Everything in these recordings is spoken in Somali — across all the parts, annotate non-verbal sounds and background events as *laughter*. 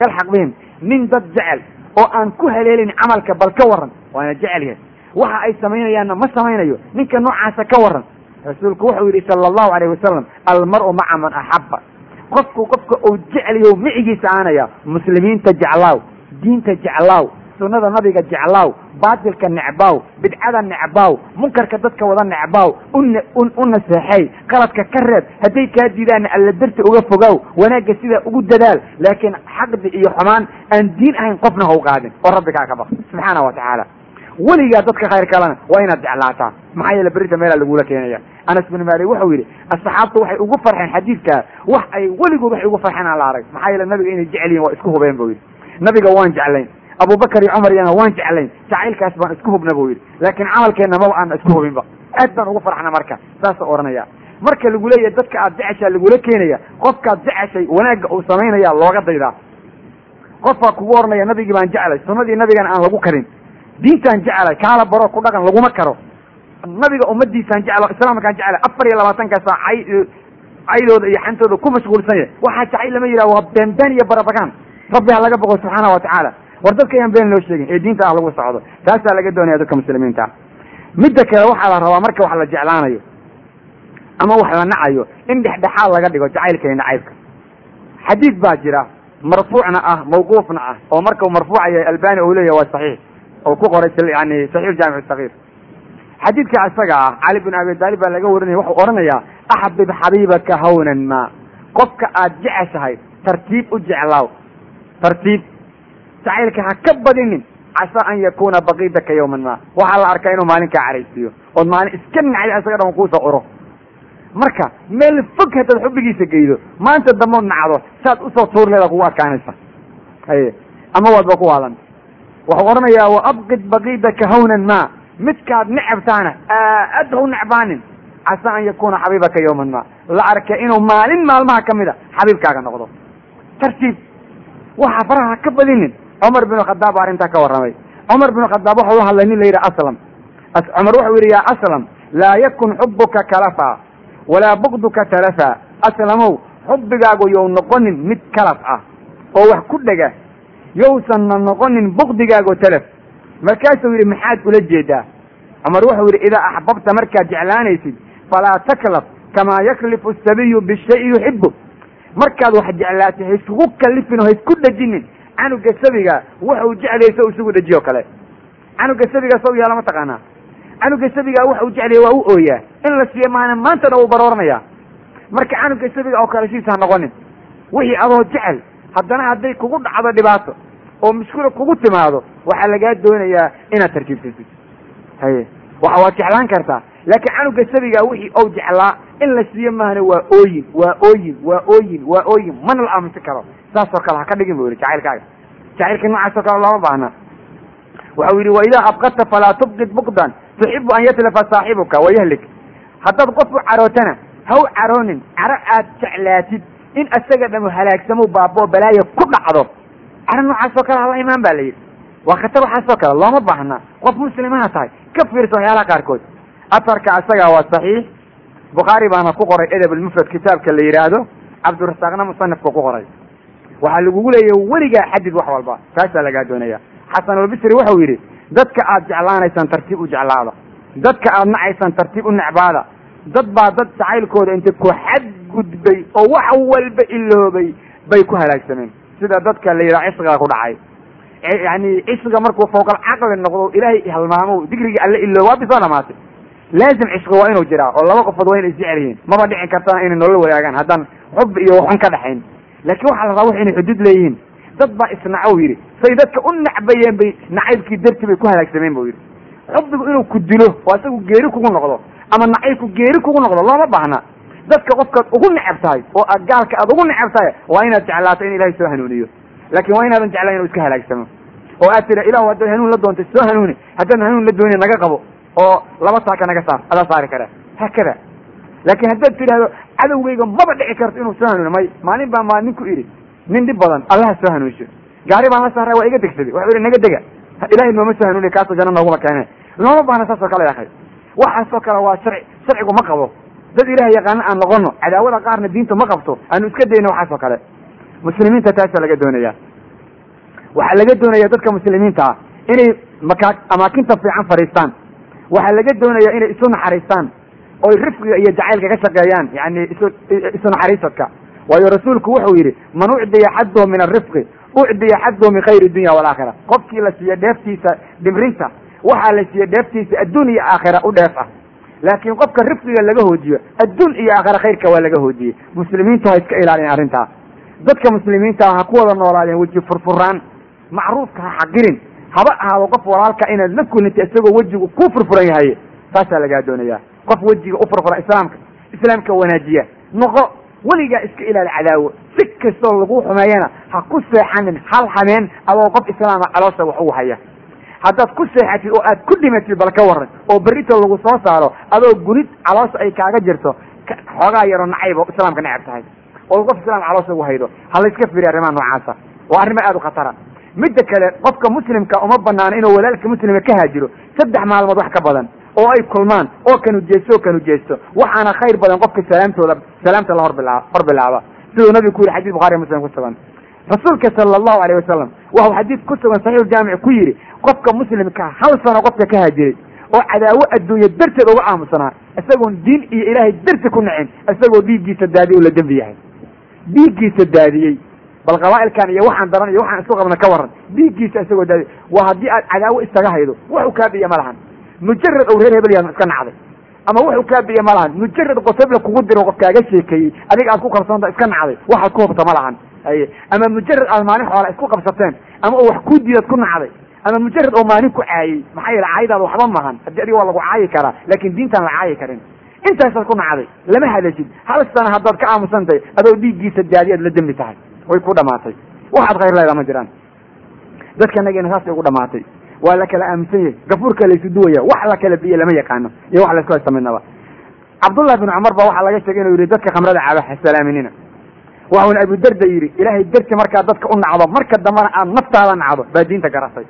yalxaq bihim nin dad jecel oo aan ku haleelin camalka bal ka waran waana jecel yahay waxa ay samaynayaanna ma samaynayo ninka noocaasa ka waran rasuulku wuxuu yidhi sala allahu alayh wasalam almar-u maca man axabba qofku qofka uu jecel yaho micigiisa aanaya muslimiinta jeclaaw diinta jeclaaw sunnada nabiga jeclaaw baatilka necbaaw bidcada necbaaw munkarka dadka wada necbaaw u naseexay qaladka ka reeb hadday kaa diidaanna alla darti uga fogaaw wanaagga sidaa ugu dadaal laakiin xaqdi iyo xumaan aan diin ahayn qofna ha u qaadin oo rabbi kaa ka baq subxaana wa tacaala. Weligaa dadka khayr kalena waa inaad jeclaataa maxaa yeele berita meelaa lagula keenaya. Anas bin malik wuxuu yidhi asxaabtu waxay ugu farxeen xadiidkaa wax ay weligood waxay ugu farxeen aan la arag maxaa yeele nabiga inay jecel yihiin waa isku hubeen buu yidhi. Nabiga waan jeclayn abubakar iyo cumar iyana waan jeclayn. Jacaylkaas baan isku hubna buu yidhi. Laakiin camalkeenna maba aan isku hubinba. Aad baan ugu farxna marka. Saasa odhanaya marka lagu leeyahay dadka aad jeceshaa lagula keenaya. Qofkaad jeceshay wanaagga uu samaynaya looga daydaa. Qofkaa kugu oranaya nabigii baan jeclay. Sunnadii nabigana aan lagu karin. Diintaan jeclay. Kaala baro ku dhaqan laguma karo. Nabiga ummadiisaan jeclo islaamkaan jeclay afar iyo labaatanka saa cay caydooda iyo xantooda ku mashquulsan yahay. Waxaa jacayl lama yidhaha waa beenbeen iyo barabagaan rabbi ha laga boqo subxaana wa tacaala war dadka ayaan been loo sheegin ee diinta ah lagu socdo. Taasaa laga doonaya dadka muslimiinta. Midda kale waxaa la rabaa marka wax la jeclaanayo ama wax la nacayo in dhexdhexaad laga dhigo jacaylka iyo nacaybka xadiid baa jira marfuucna ah mawquufna ah oo markau marfuuca yahay albani uu leeyahy waa saxiix oo ku qoray yani saxiix jaamic sagiir xadiidka isaga ah cali bin abi taalib baa laga warinaya wuxuu odhanayaa axbib xabiibaka hawnan ma. Qofka aad jeceshahay tartiib u jeclaaw tartiib jacaylka ha ka badinin casaa an yakuna baqiidaka yawman ma. Waxaa la arkaa inuu maalin kaa caraysiiyo ood maalin iska nacday isaga dhan kuusoo uro. Marka meel fog haddaad xubbigiisa geydo maanta dambood nacdo saad u soo tuur leeda kugu adkaanaysa haye ama waadba ku waalan. Waxuu odhanayaa wa abqid baqiidaka hawnan ma. Midkaad necabtaana aad ha u necbaanin. Casaa an yakuna xabiibaka yawman ma. La arka inuu maalin maalmaha ka mid a xabiibkaaga noqdo. Tartiib waxaa faraha ha ka badinin cumar bin khadaab baa arrintaa ka warramay. Cumar bin khadaab waxau la hadlay nin la yidhi aslam. Cumar wuxuu yidhi yaa aslam laa yakun xubuka kalafa walaa bugduka talafa. Aslamow xubbigaagu yow noqonin mid kalaf ah oo wax ku dhega. Yowsanna noqonin bukdigaago talaf. Markaasuu yidhi maxaad ula jeedaa? Cumar wuxuu yidhi idaa axbabta markaad jeclaanaysid falaa taklaf kamaa yaklifu asabiyu bishayi yuxibu markaad wax jeclaatay haiskugu kalifin oo haisku dhejinin canuga sabiga waxau jeclayso u isugu dhejiyo kale. Canuga sabiga saw yaalla ma taqaanaa canuga sabiga waxa uu jeclaya waa u ooyaa in la siiyo maana maantana uu barooranaya marka canuga sabiga oo kale siisa ha noqonin wixii adoo jecel haddana hadday kugu dhacdo dhibaato oo mushkula kugu timaado waxaa lagaa doonayaa inaad tarkiibsatid haye waxa waad jeclaan kartaa. Laakiin canuga sabiga wixii ou jeclaa in la siiyo maahane waa ooyin waa ooyin waa ooyin waa ooyin mana la aamusi karo saasoo kale ha ka dhigin bu yihi jacaylkaaga. Jacaylka noocaasoo kale looma baahna. Waxau yidhi waidaa abqadta falaa tubqid bukdan tuxibu an yatlafa saaxibuka wayahlik haddaad qof u carootana ha u caroonin caro aad jeclaatid in isaga dhamu halaagsamo baaboo balaaya ku dhacdo. Caro noocaasoo kale hala imaan ba la yidhi. Waa khatar waxaasoo kale looma baahna. Qof muslimaha tahay ka fiirsa waxyaalaha qaarkood. Atarka isaga waa saxiix. Bukhaari baana ku qoray edab almufrad kitaabka la yidhaahdo cabdirasaaqna musanifka ku qoray waxaa lagugu leeyahy weligaa xadid wax walba. Taasaa lagaa doonaya xasan albisri wuxuu yidhi dadka aad jeclaanaysaan tartiib u jeclaada. Dadka aad nacaysaan tartiib u necbaada. Dad baa dad jacaylkooda inta ku xadgudbay oo wax walba iloobay bay ku halaagsameen. Sida dadka la yidhaha cisqiga ku dhacay. Yani cisqiga markuu fawqal caqli noqdo ilaahay halmaamo digrigii alle iloob waa bisoo dhamaatay laazim cishqi waa inuu jiraa oo laba qofood waa inay isjecel yihiin. Maba dhicin kartana inay nolol wadaagaan haddaan xub iyo waxun ka dhaxayn laakiin waxaa la rabaa wax inay xuduud leeyihiin. Dad baa isnacow yidhi. Say dadka u nacbayeen bay nacaybkii dartii bay ku halaagsameen bu yidhi. Xubbigu inuu ku dilo oo isagu geeri kugu noqdo ama nacaybku geeri kugu noqdo looma baahna. Dadka qofkaad ugu necab tahay oo aad gaalka aad ugu necab tahay waa inaad jeclaato in ilahay soo hanuuniyo. Laakiin waa inaadan jeclayn inuu iska halaagsamo oo aad tira ilahu haddaad hanuun la doontay soo hanuuni. Haddaan hanuun la doonin naga qabo. Oo laba taaka naga saar adaa saari kara. Haakada laakiin haddaad tidhahdo cadowgayga maba dhici karto inuu soo hanuuni may maalin baa maalin ku idhi nin dhib badan allaha soo hanuunsho. Gaari baan la saaray waa iga degsaday. Waxau ihi naga dega. Ilahay nooma soo hanuuniya kaasoo janna nooguma keene looma baahna saasoo kale akay waxaasoo kale waa sharci sharcigu ma qabo. Dad ilaah yaqaano aan noqono cadaawada qaarna diinta ma qabto aanu iska dayno waxaasoo kale. Muslimiinta taasaa laga doonaya. Waxaa laga doonaya dadka muslimiinta ah inay maka amaakinta fiican fadhiistaan. Waxaa laga doonaya inay isu naxariistaan oy rifqiga iyo jacaylka ka shaqeeyaan yani isu isu naxariisadka. Waayo rasuulku wuxuu yidhi man ucdiya xadduhu min arifqi ucdiya xadduhu min khayri dunya walaakhira qofkii la siiye dheeftiisa dhibrinta waxaa la siiye dheeftiisa adduun iyo aakhira u dheef ah. Laakiin qofka rifqiga laga hoojiyo adduun iyo aakhira khayrka waa laga hoojiyey. Muslimiintu ha iska ilaalin arrintaa dadka muslimiinta ha ku wada noolaadeen weji furfuraan macruufka ha xaqirin. Haba ahaado qof walaalka inaad la kulinta isagoo wejigu ku furfuran yahay taasaa lagaa doonaya qof wejiga u islaamka islaamka wanaajiya. Noqo weligaa iska ilaali cadaawo. Si kastoo lagu xumeeyana ha ku seexanin hal hameen adoo qof islaama caloosha wax ugu haya. Haddaad ku seexatid oo aad ku dhimatid bal ka waran oo berrito lagu soo saaro adoo gunid caloosha ay kaaga jirto xoogaa yaroo nacayb oo islaamka necab tahay. Oo qof islaam caloosha ugu haydo ha layska firiya arrimaha noocaasa. Waa arrimo aada u khatara. Midda kale qofka muslimka uma banaano inuu walaalka muslima ka haajiro saddex maalmood wax ka badan oo ay kulmaan oo kanu jeesto oo kanu jeesto. Waxaana khayr badan qofka salaamtooda salaamta la horbilaa hor bilaaba. Siduu nabigu ku yihi xadis bukhari muslim ku sugan. Rasuulka sala allahu alayh wasalam waxau xadiid ku sugan saxiixuljaamic ku yidhi qofka muslimka hal sano qofka ka haajiray oo cadaawo adduunye darteed uga aamusanaa isagoon diin iyo ilaahay darti ku nacin isagoo dhiiggiisa daadiyay u la dembi yahay. Dhiiggiisa daadiyey. Bal qabaa'ilkan iyo waxaan daran iyo waxaan isu qabna ka waran dhiiggiisa isagoo daadiyay waa haddii aad cadaawo isaga haydo waxu kaabiya ma lahan mujarad ou reer hebel yaad iska nacday. Ama wuxuu kaabiya ma lahan mujarad qotobla kugu diro qof kaaga sheekeeyey adiga aad ku kalsoonta iska nacday waxaad ku hubta ma lahan. Haye ama mujarad aad maalin xoola isku qabsateen ama oo wax ku diidaad ku nacday ama mujarad oo maalin ku caayey maxaa yeele caayidaada waxba mahan haddii adiga waa lagu caayi karaa laakin diintaan la caayi karin. Intaasaad ku nacday lama hadashid hal sana haddaad ka aamusantahay adoo dhiiggiisa daadiyaad la dembi tahay. Way ku dhamaatay. Waxaad khayr leedaa ma jiraan. Dadka nageena saasay ugu dhamaatay waa la kala aaminsan yahay. Gafuurka laysu duwaya wax la kala biye lama yaqaano iyo wax laysku haysta cabdullahi bin cumar ba waxaa laga sheegay inuu yidhi dadka khamrada caba hasalaaminina waxuuna abudarda yidhi ilaahay darti markaa dadka u nacdo marka dambana aad naftaada nacdo baa diinta garatay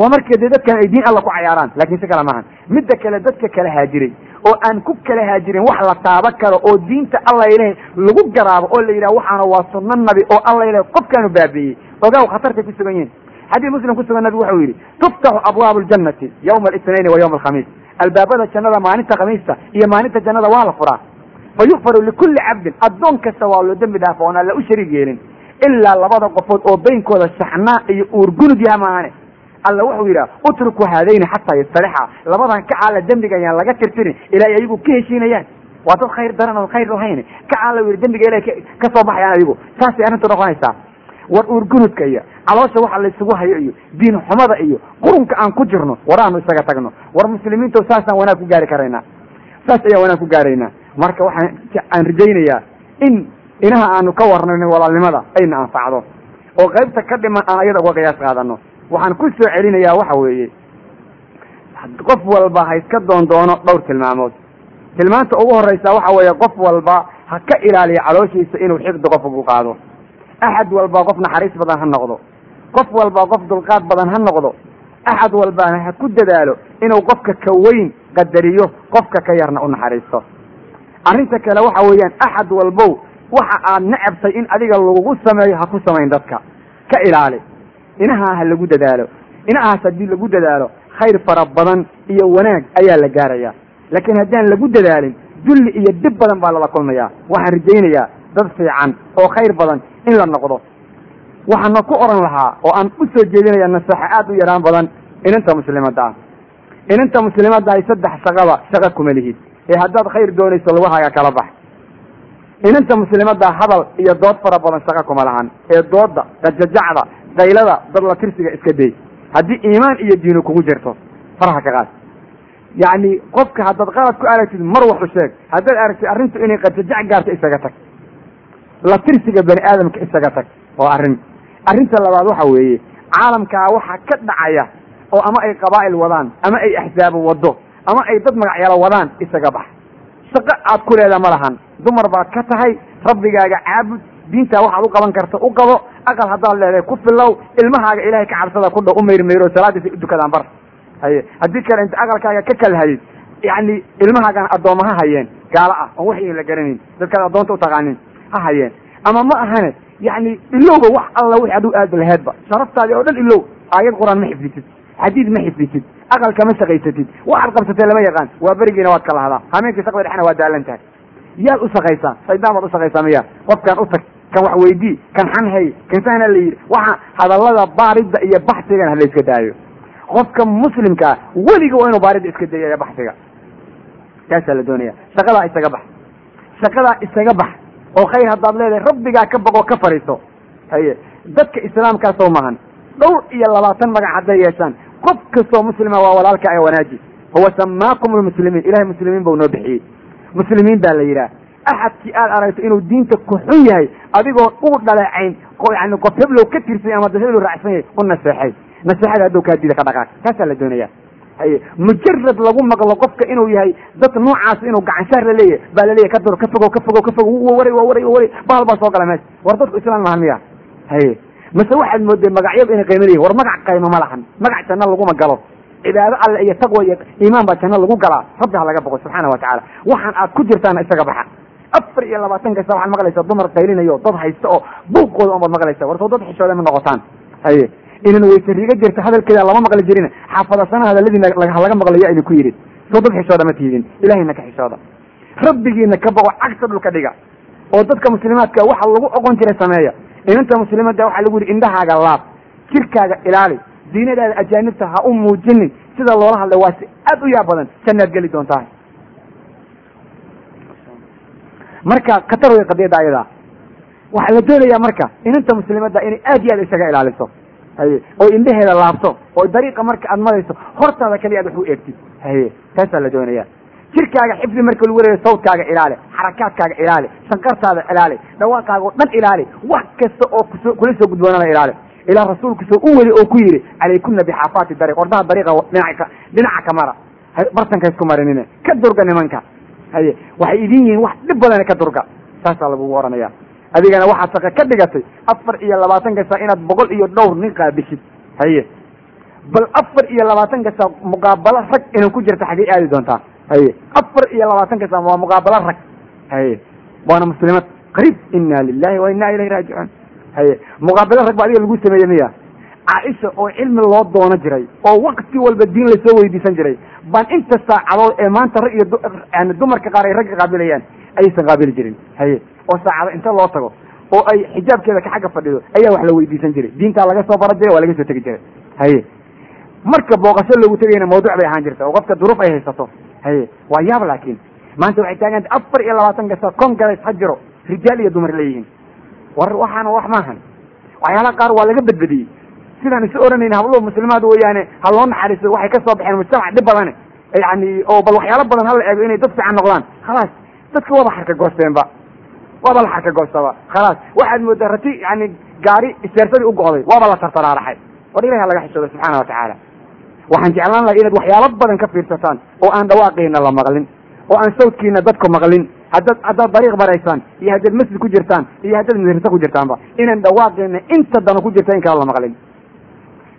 waa marka dee dadkan ay diin alla ku cayaaraan laakiin si kale maahan. Midda kale dadka kala haajiray oo aan ku kala haajirin wax la taaba karo oo diinta alla ilahay lagu garaabo oo la yidhaha waxaana waa sunno nabi oo alla ilahay qofkaanu baabiiyey. Ogaaw khatartay ku sugan yihiin xadiis muslim ku sugan nabigu wuxuu yidhi tuftaxu abwaabu ljannati yawma alitnaini wa yawma alkhamiis. Albaabada jannada maalinta khamiista iyo maalinta jannada waa la furaa. Fa yukfaru likulli cabdin addoon kasta waa loo dembi dhaafa oon alla u shariig yeelin ilaa labada qofood oo baynkooda shaxnaa iyo uurgunud yaha maahane alla wuxuu yidhaha utruku haadayni xataa yastalixa labadan ka caala dembiga ayaan laga tirtirin ilaa ay ayagu ka heshiinayaan. Waa dad khayr daran oo khayr lahayn ka caala yidhi dembiga ilahay ka soo baxayaan adigu. Saasay arrintu noqonaysaa war uurgunudka iyo caloosha waxa laysugu hayo iyo diin xumada iyo qurunka aan ku jirno war aanu isaga tagno. War muslimiinto saasaan wanaag ku gaari karaynaa saas ayaan wanaag ku gaaraynaa marka waxaan aan rajaynayaa in inaha aanu ka warnayno walaalnimada ayna anfacdo. Oo qaybta ka dhiman aan ayada uga qiyaas qaadano waxaan ku soo celinayaa waxa weeye. Qof walba ha iska doon doono dhowr tilmaamood. Tilmaanta ugu horeysa waxa weeye qof walba ha ka ilaaliyo calooshiisa inuu xifdi qof ugu qaado axad walba qof naxariis badan ha noqdo qof walba qof dulqaad badan ha noqdo axad walbana ha ku dadaalo inuu qofka ka weyn qadariyo qofka ka yarna u naxariisto arrinta kale waxa weeyaan axad walbow waxa aad necabtay in adiga lagugu sameeyo ha ku samayn dadka ka ilaali inahaa ha lagu dadaalo inahaas haddii lagu dadaalo khayr fara badan iyo wanaag ayaa la gaaraya laakiin haddaan lagu dadaalin dulli iyo dhib badan baa lala kulmayaa waxaan rajaynayaa dad fiican oo khayr badan in la noqdo. Waxaana ku oran lahaa oo aan u soo jeedinaya naseexo aad u yaraan badan inanta muslimadda. Ah inanta muslimadda ay saddex shaqaba shaqa kuma lihid ee haddaad khayr doonayso lugahaaga kala bax. Inanta muslimadda hadal iyo dood fara badan shaqa kuma lahan. Ee doodda qajajacda qaylada dad la tirsiga iska day haddii iimaan iyo diinu kugu jirto faraha ka qaad. Yacni qofka haddaad qalad ku aragtid mar wax u sheeg. Haddaad aragtid arrintu inay qajajac gaarto isaga tag la tirsiga bani aadamka isaga tag oo arrin. Arrinta labaad waxa weeye caalamkaa waxa ka dhacaya oo ama ay qabaa'il wadaan ama ay axsaabo wado ama ay dad magacyalo wadaan isaga bax. Shaqo aad ku leeda ma lahan. Dumar baad ka tahay rabbigaaga caabud diintaa waxaad u qaban karta u qabo aqal haddaad leedahay ku filow ilmahaaga ilahay ka cabsada ku dhow u mayrmayro salaadiisa u dukadaan bar. Haye haddii kale inta aqalkaaga ka kalhayid yacni ilmahaagana addooma ha hayeen gaalo ah oon wax la garanayn dadkaad addoonta u taqaanin ha hayeen ama ma ahane yani ilowba wax alla wixi aduu aad laheedba sharaftaadii oo dhan ilow aayad qur'aan ma xifdisid xadiid ma xifdisid aqal kama shaqaysatid waxaad qabsatee lama yaqaan waa berigiina waad kala hadaa hameenkii saqda dhexna waa daalan tahay. Yaad u shaqaysaa shaydaan baad u shaqaysaa miya qofkaan u tag kan wax weydii kan xanhay kan sahna la yidhi waxa hadallada baaridda iyo baxsigan ha la iska daayo. Qofka muslimkaa weliga waa inuu baaridda iska dayayo baxsiga. Taasaa la doonaya shaqadaa isaga bax. Shaqadaa isaga bax oo khayr haddaad leedahay rabbigaa ka boqoo ka fadhiiso haye dadka islaamkaasoo mahan dhowr iyo labaatan magac hadday yeeshaan qof kastoo muslima waa walaalka ee wanaaji. Huwa samaakum lmuslimiin ilahay muslimiin bau noo bixiyey. Muslimiin baa la yidhaah axadkii aad aragto inuu diinta ku xun yahay adigoo uu dhaleecayn yani qof heblow ka tirsany ama dad heblow raacsan yahay u naseexay. Naseexada hadduu kaa diida ka dhaqaaq taasaa la doonaya haye mujarad lagu maqlo qofka inuu yahay dad noocaas inuu gacanshaar la leeyahay baa la leeyahy ka dur ka fogow ka wa waray wa waray wa waray bahal baa soo gala meesha. War dadku islaan mahan miya haye mase waxaad moodeen magacyadu inay qaymo leeyihiin war magac qaymo ma lahan. Magac janno laguma galo. Cibaado alle iyo taqwa iyo iimaan baa janno lagu galaa. Rabbi ha laga boqo subxaana wa tacaala. Waxaan aad ku jirtaana isaga baxa. Afar iyo labaatan kasta waxaad maqlaysaa dumar qaylinayo dad haysta oo buuqooda unbaad maqlaysa. War soo dad xishooda ma noqotaan. Haye inan waysariga jirta hadalkeeda lama maqli jirin. Xaafadasana hadaladiina laga maqlayo ayna ku yidhin soo dad xishooda ma tiidin ilahayna ka xishooda. Rabbigiina ka boqo cagta dhulka dhiga. Oo dadka muslimaadka waxa lagu oqon jiray sameeya. Inanta muslimadda waxaa lagu yidhi indhahaaga laab. Jirkaaga ilaali. Diinadaada ajaanibta ha u muujinin. Sida loola hadlay waa si aad u yaab badan. Jannaad geli doontaa. Marka khatar way qadiyadda ayadaa waxaa la doonayaa marka inanta muslimadda inay aad iyo aad isaga ilaaliso haye. Oo indhaheeda laabto. Oo dariiqa marka aad marayso hortaada kaliya aad wax u eegtid. Haye. Taasaa la doonaya jirkaaga xifdi marka lagu warayo sawtkaaga ilaali xarakaadkaaga ilaali shanqartaada ilaali dhawaaqaaga oo dhan ilaali wax kasta oo kuso kula soo gudboonana ilaali. Ilaa rasuulkiisoo u weli oo ku yidhi calaykuna bixaafaati dariiq. Ordaha dariiqa dhinaca dhinaca kamara bartanka isku marinine. Ka durga nimanka. Haye. Waxay idin yihiin wax dhib badan ka durga. Saasaa lagugu oranaya adigana waxaad shaqo ka dhigatay afar iyo labaatan kasta inaad boqol iyo dhowr nin qaabishid haye. Bal afar iyo labaatan kasta muqaabalo rag inay ku jirta xagay aadi doontaa. Haye. Afar iyo labaatan kasta waa muqaabalo rag. Haye. Waana muslimad qariib. Ina lilahi wa ina ilayhi raajicuun. Haye. Muqaabalo rag ba adiga lagu sameeye miya. Caaisha oo cilmi loo doono jiray oo wakti walba diin la soo weydiisan jiray baan inta saacadood ee maanta rag iyo yani dumarka qaar ay ragga qaabilayaan ayaysan qaabili jirin. Haye oo saacado inta loo tago oo ay xijaabkeeda ka xagga fadhido ayaa wax la weydiisan jiray. Diintaa laga soo bara jiray waa laga soo tegi jiray. Haye marka booqasho loogu tegayna mawduuc bay ahaan jirta oo qofka duruuf ay haysato. Haye waa yaab laakiin. Maanta waxay taaganta afar iyo labaatan kasta congress ha jiro rijaal iyo dumar leeyihiin war waxaana wax maahan waxyaalaha qaar waa laga badbadiyey sidaan isu oranayna habluhu muslimaad weeyaane ha loo naxariiso waxay ka soo baxeen mujtamac dhib badane. Yani oo bal waxyaalo badan hala eego inay dad fiican noqdaan. Khalaas dadka waaba xarka goosteenba waaba la xarka goostaba khalaas. Waxaad moodaa rati yani gaari iseersadii u go'day waaba la tartaraaraxay. War ilahi ha laga xishooda subxaana wa tacaala. Waxaan jeclaan lahay inaad waxyaalo badan ka fiirsataan oo aan dhawaaqiina la maqlin oo aan sawdkiina dadku maqlin. Haddaad haddaad dariiq baraysaan iyo haddaad masjid ku jirtaan iyo haddaad madrasa ku jirtaanba inaan dhawaaqiina inta dana ku jirta in kala la maqlin.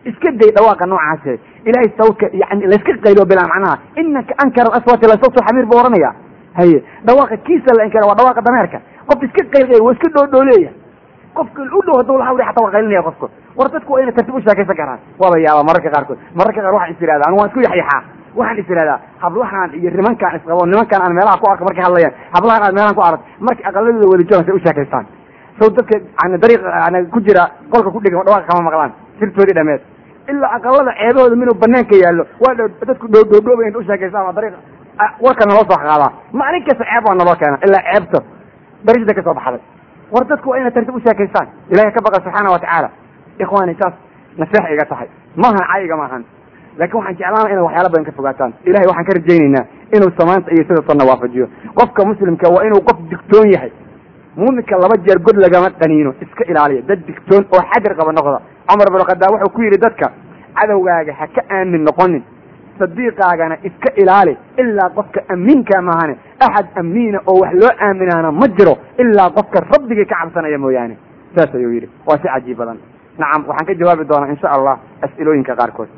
Iska day dhawaaqa noocaase ilahay sawdka yani layska qaylo bilaa macnaha inaka ankara aswati la xamiir buu oranaya haye dhawaaqa kiisa la inkara waa dhawaaqa dameerka. Qof iska qaylqayl waa iska dhoodhooleeya qofka u dhow haduu la hawri xataa waa qaylinaya qofka war dadku waa inay tartib u sheekaysan karaan waaba yaaba mararka qaarkood. Mararka qaar waxaan is ihahdaa anu waan isku yaxyaxaa waxaan is ihahdaa hablahaan iyo nimankaan isqabo nimankaan aan meelaha ku arko markay hadlayaan. Hablahaan aad meelahan ku arag markay aqaladooda weli joogan say u sheekaystaan. Saw dadka yani dariiq yani ku jira qolka ku dhigan dhawaaqa kama maqlaan. Sirtoodii dhameed ilaa aqalada ceebahooda minuu banaanka yaallo. Waa dadku dhoodhoodhooba inta u sheekaystaan. Waa dariiq warka naloo soo qaadaa maalin kasta ceeb waa naloo keena ilaa ceebta darajada ka soo baxday. War dadku waa inay tartib u sheekaystaan. Ilahay ka baqa subxaana wa tacaala. Ikhwaani saas naseex iga tahay. Maahan caayiga maahan laakin waxaan jeclaana inaad waxyaala badan ka fogaataan. Ilahay waxaan ka rajaynaynaa inuu samaanta iyo sida sanna waafajiyo. Qofka muslimka waa inuu qof digtoon yahay. Muuminka laba jeer god lagama qaniino iska ilaaliya dad digtoon oo xadir qaba noqda. Cumar bin khadaab wuxuu ku yidhi dadka cadowgaaga ha ka aamin noqonin sadiiqaagana iska ilaali ilaa qofka amiinka maahane axad amiina oo wax loo aaminaana ma jiro ilaa qofka rabbigii ka cabsanaya mooyaane. Saas ayuu yidhi. Waa si cajiib badan. Nacam waxaan ka jawaabi doonaa insha allah as'ilooyinka qaarkood.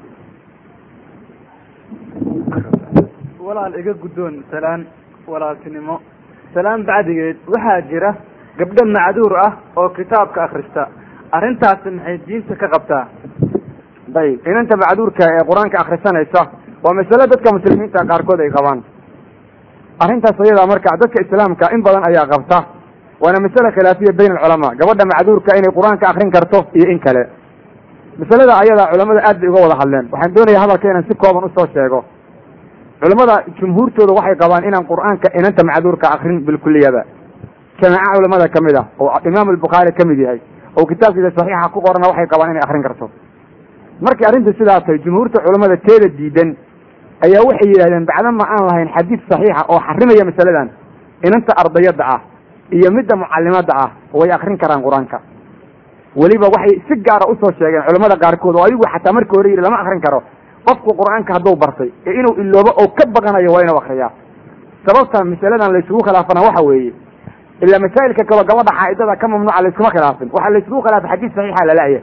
Walaal iga guddoon salaan walaaltinimo. Salaan bacdigeed waxaa jira gabdho macduur ah oo kitaabka akrista arrintaasi maxay diinta ka qabtaa? Dayib. Inanta macduurka ee qur'aanka akrisanaysa waa masale dadka muslimiinta qaarkood ay qabaan. Arrintaas ayadaa marka dadka islaamka in badan ayaa qabta. Waana masale khilaafiya bayn alculamaa gabadha macduurka inay qur'aanka akrin karto iyo in kale. Masalada ayadaa culamada aad bay uga wada hadleen. Waxaan doonaya hadalka inaan si kooban u soo sheego. Culamada jumhuurtooda waxay qabaan inaan qur'aanka inanta macduurka akrin bilkuliyaba jamaaca culamada ka mid ah oo imaam albukhaari ka mid yahay oo kitaabkiisa saxiixa ku qorana waxay qabaan inay akrin karto. Markii arrintu sidaa tahay jumhuurta culamada teeda diidan ayaa waxay yidhahdeen bacdama aan lahayn xadiid saxiixa oo xarimaya masaladan. Inanta ardayadda ah iyo midda mucalimadda ah way akrin karaan qur'aanka. Weliba waxay si gaara u soo sheegeen culamada qaarkood oo ayagu xataa markii hore yidhi lama akrin karo. Qofku qur'aanka hadduu bartay ee inuu iloobo oo ka baqanayo waa inuu akriyaa. Sababta masaladan laysugu khilaafana waxa weeye ilaa masaa'ilka kaloo gabadha xaa'idada ka mamnuuca layskuma khilaafin. Waxaa laysugu khilaafay xadiis saxiixa lala'ya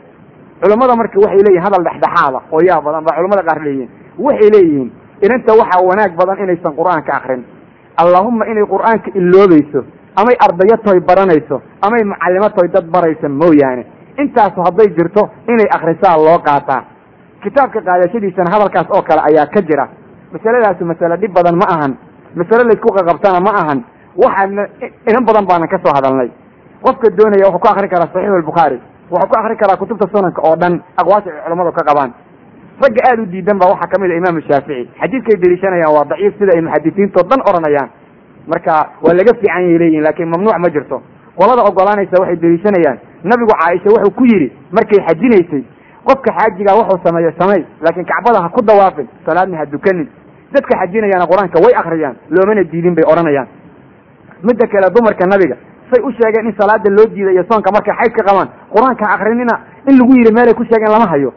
culamada marka waxay leeyihiin hadal dhexdhexaada oo yaa badan baa culamada qaar leeyihiin. Waxay leeyihiin inanta waxaa wanaag badan inaysan qur'aanka akrin. Allahuma inay qur'aanka iloobayso amay ardayo toy baranayso amay mucallimo toy dad baraysa mooyaane. Intaasu hadday jirto inay akrisaa loo qaataa. Kitaabka qaadashadiisana hadalkaas oo kale ayaa ka jira. Masaladaasu masale dhib badan ma ahan. Masale laysku qaqabtana ma ahan. Waxaana inan badan baanan ka soo hadalnay. Qofka doonaya wuxuu ku akrin karaa saxiixu albukhaari. Wuxuu ku akrin karaa kutubta sunanka oo dhan aqwaasha culamadu ka qabaan ragga aada u diidan ba waxaa ka mid a imaamu shaafici. Xadiidkay deliishanayaan waa daciif sida ay muxadisiintao dhan odhanayaan marka waa laga fiican yay leeyihiin laakiin mamnuuc ma jirto. Qolada ogolaanaysa waxay deliishanayaan. Nabigu caaisha wuxuu ku yidhi markay xajinaysay qofka xaajigaa wuxuu sameeyo samey laakiin kacbada ha ku dawaafin salaadna ha dukanin. Dadka xajinayaana qur'aanka way akriyaan loomana diidin bay odhanayaan midda kale dumarka nabiga say u sheegeen in salaada loo diidayo soonka markay xayd ka qabaan. Qur'aanka akrinina in lagu yidhi meelay ku sheegeen lama hayo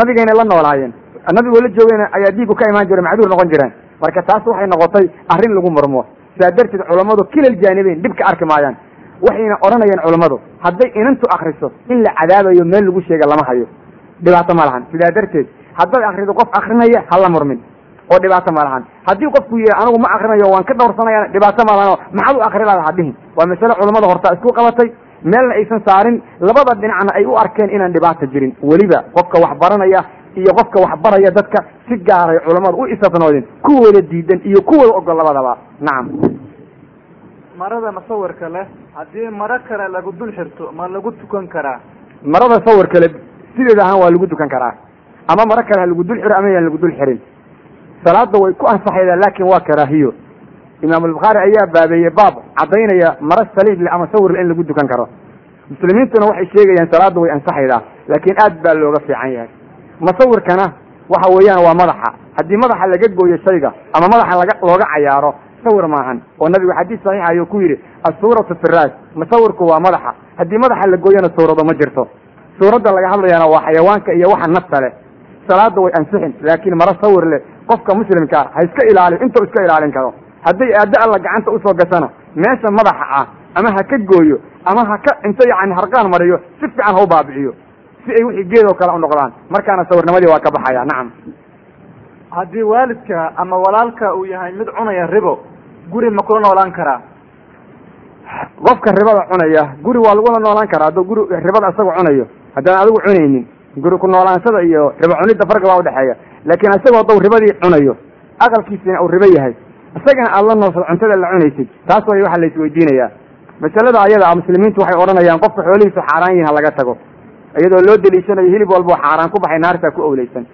nabigayna la noolaayeen. Nabigoo la joogeyna ayaa dhiigu ka imaan jira macduur noqon jireen. Marka taas waxay noqotay arrin lagu murmo saa darteed culammadu kilal jaanibeyn dhib ka arki maayaan. Waxayna odhanayeen culammadu hadday inantu akriso in la cadaabayo meel lagu sheega lama hayo. Dhibaato ma lahan. Sidaa darteed haddaad akrido qof akrinaya hala murmin. Oo dhibaato ma lahan. Haddii qofku yihi anigu ma akrinayo waan ka dhowrsanaya dhibaato ma lahan. Maxaad u akri laada hadhihin waa masale culamada horta isku qabatay meelna aysan saarin labada dhinacna ay u arkeen inaan dhibaata jirin. Weliba qofka wax baranaya iyo qofka wax baraya dadka si gaaray culammadu u isafnoodin kuwooda diidan iyo kuwooda ogol labadaba. Nacam marada musawirka leh haddii maro kale lagu dul xirto ma lagu tukan karaa? Marada sawir kale sideeda ahaan waa lagu dukan karaa. Ama maro kale ha lagu dul xiro ama yaan lagu dul xirin. Salaada way ku ansaxaydaa laakin waa karaahiyo imaam albukhaari ayaa baabeeyey baab caddaynaya maro saliible ama sawirle in lagu dukan karo. Muslimiintuna waxay sheegayaan salaada way ansaxaydaa laakiin aad baa looga fiican yahay. Musawirkana waxa weeyaan waa madaxa. Haddii madaxa laga gooyo shayga ama madaxa laga looga cayaaro sawir maahan oo nabigu xadiis saxiixa ayuu ku yidhi asuuratu firaas. Musawirku waa madaxa. Haddii madaxa la gooyana suurado ma jirto. Suuradda laga hadlayana waa xayawaanka iyo waxa nafta leh. Salaada way ansixin laakiin maro sawir leh. Qofka muslimkaa ha iska ilaaliyo intuu iska ilaalin karo hadday aaddo alla gacanta u soo gasana meesha madaxa ah ama ha ka gooyo ama ha ka inta yani harqaan mariyo si fiican ha u baabiciyo si ay wixii geed oo kale u noqdaan. Markaana sawirnimadii waa ka baxaya nacam. Haddii waalidka ama walaalka uu yahay mid cunaya ribo guri ma kula noolaan karaa? Qofka ribada cunaya guri waa lagula noolaan karaa. Hadduu guri ribada isaga cunayo haddaan adigu cunaynin guri ku noolaansada iyo ribo cunidda farqi baa udhexeeya laakiin isagoo hadduu ribadii cunayo aqalkiisina uu ribo yahay isagana aada la noosad cuntada la cunaysid. Taas way waxa la isweydiinayaa masalada ayada muslimiintu waxay odhanayaan qofka xoolihiisu xaaraan yihiin ha laga tago. Iyadoo loo deliishanayo hilib walbao xaaraan ku baxay naartaa ku owleysan.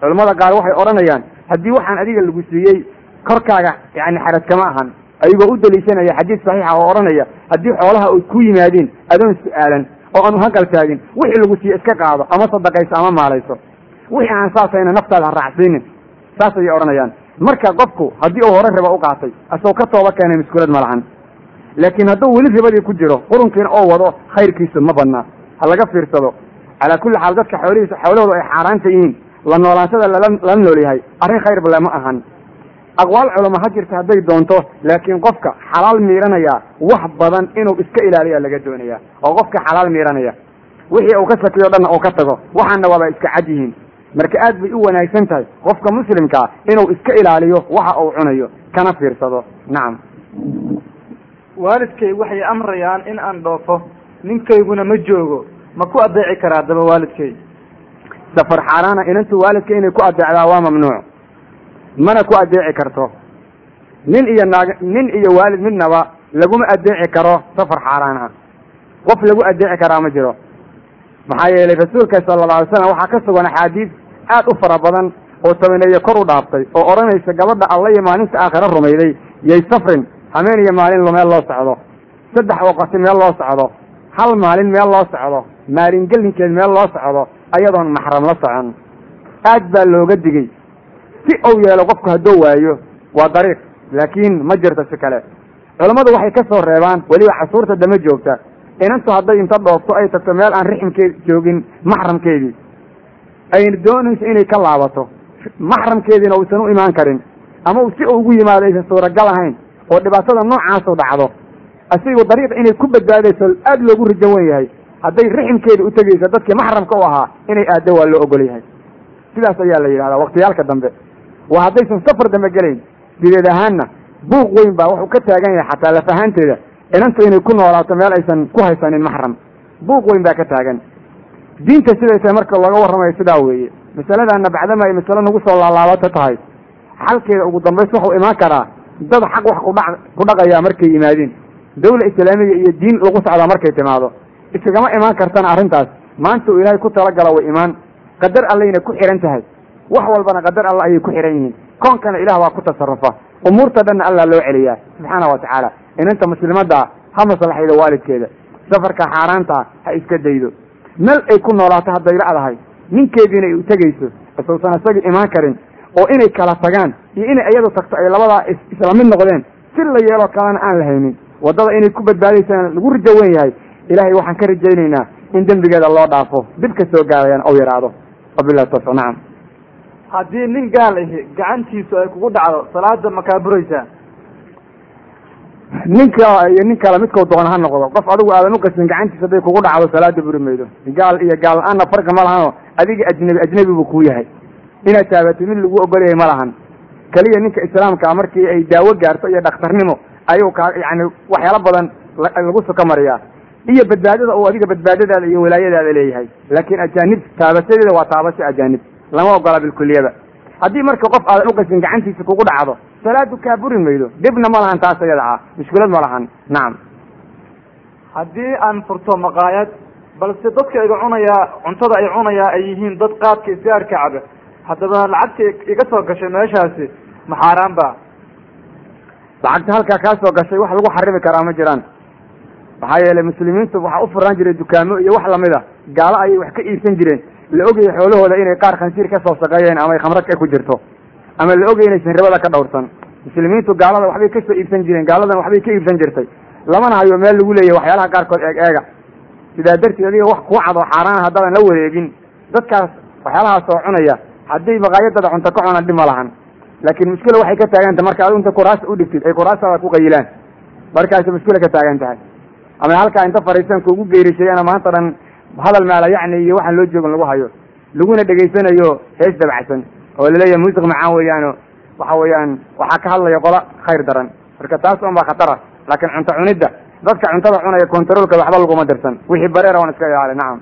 Culamada qaar waxay odhanayaan haddii waxaan adiga lagu siiyey korkaaga yani xaraj kama ahan. Ayagoo u deliishanaya xadiis saxiixa oo odhanaya haddii xoolaha ay ku yimaadiin adoon su'aalan oo aanu hangal taagin wixii lagu siiye iska qaado ama sadaqayso ama maalayso. Wixii aan saasayna naftaada ha raacsiinin saas ayay odhanayaan marka qofku haddii uu hore riba u qaatay asagoo ka tooba keenay muskulad ma lahan laakiin hadduu weli ribadii ku jiro qurunkiina oo wado khayrkiisu ma badnaa. Ha laga fiirsado. Calaa kulli xaal dadka xoolihiisa xoolahoodu ay xaaraanta yihiin. La noolaanshada lala nool yahay. Arrin khayr bale ma ahan. Aqwaal culama ha jirta hadday doonto laakiin qofka xalaal miiranaya wax badan inuu iska ilaaliya laga doonaya oo qofka xalaal miiranaya. Wixii uu ka sakiyo dhanna uu ka tago. Waxaana waaba iska cad yihiin marka aad bay u wanaagsan tahay qofka muslimkaa inuu iska ilaaliyo waxa uu cunayo kana fiirsado. Nacam waalidkay waxay amrayaan in aan dhoofo ninkayguna ma joogo ma ku adeeci karaa daba waalidkay? Safar xaaraana inantu waalidka inay ku adeecdaa waa mamnuuc. Mana ku adeeci karto. Nin iyo naag nin iyo waalid midnaba laguma adeeci karo safar xaaraan ah qof lagu adeeci karaa ma jiro. Maxaa yeelay rasuulka sala alla alay slam waxaa ka sugan axaadiis aad u fara badan oo tabaneeye kor u dhaaftay oo odhanaysa gabadha alla iyo maalinta aakhira rumayday yay safrin hameen iyo maalin meel loo socdo. Saddex waqati meel loo socdo hal maalin meel loo socdo maalin gelinkeed meel loo socdo ayadoon maxram la socon. Aad baa looga digey si uu yeelo qofku hadduu waayo waa dariiq laakiin ma jirto si kale. Culammadu waxay ka soo reebaan weliba casuurta dama joogta. Inantu hadday inta dhoofto ay tagto meel aan rixmkeed joogin maxramkeedii ay doonayso inay ka laabato. Maxramkeediina uusan u imaan karin. Ama si uu ugu yimaado aysan suuragal ahayn oo dhibaatada noocaasu dhacdo. Asigu dariiq inay ku badbaadayso aad loogu rajo wen yahay. Hadday riximkeeda u tegayso dadkii maxramka u ahaa inay aaddo waa loo ogol yahay. Sidaas ayaa la yidhahdaa waktiyaalka dambe. Waa haddaysan safar dambe gelayn sideed ahaanna buuq weyn baa wuxuu ka taagan yahay xataa laf ahaanteeda inantu inay ku noolaato meel aysan ku haysanin maxram. Buuq weyn baa ka taagan diinta siday tahay marka looga warramayo sidaa weeye. Masaladaana bacdama ay masale nagu soo laalaabato tahay. Xalkeeda ugu dambays wuxuu imaan karaa dad xaq wax ku dhaqayaa markay yimaadeen. Dawla islaamiya iyo diin lagu socdaa markay timaado. Iskagama imaan kartana arrintaas. Maanta uu ilaahay ku talagala way imaan. Qadar allayna ku xihan tahay. Wax walbana qadar alla ayay ku xihan yihiin. Koonkana ilaah waa ku tasarufa umuurta dhanna allah loo celiyaa. Subxaana wa tacaala. Inanta muslimadda ha maslaxaydo waalidkeeda. Safarka xaaraanta ha iska daydo meel ay ku noolaato hadday la'dahay ninkeediina ay u tegayso isuusan isagii imaan karin oo inay kala tagaan iyo inay iyadu tagto ay labadaa isla mid noqdeen si la yeeloo kalena aan la haynin. Waddada inay ku badbaadaysaan lagu rajo wen yahay. Ilaahay waxaan ka rajaynaynaa in dembigeeda loo dhaafo dib ka soo gaarayaan ou yidhaahdo wabilahi tawfiq nacam haddii nin gaal ahi gacantiisu ay kugu dhacdo salaada ma kaa buraysaa ninka iyo nin kale midkau doona ha noqdo. Qof adigu aadan uqasin gacantiisa hadday kugu dhacdo salaada buri maydo gaal iyo gaal la'aanna farqi ma lahano adiga ajnabi ajnabi buu kuu yahay. Inaad taabatid mid lagu ogol ma lahan. Keliya ninka islaamkaa markii ay daawo gaarto iyo dhakhtarnimo ayuu kaa yani waxyaalo badan lagu suka mariyaa. Iyo badbaadada uu adiga badbaadadaada iyo walaayadaada leeyahay. Laakiin ajaanib taabasadeeda waa taabasho ajaanib. Lama ogola bilkuliyaba haddii marka qof aadan uqasin gacantiisa kugu dhacdo salaadu kaa buri maydo. Dhibna ma lahan taas iyada ah mushkilad ma lahan. Nacam haddii aan furto maqaayad balse dadka iga cunayaa cuntada ay cunayaa ay yihiin dad qaadka isgaarka caba haddaba lacagta iga soo gashay meeshaasi ma xaaraan ba lacagta halkaa kaa soo gashay wax lagu xarimi karaa ma jiraan. Maxaa yeelay muslimiintu waxaa u furaan jiray dukaamo iyo wax la mid a gaalo ayay wax ka iibsan jireen. La ogaya xoolahooda inay qaar khansiir ka soo shaqeeyeen ama ay khamrad ka ku jirto ama la ogaya inaysan ribada ka dhowrsan. Muslimiintu gaalada waxbay ka soo iibsan jireen gaaladan waxbay ka iibsan jirtay. Lamana hayo meel lagu leeyahy waxyaalaha qaarkood eeg eega. Sidaa darteed adiga wax kuu cad oo xaaraan haddaadan la wareegin. Dadkaas waxyaalahaas oo cunaya haddii maqaayadada cunto ka cunaan dhib ma lahan. Laakiin mushkila waxay ka taaganta marka adigu inta kuraas u dhigtid ay kuraasaada ku qayilaan. Markaasi mushkila ka taagan tahay. Ama halkaa inta fariisan kuugu geerishayana maanta dhan hadal maala yacni iyo waxaan loo joogin lagu hayo. Laguna dhegaysanayo hees dabacsan oo la leeyahay muusiq macaan weeyaano. Waxa weeyaan waxaa ka hadlaya qola khayr daran. Marka taas un baa khatara. Laakiin cunto cunidda dadka cuntada cunaya contaroolka waxba laguma dirsan. Wixii bareera waan iska ilaali nacam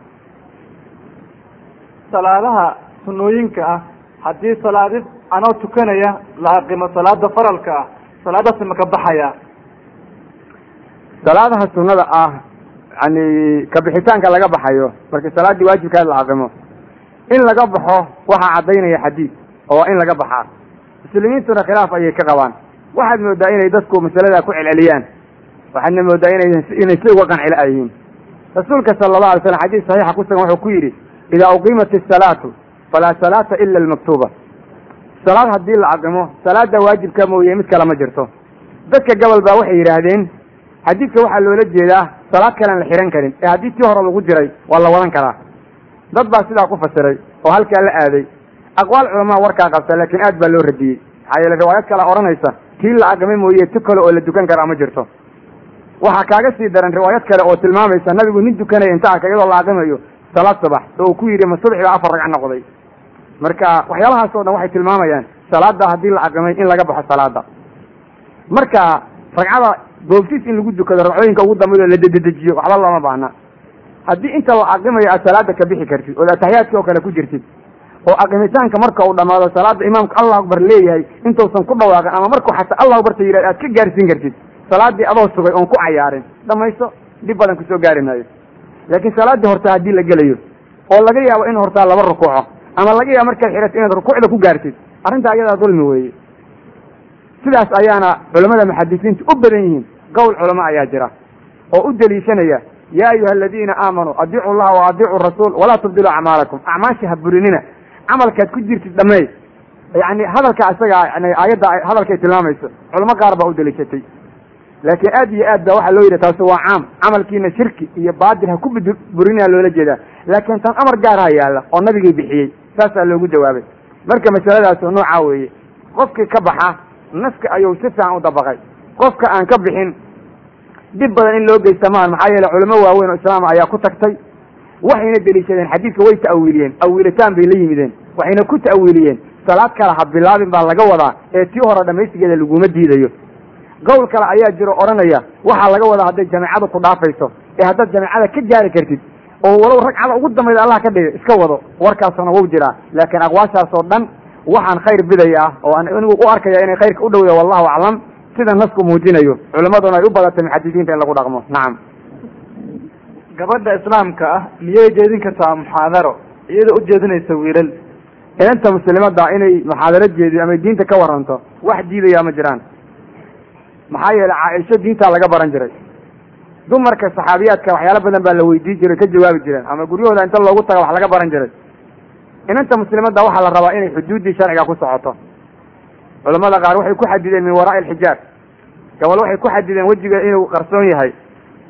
salaadaha sunooyinka ah haddii salaadi anoo tukanaya la aqimo salaada faralka ah salaadaasi ma ka baxaya? Salaadaha sunada ah yani kabixitaanka laga baxayo marka salaaddii waajibkaad la aqimo. In laga baxo waxaa caddaynaya xadiid oo in laga baxaa. Muslimiintuna khilaaf ayay ka qabaan. Waxaad moodaa inay dadku masaladaa ku celceliyaan. Waxaadna moodaa ina inay si uga qancila a yihiin rasuulka sala allahu alay slam xadiis saxiixa ku sugan wuxuu ku yidhi idaa uqiimat isalaatu falaa salaata ila almaktuuba. Salaad haddii la aqimo salaada waajibka mooye mid kale ma jirto. Dadka gobol baa waxay yidhaahdeen xadiidka waxaa loola jeedaa salaad kalean la xihan karin ee haddii tii hore lagu jiray waa la wadan karaa. Dad baa sidaa ku fasiray oo halkaa la aaday aqwaal culamaa warkaa qabta laakiin aad baa loo radiyey. Maxaa yeele riwaayad kale odhanaysa tii la aqimay mooye ti kale oo la dukan karaa ma jirto. Waxaa kaaga sii daran riwaayad kale oo tilmaamaysa nabigu nin dukanaya inta arka iyadoo la aqimayo salaad subax oo uu ku yidhi ma subxi baa afar ragca noqday. Marka waxyaalahaas oo dhan waxay tilmaamayaan salaada haddii la aqimay in laga baxo salaada marka ragcada goobtiis in lagu dukado ragcooyinka ugu dambeydoo la dededejiyo waxba looma baahna. Haddii inta la aqimayo aad salaada ka bixi kartid ood ataxiyaadka oo kale ku jirtid oo aqimitaanka marka uu dhamaado salaada imaamka allahu akbar leeyahay intuusan ku dhawaaqin ama markuu xataa allahu akbarta yidhahd aad ka gaarsiin kartid. Salaadii adoo sugay oon ku cayaarin. Dhamayso dhib badan ku soo gaari maayo laakiin salaaddii hortaa haddii la gelayo oo laga yaabo in hortaa laba rukuuco ama laga yaabo markaad xidhato inaad rukuucda ku gaartid arrinta ayadaa dulmi weeye. Sidaas ayaana culamada muxadisiinta u badan yihiin. Qowl culamo ayaa jira oo u deliishanaya yaa ayuha aladiina aamanuu adiicu llaha wa adiicu rasuul walaa tubdiluu acmaalakum. Acmaasha ha burinina camalkaad ku jirtid dhameey yani hadalka isaga yani aayadda hadalkay tilmaamayso culamo qaar baa u deliishatay. Laakiin aad iyo aad ba waxaa loo yidhi taasi waa caam. Camalkiina shirki iyo baatil ha ku burinaa loola jeedaa. Laakiin tan amar gaarha yaalla oo nabigii bixiyey saasaa loogu jawaabay. Marka masaladaas oo noocaa weeye qofkii ka baxa naska ayuu si fiican u dabaqay. Qofka aan ka bixin dhib badan in loo geysta maan maxaa yeele culamo waaweyn oo islaama ayaa ku tagtay waxayna deliishadeen xadiidka way ta'awiiliyeen awiilitaan bay la yimideen waxayna ku ta'awiiliyeen salaad kale ha bilaabin baa laga wadaa ee tii hore dhamaystigeeda laguma diidayo. Qowl kale ayaa jiro odhanaya waxaa laga wadaa hadday jameecada ku dhaafayso ee haddaad jameecada ka gaari kartid oo walow ragcada ugu dambayda allah ka dhigay iska wado warkaasuna wuu jiraa. Laakiin aqwaashaas oo dhan waxaan khayr bidaya oo aan anigu u arkaya inay khayrka u dhowya wallahu aclam. Sida nasku muujinayo culammaduna ay u badatay muxadisiinta in lagu dhaqmo. Nacam gabadha islaamka ah miyay jeedin kartaa muxaadaro? Iyadoo u jeedinaysa wiilal. Inanta muslimada inay muxaadaro jeediyo ama diinta ka waranto wax diidaya ma jiraan. Maxaa yeelay caaisho diintaa laga baran jiray. Dumarka saxaabiyaadka waxyaalo badan baa la weydiin jiray ka jawaabi jireen ama guryahooda inta loogu taga wax laga baran jiray. Inanta muslimadda waxaa la rabaa inay xuduuddii sharciga ku socoto. Culamada qaar waxay ku xadideen min waraa'i alxijaab. Gabal waxay ku xadideen wejiga inuu qarsoon yahay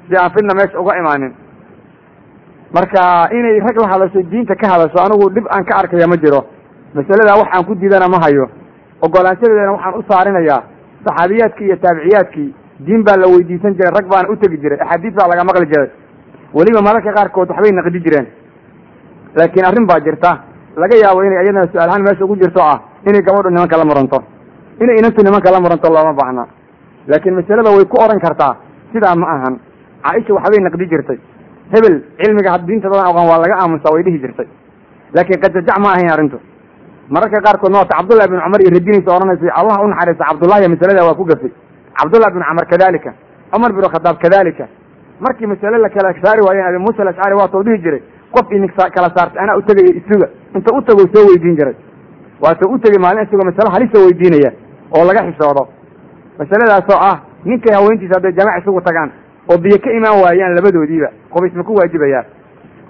si aan fidna meesha uga imaanin marka inay rag la hadasho diinta ka hadasho anigu dhib aan ka arkaya ma jiro. Masaladaa wax aan ku diidana ma hayo. Ogolaanshadeedana waxaan u saarinayaa. Saxaabiyaadkii iyo taabiciyaadkii diin baa la weydiisan jiray rag baana u tegi jiray axaadiis baa laga maqli jiray. Weliba mararka qaarkood waxbay naqdi jireen. Laakiin arrin baa jirta. Laga yaabo inay iyadana su'aalahaan meesha ugu jirto ah inay gabadhu nimanka la muranto inay inantu nimanka la muranto looma baahna. Laakiin masalada way ku odhan kartaa sidaa ma ahan. Caaisha waxbay naqdi jirtay hebel cilmiga had diinta dadan oqan waa laga aamusaa way dhihi jirtay. Laakiin qajajac ma ahayn arrintu. Mararka qaarkood noota cabdullahi bin cumar iyo radinaysa odhanaysa allah u naxariista cabdullahi masalada waa ku gafay cabdullah bin camar kadalika cumar bin khadaab kadalika markii masale la kala saari waayeen abi muusa alashcari waatau dhihi jiray. Qof ini kala saartay anaa utagaya isuga. Inta u tago soo weydiin jiray. Waata u tegay maalin isagoo masale halisa weydiinaya oo laga xishoodo masaladaasoo ah ninkay haweentiisa hadday jamac isugu tagaan oo biyo ka imaan waayaan labadoodiiba qubays ma ku waajibayaa.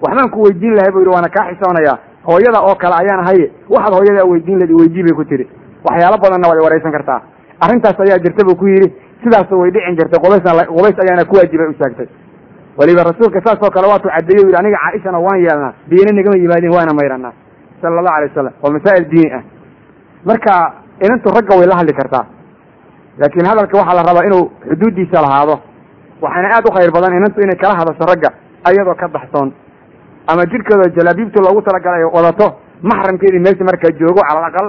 Waxbaan ku weydiin lahay bu yidhi waana kaa xishoonayaa hooyada oo kale ayaan haye waxaad hooyada weydiin lahed weydii bay ku tiri waxyaalo badanna waad waraysan kartaa. Arrintaas ayaa jirta buu ku yidhi sidaasoo way dhicin jirtay qubaysna qubays ayaana ku waajibay u sheegtay weliba rasuulka saas oo kale waatuu caddeeyey u yidhi aniga caaishana waan yeelnaa biyana nagama yimaadin waana mayranaa sala allahu alay wasalam waa masaa'il diini ah. Marka inantu ragga way la hadli kartaa. Laakiin hadalka waxaa la rabaa inuu xuduuddiisa lahaado waxaana aad u khayr badan inantu inay kala hadasho ragga ayadoo ka baxsoon. Ama jidhkeeda jalaabiibta loogu talagalay ay wadato maxramkeedii meesha markaa joogo calal aqal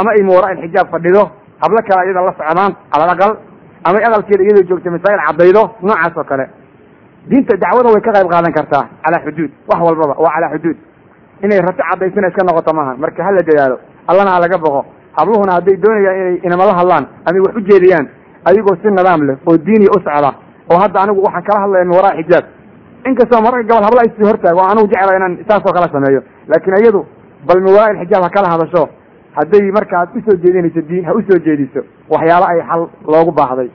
ama ay muwara ilxijaab fadhido hablo kale iyada la socdaan calal aqal ama aqalkeeda iyadoo joogta masaa'il caddaydo noocaas oo kale. Diinta dacwada way ka qayb qaadan kartaa calaa xuduud wax walbaba waa calaa xuduud. Inay rato caddaysina iska noqoto maaha marka hala dadaalo allana ha laga boqo. Habluhuna hadday doonayaan inay inamala hadlaan ama wax u jeediyaan ayagoo si nidaam leh oo diiniya u socda oo hadda anigu waxaan kala hadlaya min waraa xijaab. Inkastoo mararka gabal habla isii hortaago anigu jecla inaan saasoo kala sameeyo. Laakiin iyadu bal min waraa ilxijaab ha kala hadasho. Hadday marka aad u soo jeedinayso diin ha u soo jeediso waxyaalo ay xal loogu baahday.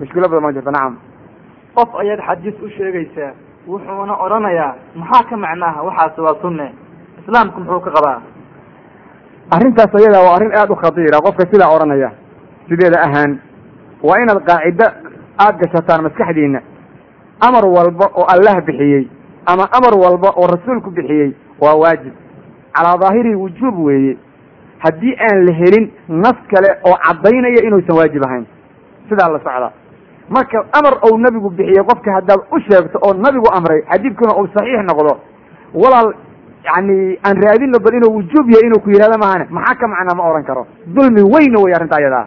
Mushkilo badan ma jirto nacam. Qof ayaad xadiis u sheegaysaa wuxuuna odhanayaa maxaa ka macnaaha? Waxaasi waa sunne. Islaamku muxuu ka qabaa? Arrintaas ayada waa arrin aada u khatiira qofka sidaa odhanaya sideeda ahaan. Waa inaad qaacido aada gashataan maskaxdiina amar walba oo allah bixiyey ama amar walba oo rasuulku bixiyey waa waajib. Calaa daahiri wujuub weeye. Haddii aan la helin nas kale oo caddaynaya inuusan waajib ahayn. Sidaa la socda. Marka amar ou nabigu bixiyey qofka haddaad u sheegto oo nabigu amray xadiidkuna uu saxiix noqdo walaal yani aan raadino bal inuu wujuub yahay inuu ku yidhahdo maahane. Maxaa ka macnaa ma ohan karo? Dulmi weyna wey arrinta ayadaa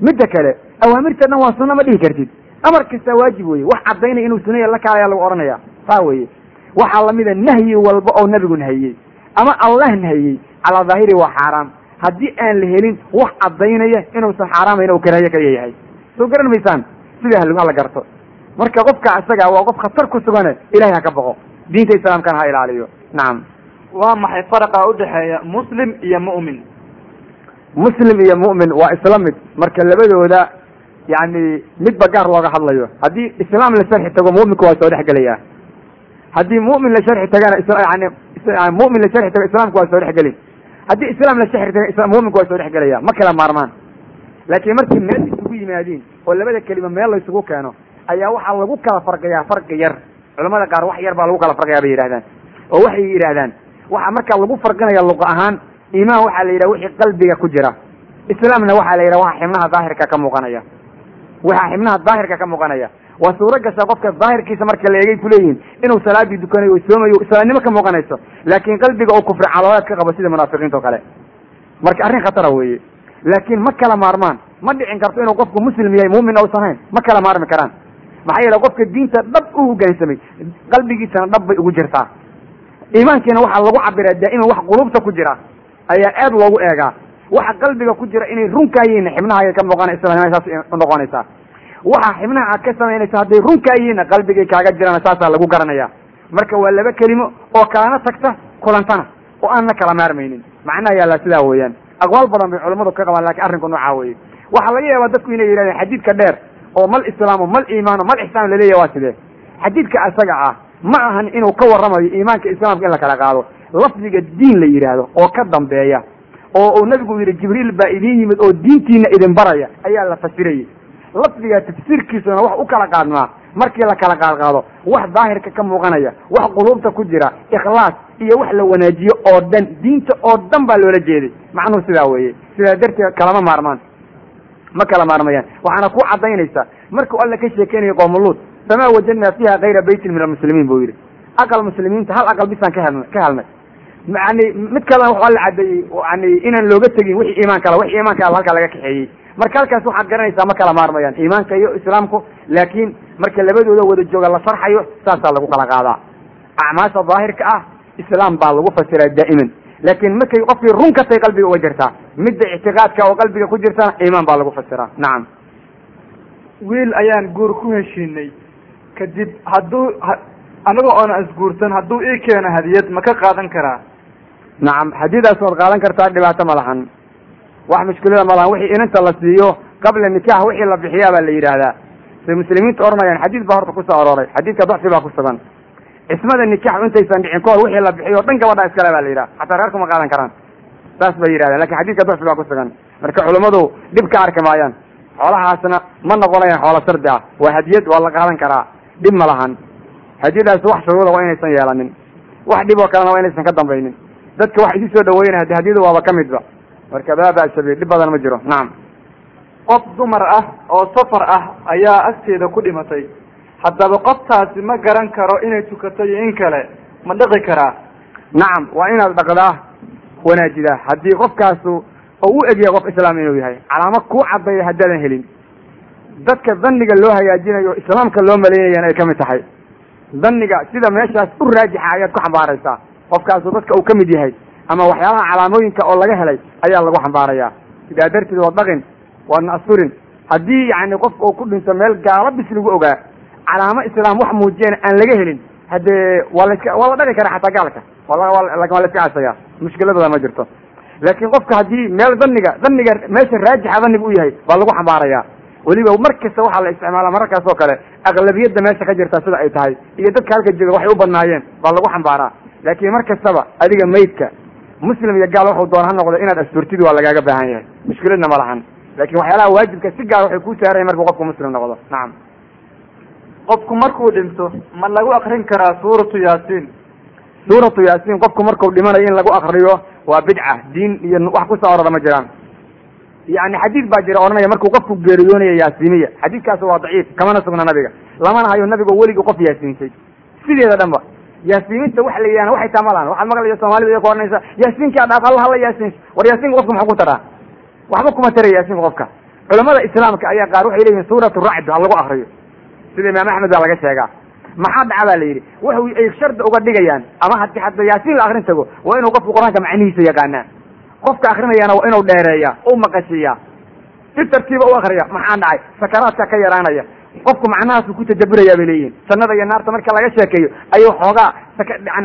midda kale awaamirta dhan waa sunno ma dhihi kartid. Amar kasta waajib weye wax caddaynaya inuu sunaya la kaalaya lagu odhanaya saa weye waxaa lamida nahyi walba oo nabigu nahiyey ama allah nahiyey calaa daahiri waa xaaraam. Haddii aan la helin wax caddaynaya inuusan xaaraamayn o karaahiye ka yahay soo garan maysaan sidaa hala garto. Marka qofka isaga waa qof khatar ku sugane ilahay ha ka baqo diinta islaamkana ha ilaaliyo. Nacam waa maxay faraqa udhexeeya muslim iyo mu'min muslim iyo mu'min waa isla mid marka labadooda yani midba gaar looga hadlayo. Haddii islaam la sharxi tago mu'minku waa soo dhex gelaya haddii mu'min la sharxi tagana yani mu'min la sharxi tago islaamku waa soo dhex gelin haddii islaam la sharxi tago mu'minku waa soo dhex gelaya ma kala maarmaan. Laakiin markii meel isugu yimaadiin oo labada kelima meel la isugu keeno ayaa waxaa lagu kala farqiyaa farqi yar. Culamada qaar wax yar baa lagu kala farqiyaa bay yidhahdaan oo waxay yidhahdaan waxa markaa lagu farqinaya luqa ahaan iimaan waxaa la yidhaha wixii qalbiga ku jira. Islaamna waxaa la yidhaha waxa xibnaha daahirka ka muuqanaya. Waxa xibnaha daahirka ka muuqanaya. Waa suuro gasha qofka daahirkiisa marka la eegay kuleeyihin inuu salaadii dukanayo o soomayo islaamnimo ka muuqanayso. Laakiin qalbiga oo kufri calooleed ka qabo sida munaafiqiinta o kale. Marka arrin khatara weeye. Laakiin ma kala maarmaan ma dhicin karto inuu qofku muslim yahay muumin uusan hayn ma kala maarmi karaan. Maxaa yeele qofka diinta dhab u hoggaansamay qalbigiisana dhab bay ugu jirtaa. Iimaankiina waxaa lagu cabiraa daa'iman wax qulubta ku jira ayaa aad loogu eegaa. Waxa qalbiga ku jira inay runkaayihiinna xibnahaga ka muuqana islaamnimada saas unoqonaysaa waxa xibnaha aad ka samaynaysa hadday runkaayihiinna qalbigay kaaga jirana saasaa lagu garanaya. Marka waa laba kelimo oo kalana tagta kulantana oo aan na kala maarmaynin. Macnaha yaallaa sidaa weeyaan. Aqwaal badan bay culammadu ka qabaan laakiin arrinku noocaa weeye. Waxaa laga yaabaa dadku inay yidhahdeen xadiidka dheer oo mal islaamu mal iimaano mal ixsaan laleeyahy waa sidee? Xadiidka isaga ah ma ahan inuu ka warramayo iimaanka islaamka in la kala qaado lafdiga diin la yidhaahdo oo ka dambeeya oo uu nabigu yidhi jibriil baa idin yimid oo diintiina idin baraya ayaa la fasirayay. Lafdiga tafsiirkiisuna wax u kala qaadmaa markii la kala qaadqaado wax daahirka ka muuqanaya wax quluubta ku jira ikhlaas iyo wax la wanaajiyo oo dhan diinta oo dhan baa loola jeeday. Macnuhu sidaa weeye. Sidaa darteed kalama maarmaan. Ma kala maarmayaan. Waxaana ku caddaynaysaa markuu alla ka sheekeynayo qoomuluud famaa wajadnaa fiiha kayra beytin min almuslimiin buu yidhi. Aqal muslimiinta hal aqal bisaan ka helnay yani mid kalena waxaa la cadeeyey yani inaan looga tegin wixii iimaan kala wixii iimaanka al halkaa laga kaxeeyey. Marka halkaas waxaad garanaysaa ma kala maarmayaan iimaanka iyo islaamku laakiin marka labadooda wada jooga la sarxayo saasaa lagu kala qaadaa. Acmaasha daahirka ah islaam baa lagu fasiraa daa'iman. Laakiin markay qofkii run ka tahay qalbiga uga jirtaa midda ictiqaadka oo qalbiga ku jirtana iimaan baa lagu fasiraa. Nacam wiil ayaan guur ku heshiinay kadib hadduu aniga oona isguursan hadduu ii keeno hadiyad ma ka qaadan karaa nacam hadidaas waad qaadan kartaa dhibaato ma lahan. Wax mushkilada ma lahan wixii inanta la siiyo qabla nikaax wixii la bixiyaa baa la yidhaahdaa. Say muslimiinta odhanayaan xadiid baa horta ku soo arooray xadiidka dacfi baa ku sugan. Cismada nikaax intaysan dhicin kahor wixii la bixiyo dhan gabadha iskale baa la yidhaha xataa reerku ma qaadan karaan. Saas bay yidhahdeen laakiin xadiidka dacfi baa ku sugan. Marka culummadu dhib ka arki maayaan. Xoolahaasna ma noqonayaan xoolo sardi ah waa hadiyad waa la qaadan karaa. Dhib ma lahan. Hadiyadaas wax shuruuda waa inaysan yeelanin wax dhib oo kalena waa inaysan ka dambaynin dadka wax isu soo dhaweynaya hadi hadiyadu waaba ka midba. Marka laa ba'sa dhib badan ma jiro. Nacam qof dumar ah oo safar ah ayaa agteeda ku dhimatay. Haddaba qoftaasi ma garan karo inay tukato iyo in kale. Ma dhiqi karaa? Nacam waa inaad dhaqdaa wanaajidaa haddii qofkaasu oo u egyahay qof islaam inuu yahay calaamo kuu caddeeya haddaadan helin. Dadka dhanniga loo hagaajinayo islaamka loo malaynayana ay ka mid tahay. Dhanniga sida meeshaas u raajixa ayaad ku xambaaraysaa qofkaasu dadka uu ka mid yahay ama waxyaalaha calaamooyinka oo laga helay ayaa lagu xambaarayaa sidaa darteed waa dhaqin waadna asturin haddii yani qofka uu ku dhinto meel gaalo bis lagu ogaa calaamo islaam wax muujiyana aan laga helin haddee waa laska waa la dhaqi karaa xataa gaalka. Waa la iska casaya mushkiladooda ma jirto. Laakiin qofka haddii meel dhanniga dhanniga meesha raajixa dhanniga u yahay baa lagu xambaaraya weliba mar kasta waxaa la isticmaala mararkaas oo kale aqlabiyadda meesha ka jirta sida ay tahay iyo dadka halka jooga waxay u badnaayeen baa lagu xambaaraa laakiin mar kastaba adiga maydka muslim iyo gaal waxuu doona ha noqdo inaad asturtid waa lagaaga baahan yahay. Mushkiladna ma lahan. Laakiin waxyaalaha waajibka si gaar waxay ku saarayan markuu qofku muslim noqdo. Nacam qofku markuu dhinto ma lagu akrin karaa suuratu yaasiin? Suuratu yaasiin qofku marku dhimanayo in lagu akriyo waa bidca diin iyo wax ku soo orora ma jiraan. Yani xadiid baa jira odhanaya markuu qofku geeriyoonaya yaasiimiya xadiidkaas waa daciif kamana sugna nabiga. Lamana hayo nabiga weligii qof yaasiinsay sideeda dhan ba yaasiiminta waxa la yidhahda waxay tamalaan waxaad maqlaya soomaalida iya ku odhanaysa yaasiinkaa dhaaf alla hala yaasiins war yaasiinka qofka muxuu ku taraa? Waxba kuma taraya yaasiinka qofka. Culamada islaamka ayaa qaar waxay leeyihiin suuratu racd ha lagu akriyo sida imaam axmed baa laga sheegaa. Maxaa dhaca baa la yidhi? Waxu ay shardi uga dhigayaan ama hadi hadda yaasiin la akrin tago waa inuu qofku qur'aanka macnihiisa yaqaanaa. Qofka akrinayana waa inuu dheereeya u maqashiiya si tartiiba u akriya maxaa dhacay? Sakaraadka ka yaraanaya qofku macnahaasu ku tadaburaya bay leeyihiin jannada iyo naarta marka laga sheekeeyo ayuu xoogaa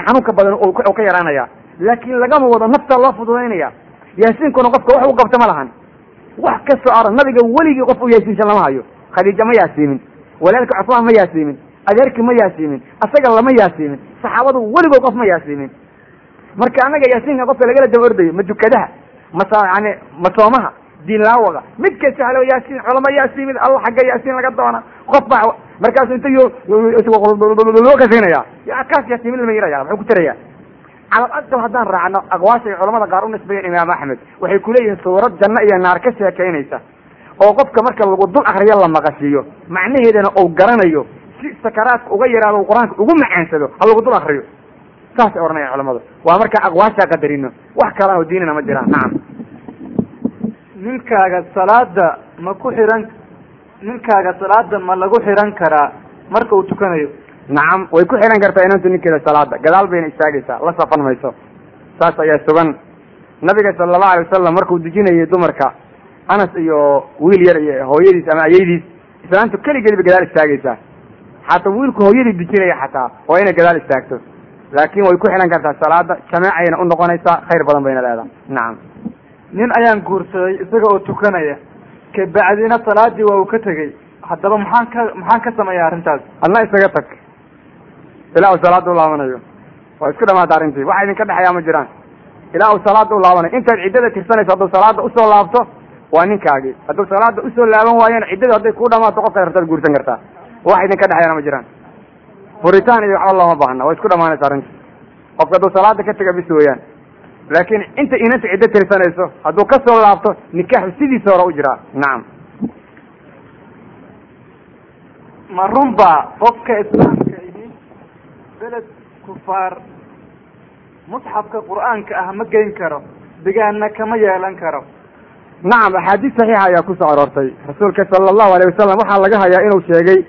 xanuunka badan u ka yaraanaya laakiin lagama wado nafta loo fududaynaya yaasiinkuna qofka wax u qabta ma lahan. Wax kastoo aran nabiga weligii qof u yaasiinsan lama hayo. Khadiija ma yaasiimin. Walaalka cusmaan ma yaasiimin. Adeerki ma yaasiimin. Asaga lama yaasiimin. Saxaabadu weligood qof ma yaasiimin. Marka annaga yaasiinka qofka lagala daba ordayo ma dukadaha masa yani masoomaha diinlaawaga mid kasta halo yaasiin culama yaasiimin alla xagga yaasiin laga doona. Qof baa markaasu inta loo kasinaya kaas yaasiimin lama yiraya muxuu ku taraya calal aqal haddaan raacno aqwaasha ay culamada qaar u nisbeeyeen imaam axmed. Waxay kuleeyihiin suurad janno iyo naar ka sheekaynaysa. Oo qofka marka lagu dul akriyo la maqashiiyo macnaheedana uu garanayo. Si sakaraadka uga yaraado qur'aanka ugu macaansado ha lagu dul akriyo saasay odhanayaan culamadu. Waa markaa aqwaashaa qadarino wax kala oo diinina ma jiraan nacam ninkaaga salaada ma ku xihan ninkaaga salaada ma lagu xihan karaa? Marka uu tukanayo. Nacam way ku xihan kartaa inantu ninkeeda salaada gadaal bayna istaagaysaa. La safan mayso. Saas ayaa sugan. Nabiga sala allahu alay wasalam markuu dejinayay dumarka anas iyo wiil yar iyo hooyadiis ama ayaydiis islaantu keligeed bay gadaal istaagaysaa. Xataa wiilku hooyadii dejinaya xataa waa inay gadaal istaagto. Laakin way ku xihan kartaa salaada jameecayna u noqonaysaa. Khayr badan bayna leedahay. Nacam nin ayaan guursaday isaga oo tukanaya. Kabacdina salaadii waa uu ka tegey. Haddaba maxaan ka maxaan ka sameeya arrintaas? Adna isaga tag. Ilaa uu salaada u laabanayo. Waa isku dhamaata arrintii. Waxa idinka dhexeeyaa ma jiraan. Ilaa uu salaada u laabanayo. Intaad ciddada tirsanayso hadduu salaada u soo laabto waa ninkaagii. Hadduu salaada u soo laaban waayana ciddadu hadday kuu dhamaato qofka rabtaad guursan kartaa. Wax idinka dhexeeyana ma jiraan. Furitaan iyo waxba looma baahna. Waa isku dhamaanaysa arrintii. Qofka hadduu salaada ka tega bis weeyaan laakiin inta inanta ciddo tirsanayso hadduu ka soo laabto nikaaxu sidiisa hore u jiraa. Nacam ma runba qofka islaamka ihi beled kufaar musxafka qur'aanka ah ma geyn karo degaanna kama yeelan karo. Nacam axaadiis saxiixa ayaa ku soo aroortay. Rasuulka sala allahu alayh wasalam waxaa laga hayaa inuu sheegay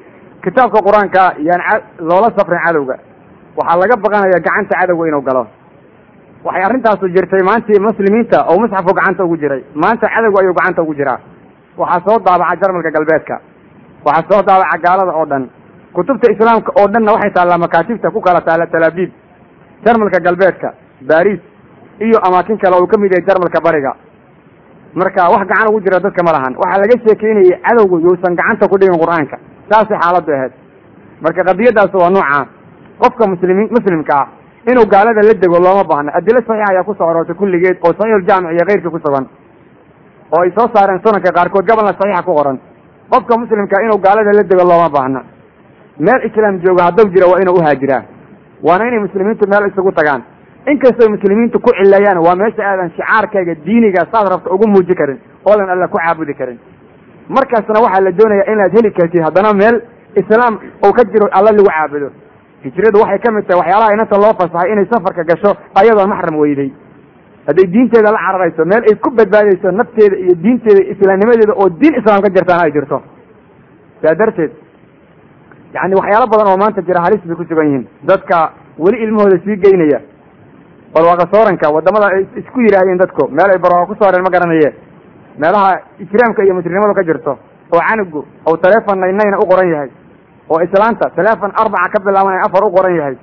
kitaabka qur'aanka yaan loola safrin cadowga. Waxaa laga baqanaya gacanta cadowga inuu galo waxay arrintaasu jirtay maantii muslimiinta oo musxafku gacanta ugu jiray. Maanta cadowga ayuu gacanta ugu jiraa. Waxaa soo daabaca jarmalka galbeedka. Waxaa soo daabaca gaalada oo dhan. Kutubta islaamka oo dhanna waxay taallaa makaatibta ku kala taalla talaabiib jarmalka galbeedka baris iyo amaakin kale uu ka mid yahay jarmalka bariga. Marka wax gacan ugu jira dadka ma lahan. Waxaa laga sheekeynayay cadowgu yuusan gacanta ku dhigin qur'aanka. Saasay xaaladdu ahayd. Marka qadiyadaas waa nooca. Qofka muslimiin muslimka ah inuu gaalada la dego looma baahno adilo saxiix ayaa ku soo aroortay kulligeed oo saxiixuljaamic iyo keyrkii ku sugan oo ay soo saareen sunanka qaarkood gabalna saxiixa ku qoran. Qofka muslimka inuu gaalada la dego looma baahno meel islaam jooga hadduu jira waa inuu uhaajiraa waana inay muslimiintu meel isugu tagaan. Inkastoo muslimiintu ku cilayaan waa meesha aadan shicaarkayga diiniga saad rabta ugu muuji karin oodan alla ku caabudi karin. Markaasna waxaa la doonayaa inaad heli kartid haddana meel islaam uu ka jiro alla lagu caabudo hijradu waxay ka mid tahay waxyaalaha inanta loo fasaxay inay safarka gasho ayadoon maxram weyday. Hadday diinteeda la cararayso meel ay ku badbaadayso nafteeda iyo diinteeda islaamnimadeeda oo diin islaam ka jirtaana ay jirto. Saa darteed yani waxyaalo badan oo maanta jira halis bay ku sugan yihiin. Dadka weli ilmahooda sii geynaya barwaaqa sooranka waddamada ay isku yidhaahdeen dadku. Meel ay barwaaqa ku sooreen ma garanaye meelaha ijraamka iyo muslimnimadu ka jirto oo canugu ou taleefon naynayna u qoran yahay oo islaanta taleefon arbaca ka bilaaban afar u qoran yahay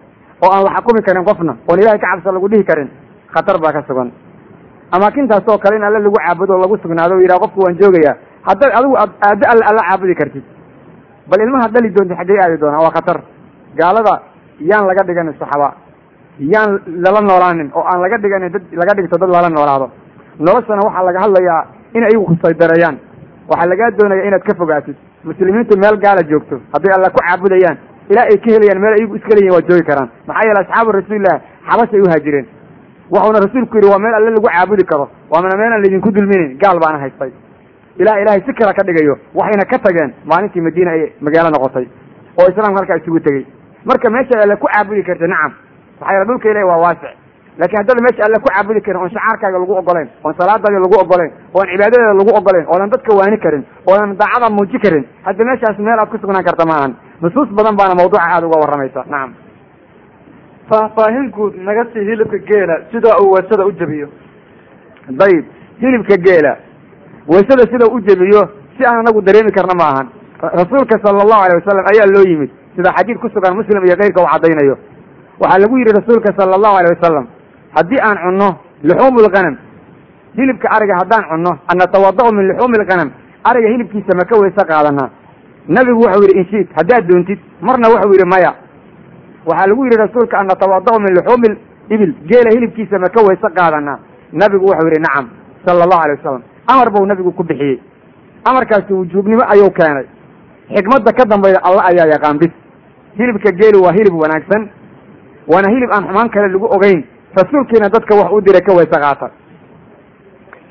oo aan la xakumi karin qofna oon ilahay ka cabsa lagu dhihi karin khatar baa ka sugan. Amaakintaas oo kale in alle lagu caabudo o lagu sugnaado o yidhaha qofku waan joogayaa haddaad adigu aado alle alla caabudi kartid. Bal ilmaha dhali doonta xaggey aadi doonaa waa khatar. Gaalada yaan laga dhiganin saxaba yaan lala noolaanin oo aan laga dhiganin dad laga dhigto dad lala noolaado. Noloshana waxaa laga hadlayaa in ayagu kusaydareeyaan waxaa lagaa doonaya inaad ka fogaatid muslimiintu meel gaala joogto hadday alla ku caabudayaan ilaa ay ka helayaan meel ayagu iska leeyihiin waa joogi karaan. Maxaa yeele asxaabu rasuulilah xabashay uhaajireen waxuuna rasuulku yidhi waa meel alle lagu caabudi karo. Waana meel aan laydinku dulminin gaal baana haystay. Ilaa ilaahay si kale ka dhigayo waxayna ka tageen maalintii madiina ay magaalo noqotay oo islaamka halkaa isugu tegey. Marka meesha alle ku caabudi karta nacam. Maxaa yeele dhulka ilahi waa waasic laakiin haddada meesha alle ku caabudi karin oon shacaarkaaga lagu ogoleyn oon salaadaada lagu ogoleyn oon cibaadadeeda lagu ogoleyn oodan dadka waani karin oodan daacada muuji karin hadda meeshaas meel aad ku sugnaan karta ma ahan. Nusuus badan baana mawduuca aada uga warramaysa. Nacam faahfaahin guud naga sii hilibka geela sida uu weesada u jebiyo. Dayib. Hilibka geela waysada sida u jebiyo si aan anagu dareemi karna ma ahan. Rasuulka sala allahu alay wasalam ayaa loo yimid. Sida xadiid ku sugan muslim iyo keyrka uu caddaynayo. Waxaa lagu yidhi rasuulka sala allahu alay wasalam haddii aan cunno luxuumu lghanam hilibka ariga haddaan cunno an natawada'u min luxuumi lghanam ariga hilibkiisa ma ka weyse qaadanaa nabigu wuxuu yidhi inshiid haddaad doontid marna wuxuu yidhi maya. Waxaa lagu yidhi rasuulka an natawada'u min luxuumi ibil geela hilibkiisa ma ka weyse qaadanaa nabigu wuxuu yidhi nacam sala allahu alay wasalam amar buu nabigu ku bixiyey. Amarkaasi wujuubnimo ayuu keenay. Xikmadda ka dambayda alla ayaa yaqaan bis hilibka geelu waa hilib wanaagsan waana hilib aan xumaan kale lagu ogeyn rasuulkiina dadka wax u diray ka weyse qaata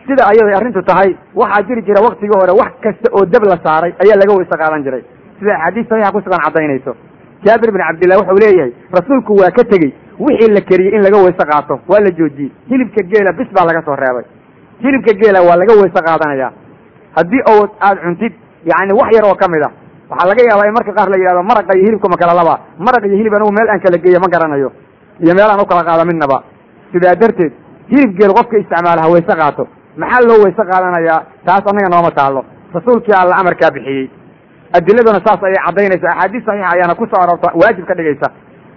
sida ayaday arrintu tahay waxaa jiri jira waktigii hore wax kasta oo dab la saaray ayaa laga weyse qaadan jiray. Sida axaadiis saxiixa ku sugan caddaynayso. Jaabir bin cabdillah wuxuu leeyahay rasuulku waa ka tegey wixii la keriyey in laga weyse qaato waa la joojiyey. Hilibka geela bis baa laga soo reebay. Hilibka geela waa laga weyse qaadanaya. Haddii oo aad cuntid yacni wax yar oo ka mid a waxaa laga yaabaa in marka qaar la yidhahdo maraqa iyo hilibka ma kala laba maraq iyo hilib anigu meel aan kala geeyo ma garanayo iyo meel aan u kala qaado midnaba. Sidaa darteed hilib geel qofka isticmaala ha weyse qaato. Maxaa loo weyse qaadanayaa? Taas annaga nooma taalo rasuulkii alla amarkaa bixiyey. Adiladuna saas ayay caddaynaysa axaadiis saxiixa ayaana ku soo aroorta. Waajib ka dhigaysa.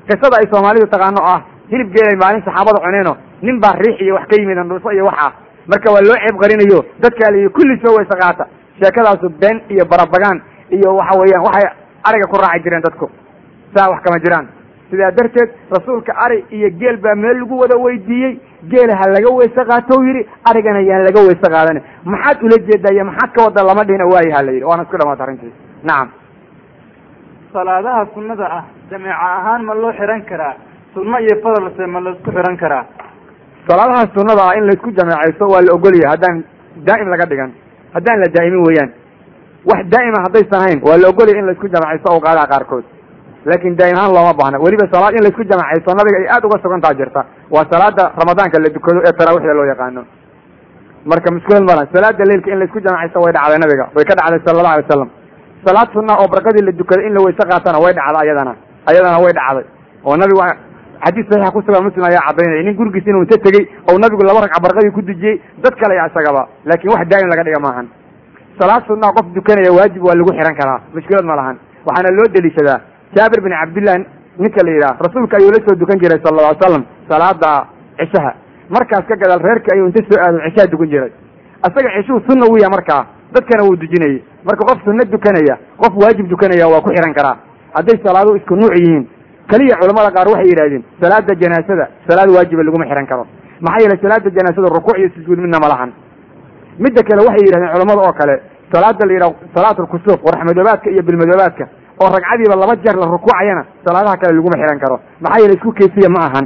Qisada ay soomaalidu taqaano ah hilib geelay maalin saxaabada cuneeno nin baa riix iyo wax ka yimid andhuufo iyo wax ah. Marka waa loo ceeb qarinayo dadkaa la kulli soo weyse qaata. Sheekadaasu been iyo barabagaan iyo waxa weeyaan waxay ariga ku raaci jireen dadku. Saa wax kama jiraan sidaa darteed rasuulka ari iyo geel baa meel lagu wada weydiiyey. geela ha laga weyse qaato yidhi arigana yaan laga weyse qaadan maxaad ula jeedaa iyo maxaad ka wada lama dhihina waayi ha la yidhi. Waana isku dhamaata arrintii nacam salaadaha sunnada ah jameeca ahaan ma loo xihan karaa? Sunno iyo fadalse ma la isku xihan karaa? Salaadaha sunnada ah in laysku jameecaysto waa la ogolyahay. Haddaan daa'im laga dhigan haddaan la daa'imin weeyaan wax daa'ima haddaysan hayn waa la ogolyahay in laysku jamacaysto awqaadaha qaarkood laakin daa'im ahaan looma baahna. Weliba salaad in laysku jamacaysto nabiga ay aada uga sugantaa jirta. Waa salaada ramadaanka la dukado ee taraawiixda loo yaqaano. Marka mushkilad malan salaada leilka in laysku jamacaysto way dhacday nabiga. Way ka dhacday sala allahu alay wasalam salaad sunna oo barqadii la dukaday in la weyse qaatana way dhacda ayadana. Ayadana way dhacday. Oo nabigu xadiis saxiixa ku sugan muslim ayaa caddaynaya nin gurigiis inuu inta tegey oo nabigu laba ragca barqadii ku dujiyey dad kale ya isagaba. Laakin wax daa'im laga dhiga maahan. Salaad sunna qof dukanaya waajib waa lagu xihan karaa. Mushkilad ma lahan waxaana loo deliishadaa jaabir bin cabdillah ninka la yidhaha rasuulka ayuu la soo dukan jiray sala alla ly slam salaada cishaha. Markaas ka gadaal reerka ayuu inta soo aado cishaha dukan jiray. Asaga cishuhu sunna wiya markaa dadkana wuu dujinayay. Marka qof sunno dukanaya qof waajib dukanaya waa ku xihan karaa. Hadday salaadu isku nuuc yihiin keliya culamada qaar waxay yidhahdeen salaada janaasada salaad waajiba laguma xihan karo. Maxaa yeelay salaada janaasada rukuuc iyo sujuud midna ma lahan. Midda kale waxay yidhahdeen culamada oo kale salaada la yidhaha salaatulkusuuf warxmadoobaadka iyo bilmadoobaadka oo ragcadiiba laba jeer la rukuucayana salaadaha kale laguma xihan karo. Maxaa yeelay isku kayfiya ma ahan.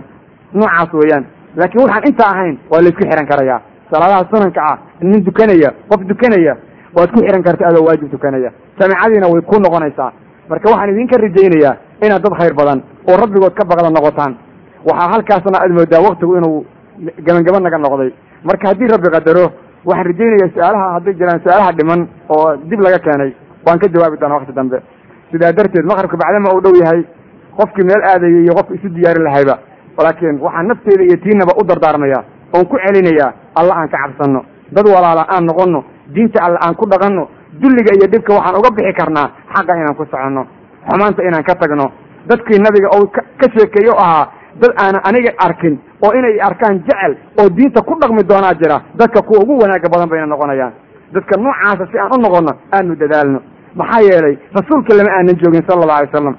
Noocaas weeyaan. Laakiin waxaan intaa ahayn waa laysku xihan karayaa salaadaha sunanka ah nin dukanaya qof dukanaya waad ku xihan karta adoo waajib tukanaya samicadiina way ku noqonaysaa. Marka waxaan idinka rajaynayaa inaad dad khayr badan oo rabbigood ka baqda noqotaan. Waxaa halkaasna aad moodaa waktigu inuu gabangaba naga noqday. Marka haddii rabbi qadaro waxaan rajaynayaa su'aalaha hadday jiraan su'aalaha dhiman oo dib laga keenay waan ka jawaabi doonaa wakti dambe sidaa darteed maqribka bacdama uu dhow yahay qofkii meel aadayay iyo qofki isu diyaarin lahayba. Laakiin waxaan nafteeda iyo tiinaba u dardaarmaya oon ku celinayaa alla aan ka cabsanno dad walaala aan noqonno diinta alle aan ku dhaqanno dulliga iyo dhibka waxaan uga bixi karnaa xaqa inaan ku soconno xumaanta inaan ka tagno. Dadkii nabiga oo ka sheekeeyo ahaa dad aanan aniga arkin oo inay arkaan jecel oo diinta ku dhaqmi doonaa jira dadka kuwa ugu wanaaga badan bayna noqonayaan. Dadka noocaasa si aan u noqonno aanu dadaalno maxaa yeelay rasuulka lama aanan joogin sala allahu alay wasalam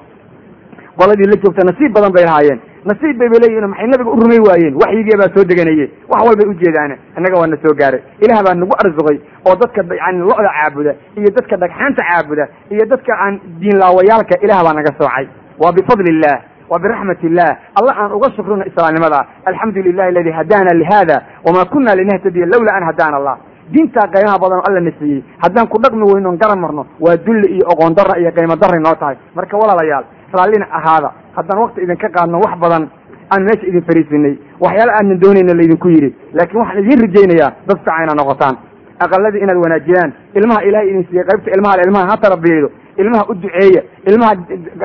qoladii la joogta nasiib badan bay lahaayeen. Nasiib bay ba leeyihiin maxay nabiga u rumay waayeen. Waxyigii baa soo deganaye wax walbay ujeedaan innaga waa na soo gaaray. Ilaah baa nagu arsuqay oo dadka yani lo-da caabuda iyo dadka dhagxaanta caabuda iyo dadka aan diinlaawayaalka ilaah baa naga soocay. Waa bifadli illah wa biraxmat illah alla aan uga shukrino islaamnimada. Alxamdu lilahi aladi hadaana lihada wama kuna linahtadiya lawla an hadaana allah diintaa qaymaha badan alla na siiyey haddaan ku dhaqmi weyno on marno waa dulli iyo oqoon darra iyo qiimo darray noo tahay. Marka walaalayaal raallina ahaada. Haddaan wakti idinka qaadno wax badan aan meesha idin fariisinay. Waxyaala aanan doonayna laydinku yidhi. Laakiin waxaan idin rajaynayaa dad inaad noqotaan. Aqaladii inaad wanaajiyaan ilmaha ilaahay idin siiyey qaybta ilmaha ilmaha ha tarbiyeydo ilmaha u duceeya ilmaha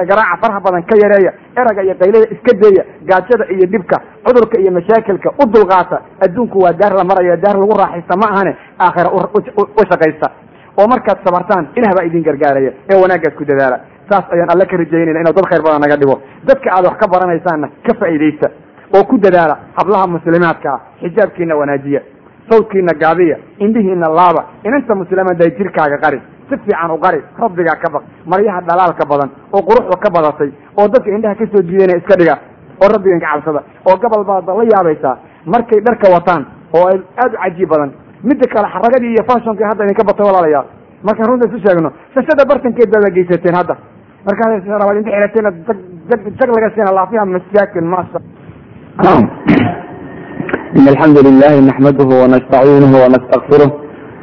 garaaca farha badan ka yareeya eraga iyo qaylada iska deeya gaajada iyo dhibka cudurka iyo mashaakilka u dulqaata adduunku waa daar la maraya daar lagu raaxaysta ma ahane aakhira u shaqaysta. Oo markaad sabartaan ilah baa idin gargaaraya ee wanaaggaas ku dadaala. Saas ayaan alle ka rajaynayna inuu dad khayr badan naga dhigo. Dadka aad wax ka baranaysaanna ka faa'iidaysta oo ku dadaala hablaha muslimaadka ah xijaabkiina wanaajiya sawdkiina gaabiya indhihiina laaba inanta muslimaada jirkaaga qari si fiican u qari. Rabbigaa ka baq maryaha dhalaalka badan oo quruxda ka badatay oo dadka indhaha ka soo soo iska dhiga oo rabbigan ka cabsada oo gobol baad la yaabaysaa. Markay dharka wataan oo aada u cajiib badan. Midda kale xaragadii iyo fashonkii hadda idinka batay walaalayaal markaan runta isu sheegno sasada bartankeed baada geysateen hadda. Markaasrabaad inta xirateena jag laga siina laafiha masaakin maasa *clears throat* in alxamdu lilahi naxmaduhu wanastaciinuhu wanastakfiruh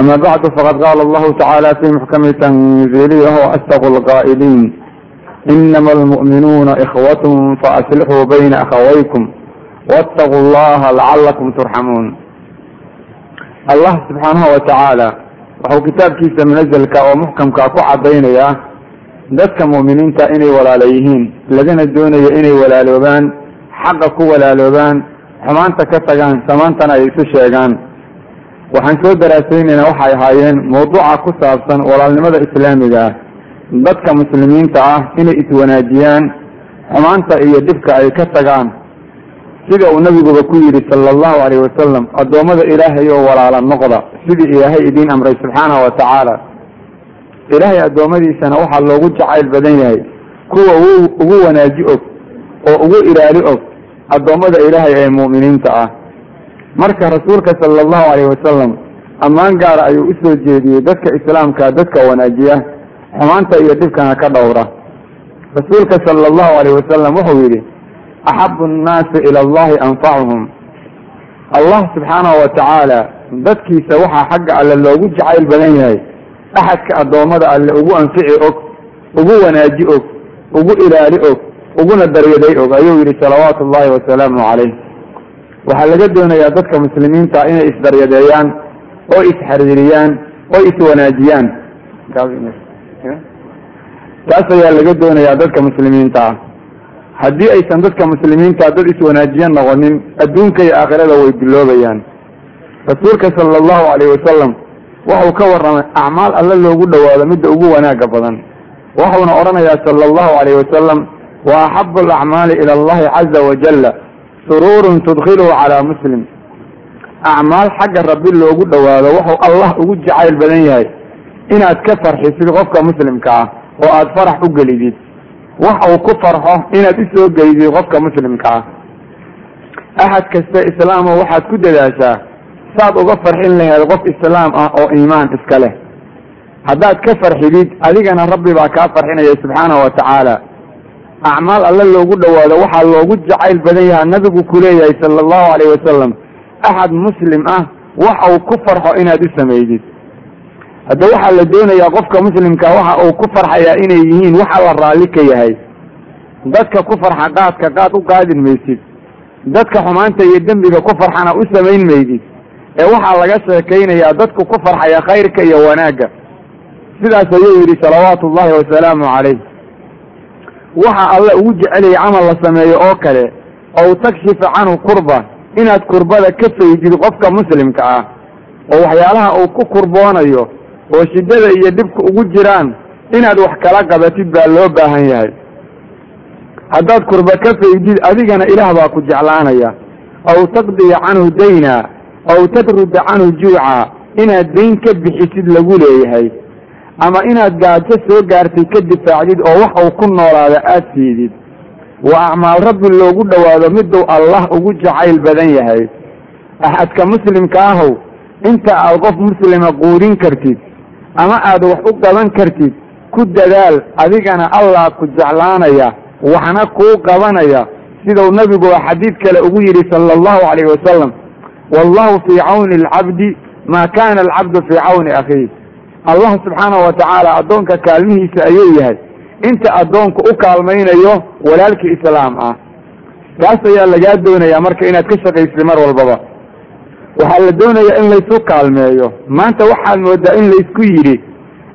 أما بعد فقد قال الله تعالى في محكم تنزيله وهو أصدق القائلين إنما المؤمنون إخوة فأصلحوا بين أخويكم واتقوا الله لعلكم ترحمون الله سبحانه وتعالى وحو كتاب كيسا منزلك ومحكمك أكو عبينيا dadka mu'miniinta inay walaalayihiin lagana doonayo inay walaaloobaan xaqa ku walaaloobaan xumaanta ka tagaan samaantana ay isu sheegaan waxaan soo daraasaynaynaa waxay ahaayeen mawduuca ku saabsan walaalnimada islaamiga ah. Dadka muslimiinta ah inay iswanaajiyaan xumaanta iyo dhibka ay ka tagaan. Sida uu nabiguba ku yidhi sala allahu alayh wasalam addoommada ilaahay oo walaala noqda sidii ilaahay idiin amray subxaanahu wa tacaala. Ilaahay addoommadiisana waxaa loogu jacayl badan yahay. Kuwa ugu wanaaji og oo ugu ilaali og addoommada ilaahay ee mu'miniinta ah marka rasuulka sala allahu alayh wasalam ammaan gaara ayuu u soo jeediyey dadka islaamka dadka wanaajiya xumaanta iyo dhibkana ka dhowra. Rasuulka sala allahu alayh wasalam wuxuu yidhi axabu annaasi ila allahi anfacuhum allah subxaanahu wa tacaala dadkiisa waxaa xagga alle loogu jacayl badan yahay. Axadka addoommada alle ugu anfici og ugu wanaaji og ugu ilaali og uguna daryaday og ayuu yidhi salawaatu ullahi wasalaamu calayh waxaa laga doonayaa dadka muslimiinta inay isdaryadeeyaan oo isxariiriyaan oo iswanaajiyaan taas ayaa laga doonayaa dadka muslimiinta. Ah haddii aysan dadka muslimiinta dad iswanaajiya noqonin adduunka iyo aakhirada way dilloobayaan rasuulka sala allahu alayh wasalam waxau ka warramay acmaal alle loogu dhowaado midda ugu wanaaga badan. Waxuuna odhanayaa sala allahu alayh wasalam wa axabu alacmaali ila allahi caza wajalla sururun tudkhiluhu calaa muslim. Acmaal xagga rabbi loogu dhowaado wuxuu allah ugu jacayl badan yahay. Inaad ka farxisid qofka muslimka ah oo aada farax u gelidid. Wax uu ku farxo inaad u soo gelidid qofka muslimka ah. Axad kasta islaamo waxaad ku dadaashaa saad uga farxin laheed qof islaam ah oo iimaan iska leh. Haddaad ka farxidid adigana rabbi baa kaa farxinaya subxaanahu wa tacaala acmaal alle loogu dhowaado waxaa loogu jacayl badan yahaa nabigu ku leeyahay sala allahu alayh wasalam axad muslim ah wax uu ku farxo inaad u samaydid. Hadda waxaa la doonayaa qofka muslimka waxa uu ku farxayaa inay yihiin waxa la raalli ka yahay. Dadka ku farxa qaadka qaad u qaadin maysid. Dadka xumaanta iyo dembiga ku farxana u samayn maydid ee waxaa laga sheekaynayaa dadku ku farxaya khayrka iyo wanaagga. Sidaas ayuu yidhi salawaatu ullahi wasalaamu calayh waxa alle ugu jeceliyay camal la sameeyo oo kale ow takshifa canhu kurba inaad kurbada ka faydid qofka muslimka ah. Oo waxyaalaha uu ku kurboonayo oo shiddada iyo dhibka ugu jiraan inaad wax kala qabatid baa loo baahan yahay. Haddaad kurba ka faydid adigana ilaah baa ku jeclaanaya. Aw taqdiya canhu dayna aw tadruda canhu juuca inaad dayn ka bixisid lagu leeyahay ama inaad gaajo soo gaartay ka difaacdid oo wax uu ku noolaada aad siidid waa acmaal rabbi loogu dhowaado miduu allah ugu jacayl badan yahay. Axadka muslimka ahow inta aad qof muslima quudin kartid ama aad wax u qaban kartid ku dadaal adigana allah ku jeclaanaya waxna kuu qabanaya. Siduu nebigu xadiid kale ugu yidhi sala allahu calayhi wasalam wallahu fii cawni alcabdi maa kaana alcabdu fii cawni akhiih allah subxaanahu wa tacaala addoonka kaalmihiisa ayuu yahay. Inta addoonku u kaalmaynayo walaalkii islaam ah. Taas ayaa lagaa doonayaa marka inaad ka shaqaysid mar walbaba. Waxaa la doonayaa in laysu kaalmeeyo. Maanta waxaad moodaa in laysku yidhi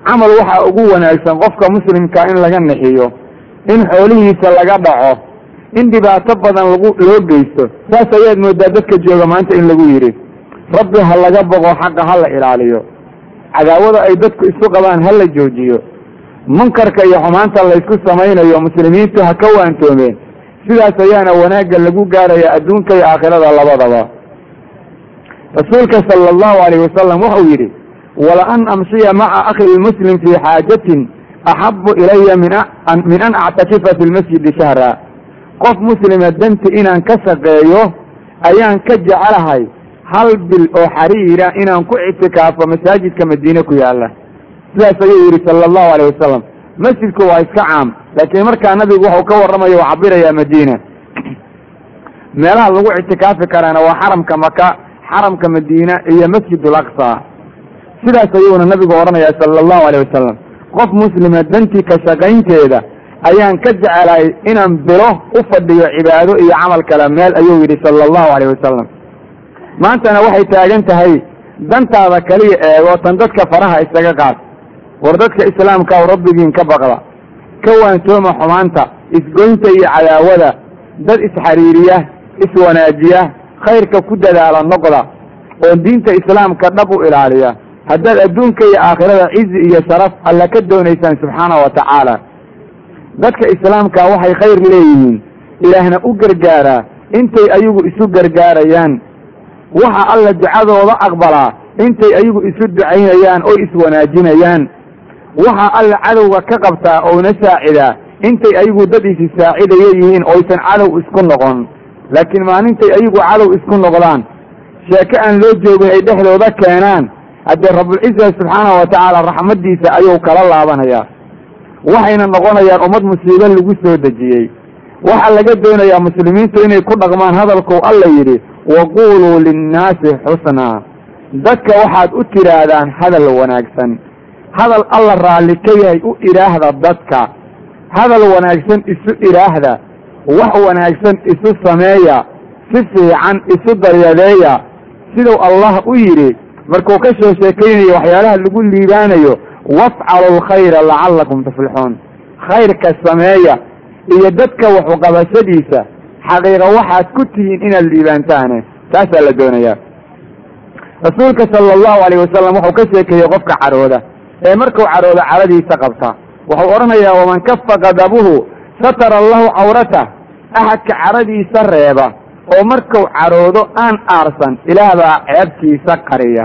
camal waxaa ugu wanaagsan qofka muslimka in laga nixiyo in xoolihiisa laga dhaco in dhibaato badan lagu loo geysto. Saas ayaad moodaa dadka jooga maanta in lagu yidhi rabbi ha laga boqo xaqa ha la ilaaliyo cadaawada ay dadku isu qabaan ha la joojiyo. Munkarka iyo xumaanta laysku samaynayo muslimiintu ha ka waantoomeen. Sidaas ayaana wanaagga lagu gaaraya adduunka iyo aakhirada labadaba. Rasuulka sala allahu alayhi wasalam wuxuu yidhi wala an amshiya maca akhi lmuslim fii xaajatin axabu ilaya min an actakifa fi lmasjidi shahra. Qof muslima danti inaan ka shaqeeyo ayaan ka jecelahay hal bil oo xariira inaan ku ictikaafo masaajidka madiine ku yaalla sidaas ayuu yidhi sala allahu alayh wasalam masjidku waa iska caam laakiin markaa nabigu waxau ka warramayo u cabirayaa madiina meelaha lagu ictikaafi karaana waa xaramka maka xaramka madiina iyo masjid alaqsa sidaas ayuuna nabigu odhanayaa sala allahu alayh wasalam qof muslima dantii ka shaqaynteeda ayaan ka jecelahay inaan bilo u fadhiyo cibaado iyo camal kale meel ayuu yidhi sala allahu alayh wasalam maantana waxay taagan tahay dantaada kaliya eego tan dadka faraha isaga qaad. War dadka islaamka aw rabbigiin ka baqda. Ka waantooma xumaanta isgoynta iyo cadaawada. Dad isxariiriya iswanaajiya khayrka ku dadaala noqda oo diinta islaamka dhab u ilaaliya. Haddaad adduunka iyo aakhirada cizi iyo sharaf alla ka doonaysaan subxaana wa tacaala. Dadka islaamka waxay khayr leeyihiin. Ilaahna u gargaaraa intay ayagu isu gargaarayaan waxa alla ducadooda aqbalaa intay ayagu isu ducaynayaan oo iswanaajinayaan waxa alla cadowga ka qabtaa oona saacidaa intay ayagu dad isi saacidaya yihiin oysan cadow isku noqon. Laakiin maalintay ayagu cadow isku noqdaan sheeke aan loo joogin ay dhexdooda keenaan. Haddee rabulciza subxaanahu wa tacaala raxmaddiisa ayuu kala laabanayaa waxayna noqonayaan ummad musiibo lagu soo dejiyey. Waxaa laga doonayaa muslimiintu inay ku dhaqmaan hadalkou alla yidhi waquuluu linnaasi xusnaa dadka waxaad u tidhaahdaan hadal wanaagsan hadal alla raalli ka yahay u idhaahda dadka hadal wanaagsan isu idhaahda wax wanaagsan isu sameeya si fiican isu daryadeeya siduu allah u yidhi markuu ka soo sheekaynayo waxyaalaha lagu liibaanayo wafcalu lkhayra lacallakum tuflixuun khayrka sameeya iyo dadka waxuqabashadiisa xaqiiqa waxaad ku tihiin inaad liibaantaane taasaa la doonayaa. Rasuulka sala allahu alayh wasalam wuxuu ka sheekeeyey qofka cadhooda. Ee markuu cadhooda cadhadiisa qabta. Wuxuu odhanayaa waman kafa qadabuhu satara allahu cawratah axadka cadhadiisa reeba oo markuu cadhoodo aan aarsan ilaah baa ceebtiisa qariya.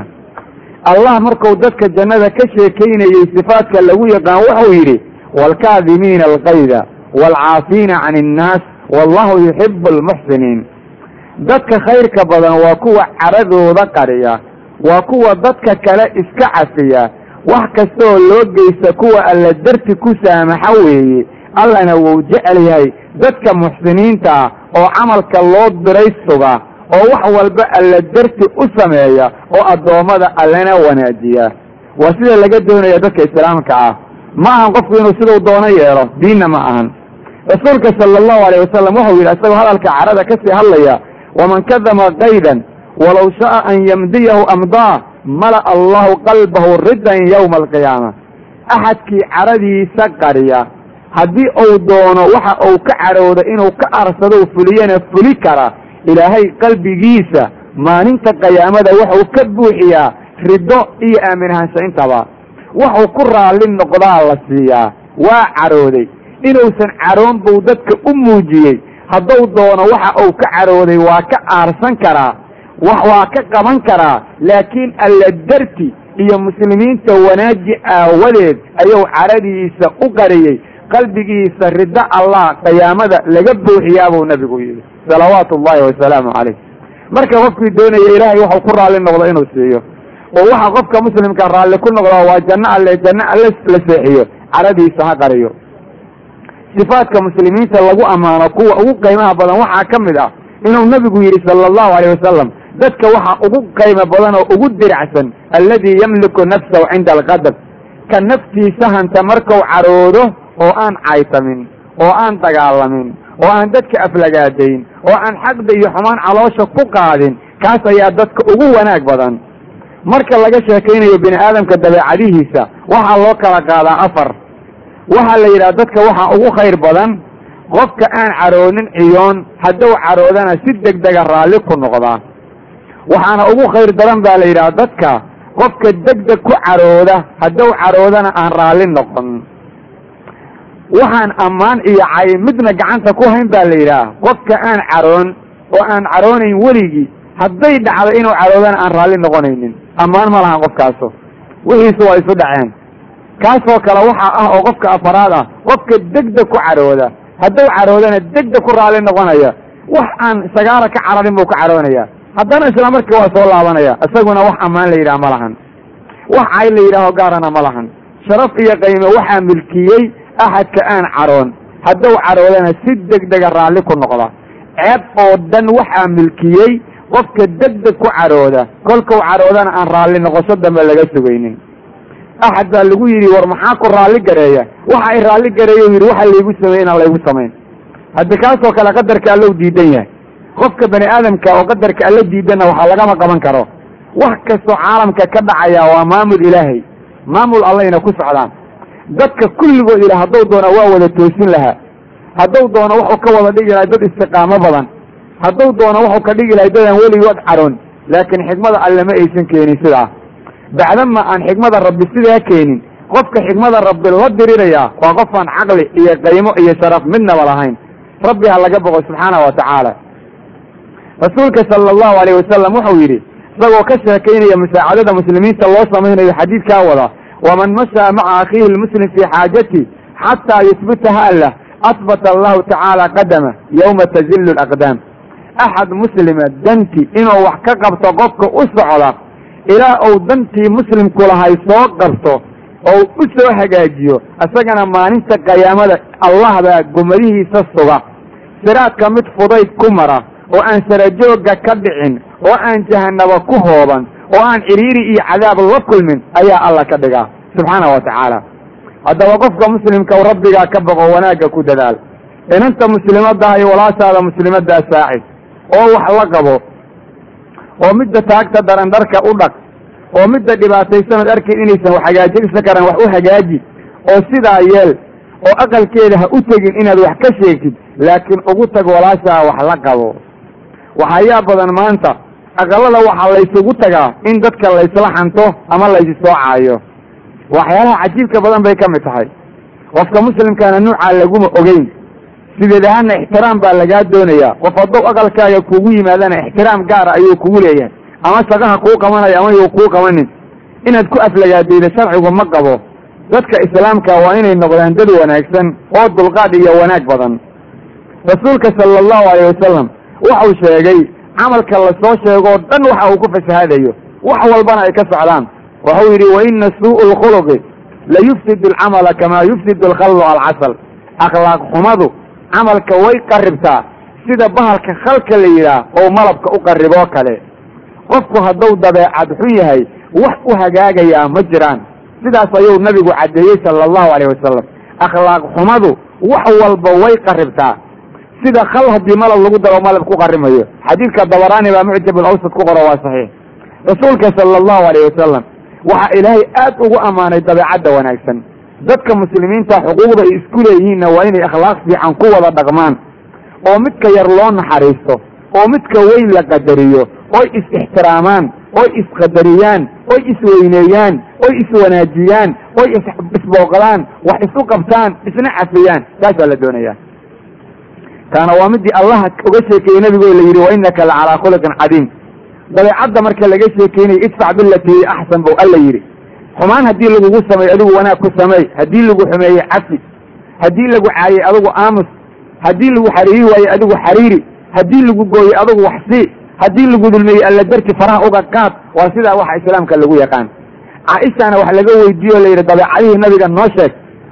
Allah markuu dadka jannada ka sheekaynayey sifaadka lagu yaqaan wuxuu yidhi waalkaadimiina alkayda waalcaafiina can innaas wallahu yuxibu almuxsiniin dadka khayrka badan waa kuwa cadhadooda qariya waa kuwa dadka kale iska cafiya wax kastaoo loo geysta kuwa alla darti ku saamaxa weeye. Allana wuu jecel yahay dadka muxsiniinta ah oo camalka loo diray suga oo wax walba alla darti u sameeya oo addoommada allana wanaajiya. Waa sida laga doonaya dadka islaamka ah. Ma ahan qofku inuu siduu doono yeelo diinna ma ahan rasuulka sala allahu alayh wasalam wuxuu yidhi isagoo hadalka cadhada ka sii hadlaya waman kadama kaydan walow sha'a an yamdiyahu amdaa mala'a allahu qalbahu ridan yowma alqiyaama axadkii cadhadiisa qariya haddii uu doono waxa uu ka cadhooda inuu ka arsado fuliyana fuli kara ilaahay qalbigiisa maalinta qiyaamada wuxuu ka buuxiyaa riddo iyo aamin ahaansho intaba. Wuxuu ku raalli noqdaa la siiyaa waa carooday inuusan caroon buu dadka u muujiyey. Hadduu doono waxa uu ka carooday waa ka aarsan karaa waa ka qaban karaa laakiin alla darti iyo muslimiinta wanaaji aawadeed ayuu caradiisa u qariyey. Qalbigiisa riddo allah qiyaamada laga buuxiyaa buu nabigu yidhi. Salawaatu ullahi wasalaamu calayh. Marka qofkii doonaya ilaahay waxuu ku raalli noqdo inuu siiyo. Oo waxa qofka muslimka raalli ku noqdaa waa janno alle janno alle la seexiyo. Caradiisa ha qariyo sifaadka muslimiinta lagu ammaano kuwa ugu qiimaha badan waxaa ka mid ah inuu nabigu yidhi sala allahu alayh wasalam dadka waxaa ugu qiimo badan oo ugu diracsan alladii yamliku nafsahu cinda alqadab ka naftiisa hanta markuu caroodo oo aan caytamin oo aan dagaalamin oo aan dadka aflagaadayn oo aan xaqda iyo xumaan caloosha ku qaadin kaas ayaa dadka ugu wanaag badan. Marka laga sheekaynayo bini aadamka dabeecadihiisa waxaa loo kala qaadaa afar waxaa la yidhaha dadka waxaa ugu khayr badan qofka aan caroonin ciyoon hadduu caroodana si degdega raalli ku noqdaa waxaana ugu khayr daran baa la yidhaha dadka qofka degdeg ku carooda hadduu caroodana aan raalli noqon. Waxaan ammaan iyo cay midna gacanta ku hayn baa la yidhaha qofka aan caroon oo aan caroonayn weligii hadday dhacdo inuu caroodana aan raalli noqonaynin. Ammaan ma lahan qofkaaso. Wixiisu waa isu dhaceen kaasoo kale waxaa ah oo qofka afaraad ah qofka degdeg ku carooda. Hadduu caroodana degdeg ku raalli noqonaya. Wax aan sagaara ka cararin buu ka caroonaya. Haddana isla markii waa soo laabanaya isaguna wax ammaan la yidhaha ma lahan. Wax cay la yidhaaho gaarana ma lahan. Sharaf iyo qayme waxaa milkiyey axadka aan caroon. Hadduu caroodana si degdega raalli ku noqda. Ceeb oo dhan waxaa milkiyey qofka degdeg ku carooda. Kolkuu caroodana aan raalli noqosho dambe laga sugaynin axad baa lagu yidhi war maxaa ku raalli gareeya? Waxa ay raalli gareeya yidhi waxa laygu sameeye inaan laygu samayn haddi kaasoo kale qadarka allow diidan yahay. Qofka bani aadamka oo qadarka alla diidanna waxaa lagama qaban karo. Wax kastoo caalamka ka dhacaya waa maamul ilaahay. Maamul allayna ku socdaan. Dadka kulligood ila hadduu doona waa wada toosin lahaa. Hadduu doono wuxuu ka wada dhigi lahay dad istiqaamo badan. Hadduu doono wuxuu ka dhigi lahay dadaan weligood caroon. Laakiin xikmada alle ma aysan keenin sidaa bacdama aan xikmada rabbi sidaa keenin qofka xikmada rabbi la dirirayaa waa qofaan caqli iyo qaymo iyo sharaf midnaba lahayn rabbi ha laga boqo subxaana wa tacaala rasuulka sala allahu alayh wasalam wuxuu yidhi isagoo ka sheekaynaya musaacadada muslimiinta loo samaynayo xadiidkaa wada waman mashaa maca akhiihi lmuslim fii xaajati xataa yusbitaha lah asbata allahu tacaala qadama yowma tazillu laqdaam axad muslima danti inuu wax ka qabto qofka u socda ilaa uu dantii muslimku lahay soo qabto oo u soo hagaajiyo isagana maalinta qiyaamada allah baa gomadihiisa suga. Siraadka mid fudayd ku mara oo aan sarajoogga ka dhicin oo aan jahanaba ku hooban oo aan ciriiri iyo cadaab la kulmin ayaa alla ka dhigaa subxaana wa tacaala. Haddaba qofka muslimka rabbigaa ka boqo wanaagga ku dadaal. Inanta muslimadaha iyo walaashaada muslimaddaa saacid oo wax la qabo oo midda taagta daran dharka u dhaq oo midda dhibaataysanood arkayn inaysan wax hagaajinsa karan wax u hagaaji oo sidaa yeel oo aqalkeeda ha u tegin inaad wax ka sheegtid laakiin ugu tag walaashaa wax la qabo. Waxayaa badan maanta aqalada waxaa laysugu tagaa in dadka laysla xanto ama laysi soocaayo waxyaalaha cajiibka badan bay ka mid tahay. Qofka muslimkaana nuucaa laguma ogeyn sideed ahaana ixtiraam baa lagaa doonayaa. Qof hadduu aqalkaaga kugu yimaadana ixtiraam gaara ayuu kugu leeyahay. Ama shaqaha kuu qabanayo ama yuu kuu qabanin. Inaad ku aflagaadayda sharcigu ma qabo. Dadka islaamka waa inay noqdaan dad wanaagsan oo dulqaad iyo wanaag badan. Rasuulka sala allahu alayh wasalam wuxuu sheegay camalka la soo sheegoo dhan waxa uu ku fasahaadayo. Wax walbana ay ka socdaan. Wuxuu yidhi wa ina suu'u lkhuluqi la yufsidu alcamala kamaa yufsidu alkhallu alcasal. Akhlaaq xumadu camalka way qaribtaa sida bahalka khalka la yidhaah oo malabka u qariboo kale. Qofku hadduu dabeecad xun yahay wax u hagaagayaa ma jiraan. Sidaas ayuu nabigu caddeeyey sala allahu alayh wasalam akhlaaq xumadu wax walba way qaribtaa sida khal haddii malab lagu daro malab ku qarimayo xadiidka dabaraani baa mucjab alawsad ku qoro waa saxiix. Rasuulka sala allahu alayh wasalam waxaa ilaahay aad ugu ammaanay dabeecadda wanaagsan dadka muslimiinta xuquuqda ay isku leeyihiinna waa inay akhlaaq fiican ku wada dhaqmaan. Oo midka yar loo naxariisto oo midka weyn la qadariyo oy is-ixtiraamaan oy isqadariyaan oy isweyneeyaan oy iswanaajiyaan oy isbooqdaan wax isu qabtaan isna cafiyaan. Taasaa la doonaya. Taana waa midii allah uga sheekeeyey nabigo la yidhi wa inaka la calaa khuluqin cadiim. Dabeecadda marka laga sheekeynayo idfac bilati hiya axsan bow alla yidhi xumaan haddii lagugu sameeyo adigu wanaag ku sameey. Haddii lagu xumeeyey cafi haddii lagu caayey adigu aamus. Haddii lagu xariiri waaye adigu xariiri. Haddii lagu gooyey adigu wax sii haddii lagu dulmeeyey alla darti faraha uga qaad. Waa sidaa waxa islaamka lagu yaqaan. Caaishana wax laga weydiiye o layidhi dabeecadihii nabiga noo sheeg.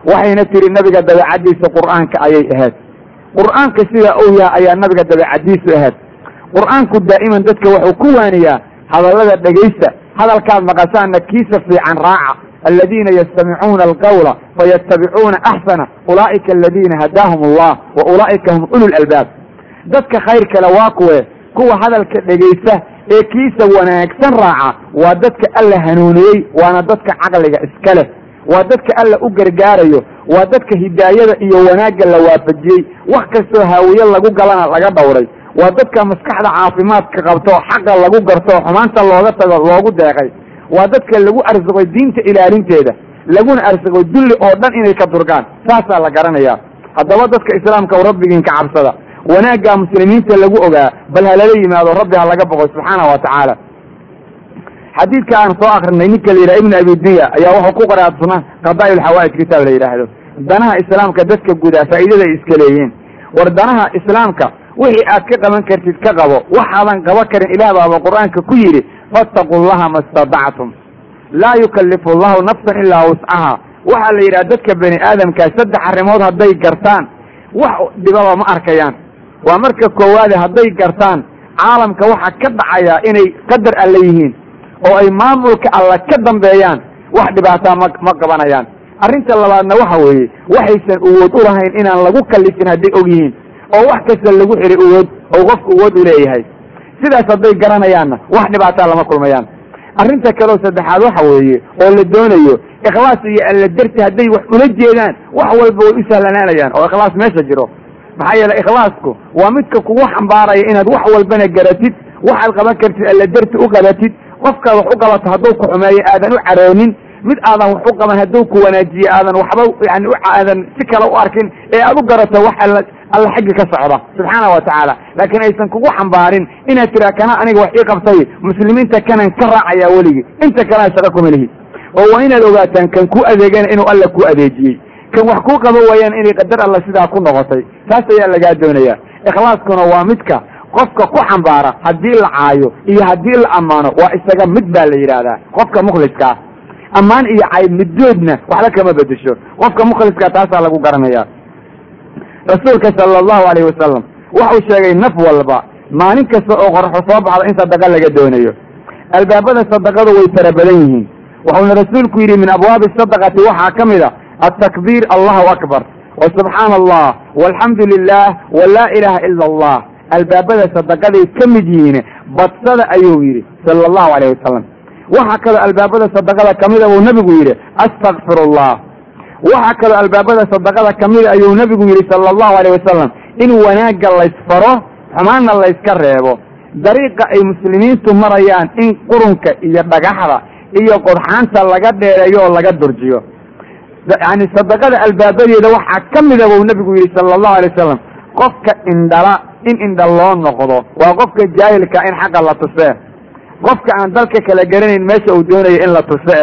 Waxayna tiri nabiga dabeecadiisa qur'aanka ayay ahayd. Qur'aanka sidaa uu yaha ayaa nabiga dabeecadiisu ahayd. Qur'aanku daa'iman dadka wuxuu ku waaniyaa hadallada dhegaysta hadalkaad maqashaanna kiisa fiican raaca. Aladiina yastamicuuna alqawla fayattabicuuna axsana ulaa'ika aladiina hadaahum allah wa ulaa'ika hum ulu lalbaab dadka khayr kale waa kuwe kuwa hadalka dhegaysta ee kiisa wanaagsan raaca waa dadka alla hanuuniyey waana dadka caqliga iska leh. Waa dadka alla u gargaarayo waa dadka hidaayada iyo wanaagga la waafajiyey. Wax kastoo haawiye lagu galana laga dhowray waa dadka maskaxda caafimaadka qabto xaqa lagu garto xumaanta looga tago loogu deeqay. Waa dadka lagu arsuqay diinta ilaalinteeda laguna arsuqay dulli oo dhan inay ka durgaan. Saasaa la garanayaa haddaba dadka islaamka rabbigiin ka cabsada. Wanaagga muslimiinta lagu ogaa bal halala yimaado rabbi ha laga boqo subxaana wa tacaala. Xadiidka aan soo akrinay ninka la yidhaha ibn abi dunya ayaa wuxuu ku qoray sunan qadaa'il xawaa'ij kitaab la yidhaahdo. Danaha islaamka dadka gudaa faa'iidada ay iska leeyihiin. War danaha islaamka wixii aad ka qaban kartid ka qabo. Waxaadan qaban karin ilaah baaba qur'aanka ku yidhi fattaqu llaha ma statactum laa yukallifu allahu nafsan ilaa wuscaha waxaa la yidhaha dadka bani aadamkaa saddex arrimood hadday gartaan wax dhibaba ma arkayaan. Waa marka koowaade hadday gartaan caalamka waxaa ka dhacayaa inay qadar alle yihiin oo ay maamulka alla ka dambeeyaan wax dhibaataa ma ma qabanayaan. Arrinta labaadna waxa weeye waxaysan awood u lahayn inaan lagu kallifin hadday og yihiin oo wax kasta lagu xidhay awood oo qofku awood u leeyahay. Sidaas hadday garanayaanna wax dhibaataa lama kulmayaan. Arrinta kaleo saddexaad waxa weeye oo la doonayo ikhlaas iyo alla darti hadday wax ula jeedaan wax walba way u sahlanaanayaan oo ikhlaas meesha jiro. Maxaa yeele ikhlaasku waa midka kugu xambaaraya inaad wax walbana garatid waxaad qaban kartid alla darti u qabatid. Qofkaad wax u qabato hadduu ku xumeeyo aadan u caroonin. Mid aadan wax u qaban hadduu ku wanaajiye aadan waxba yani aadan si kale u arkin ee aad u garato wax alla alla xaggi ka socda subxaana wa tacaala. Laakiin aysan kugu xambaarin inaad tiraa kana aniga wax ii qabtay. Muslimiinta kanan ka raacayaa weligii. Inta kalena shaqo kuma lihi. Oo waa inaad ogaataan kan ku adeegana inuu alla ku adeejiyey. Kan wax kuu qaba waayaan inay qadar alla sidaa ku noqotay. Taas ayaa lagaa doonaya ikhlaaskuna waa midka qofka ku xambaara haddii la caayo iyo haddii la ammaano waa isaga mid baa la yidhaahdaa. Qofka mukhliska ah ammaan iyo cayb middoodna waxba kama bedesho qofka mukhliska taasaa lagu garanaya rasuulka sala allahu alayhi wasalam waxau sheegay naf walba maalin kasta oo qorxo soo baxdo in sadaqa laga doonayo. Albaabada sadaqadu way fara badan yihiin. Wuxuuna rasuulku yidhi min abwaabi sadaqati waxaa ka mid a altakbiir allahu akbar wa subxaana allah walxamdu wa laa ilaaha ila allah albaabada sadaqaday ka mid yihiin badsada ayuu yidhi sala allahu alayh wasalam waxaa kaloo albaabada sadaqada kamida buu nabigu yidhi astakfir allah waxaa kaloo albaabada sadaqada kamida ayuu nabigu yidhi sala allahu alayh wasalam in wanaagga laysfaro xumaanna layska reebo. Dariiqa ay muslimiintu marayaan in qurunka iyo dhagaxda iyo qodxaanta laga dheereeyo oo laga durjiyo. Yani sadaqada albaabadeeda waxaa ka mida buu nabigu yidhi sala allahu alay wasalam qofka indhala in indha loo noqdo waa qofka jaahilka in xaqa la tusee. Qofka aan dalka kala garanayn meesha uu doonayo in la tuse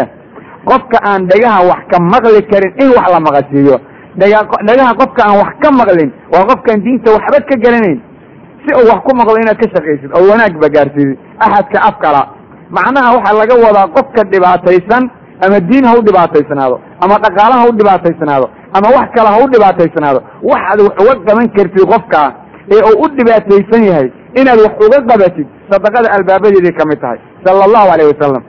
qofka aan dhagaha wax ka maqli karin in wax la maqashiiyo. Dhaga dhagaha qofka aan wax ka maqlin waa qofkaan diinta waxba ka garanayn si uu wax ku maqlo inaad ka shaqaysid oo wanaagba gaarsiidid axadka afkala macnaha waxaa laga wadaa qofka dhibaataysan ama diin ha u dhibaataysnaado ama dhaqaala ha u dhibaataysnaado ama wax kale ha u dhibaataysnaado waxaad wax uga qaban kartid qofkaa ee uu u dhibaataysan yahay inaad wax uga qabatid sadaqada albaabadeeday ka mid tahay. Sala allahu alayh wasalam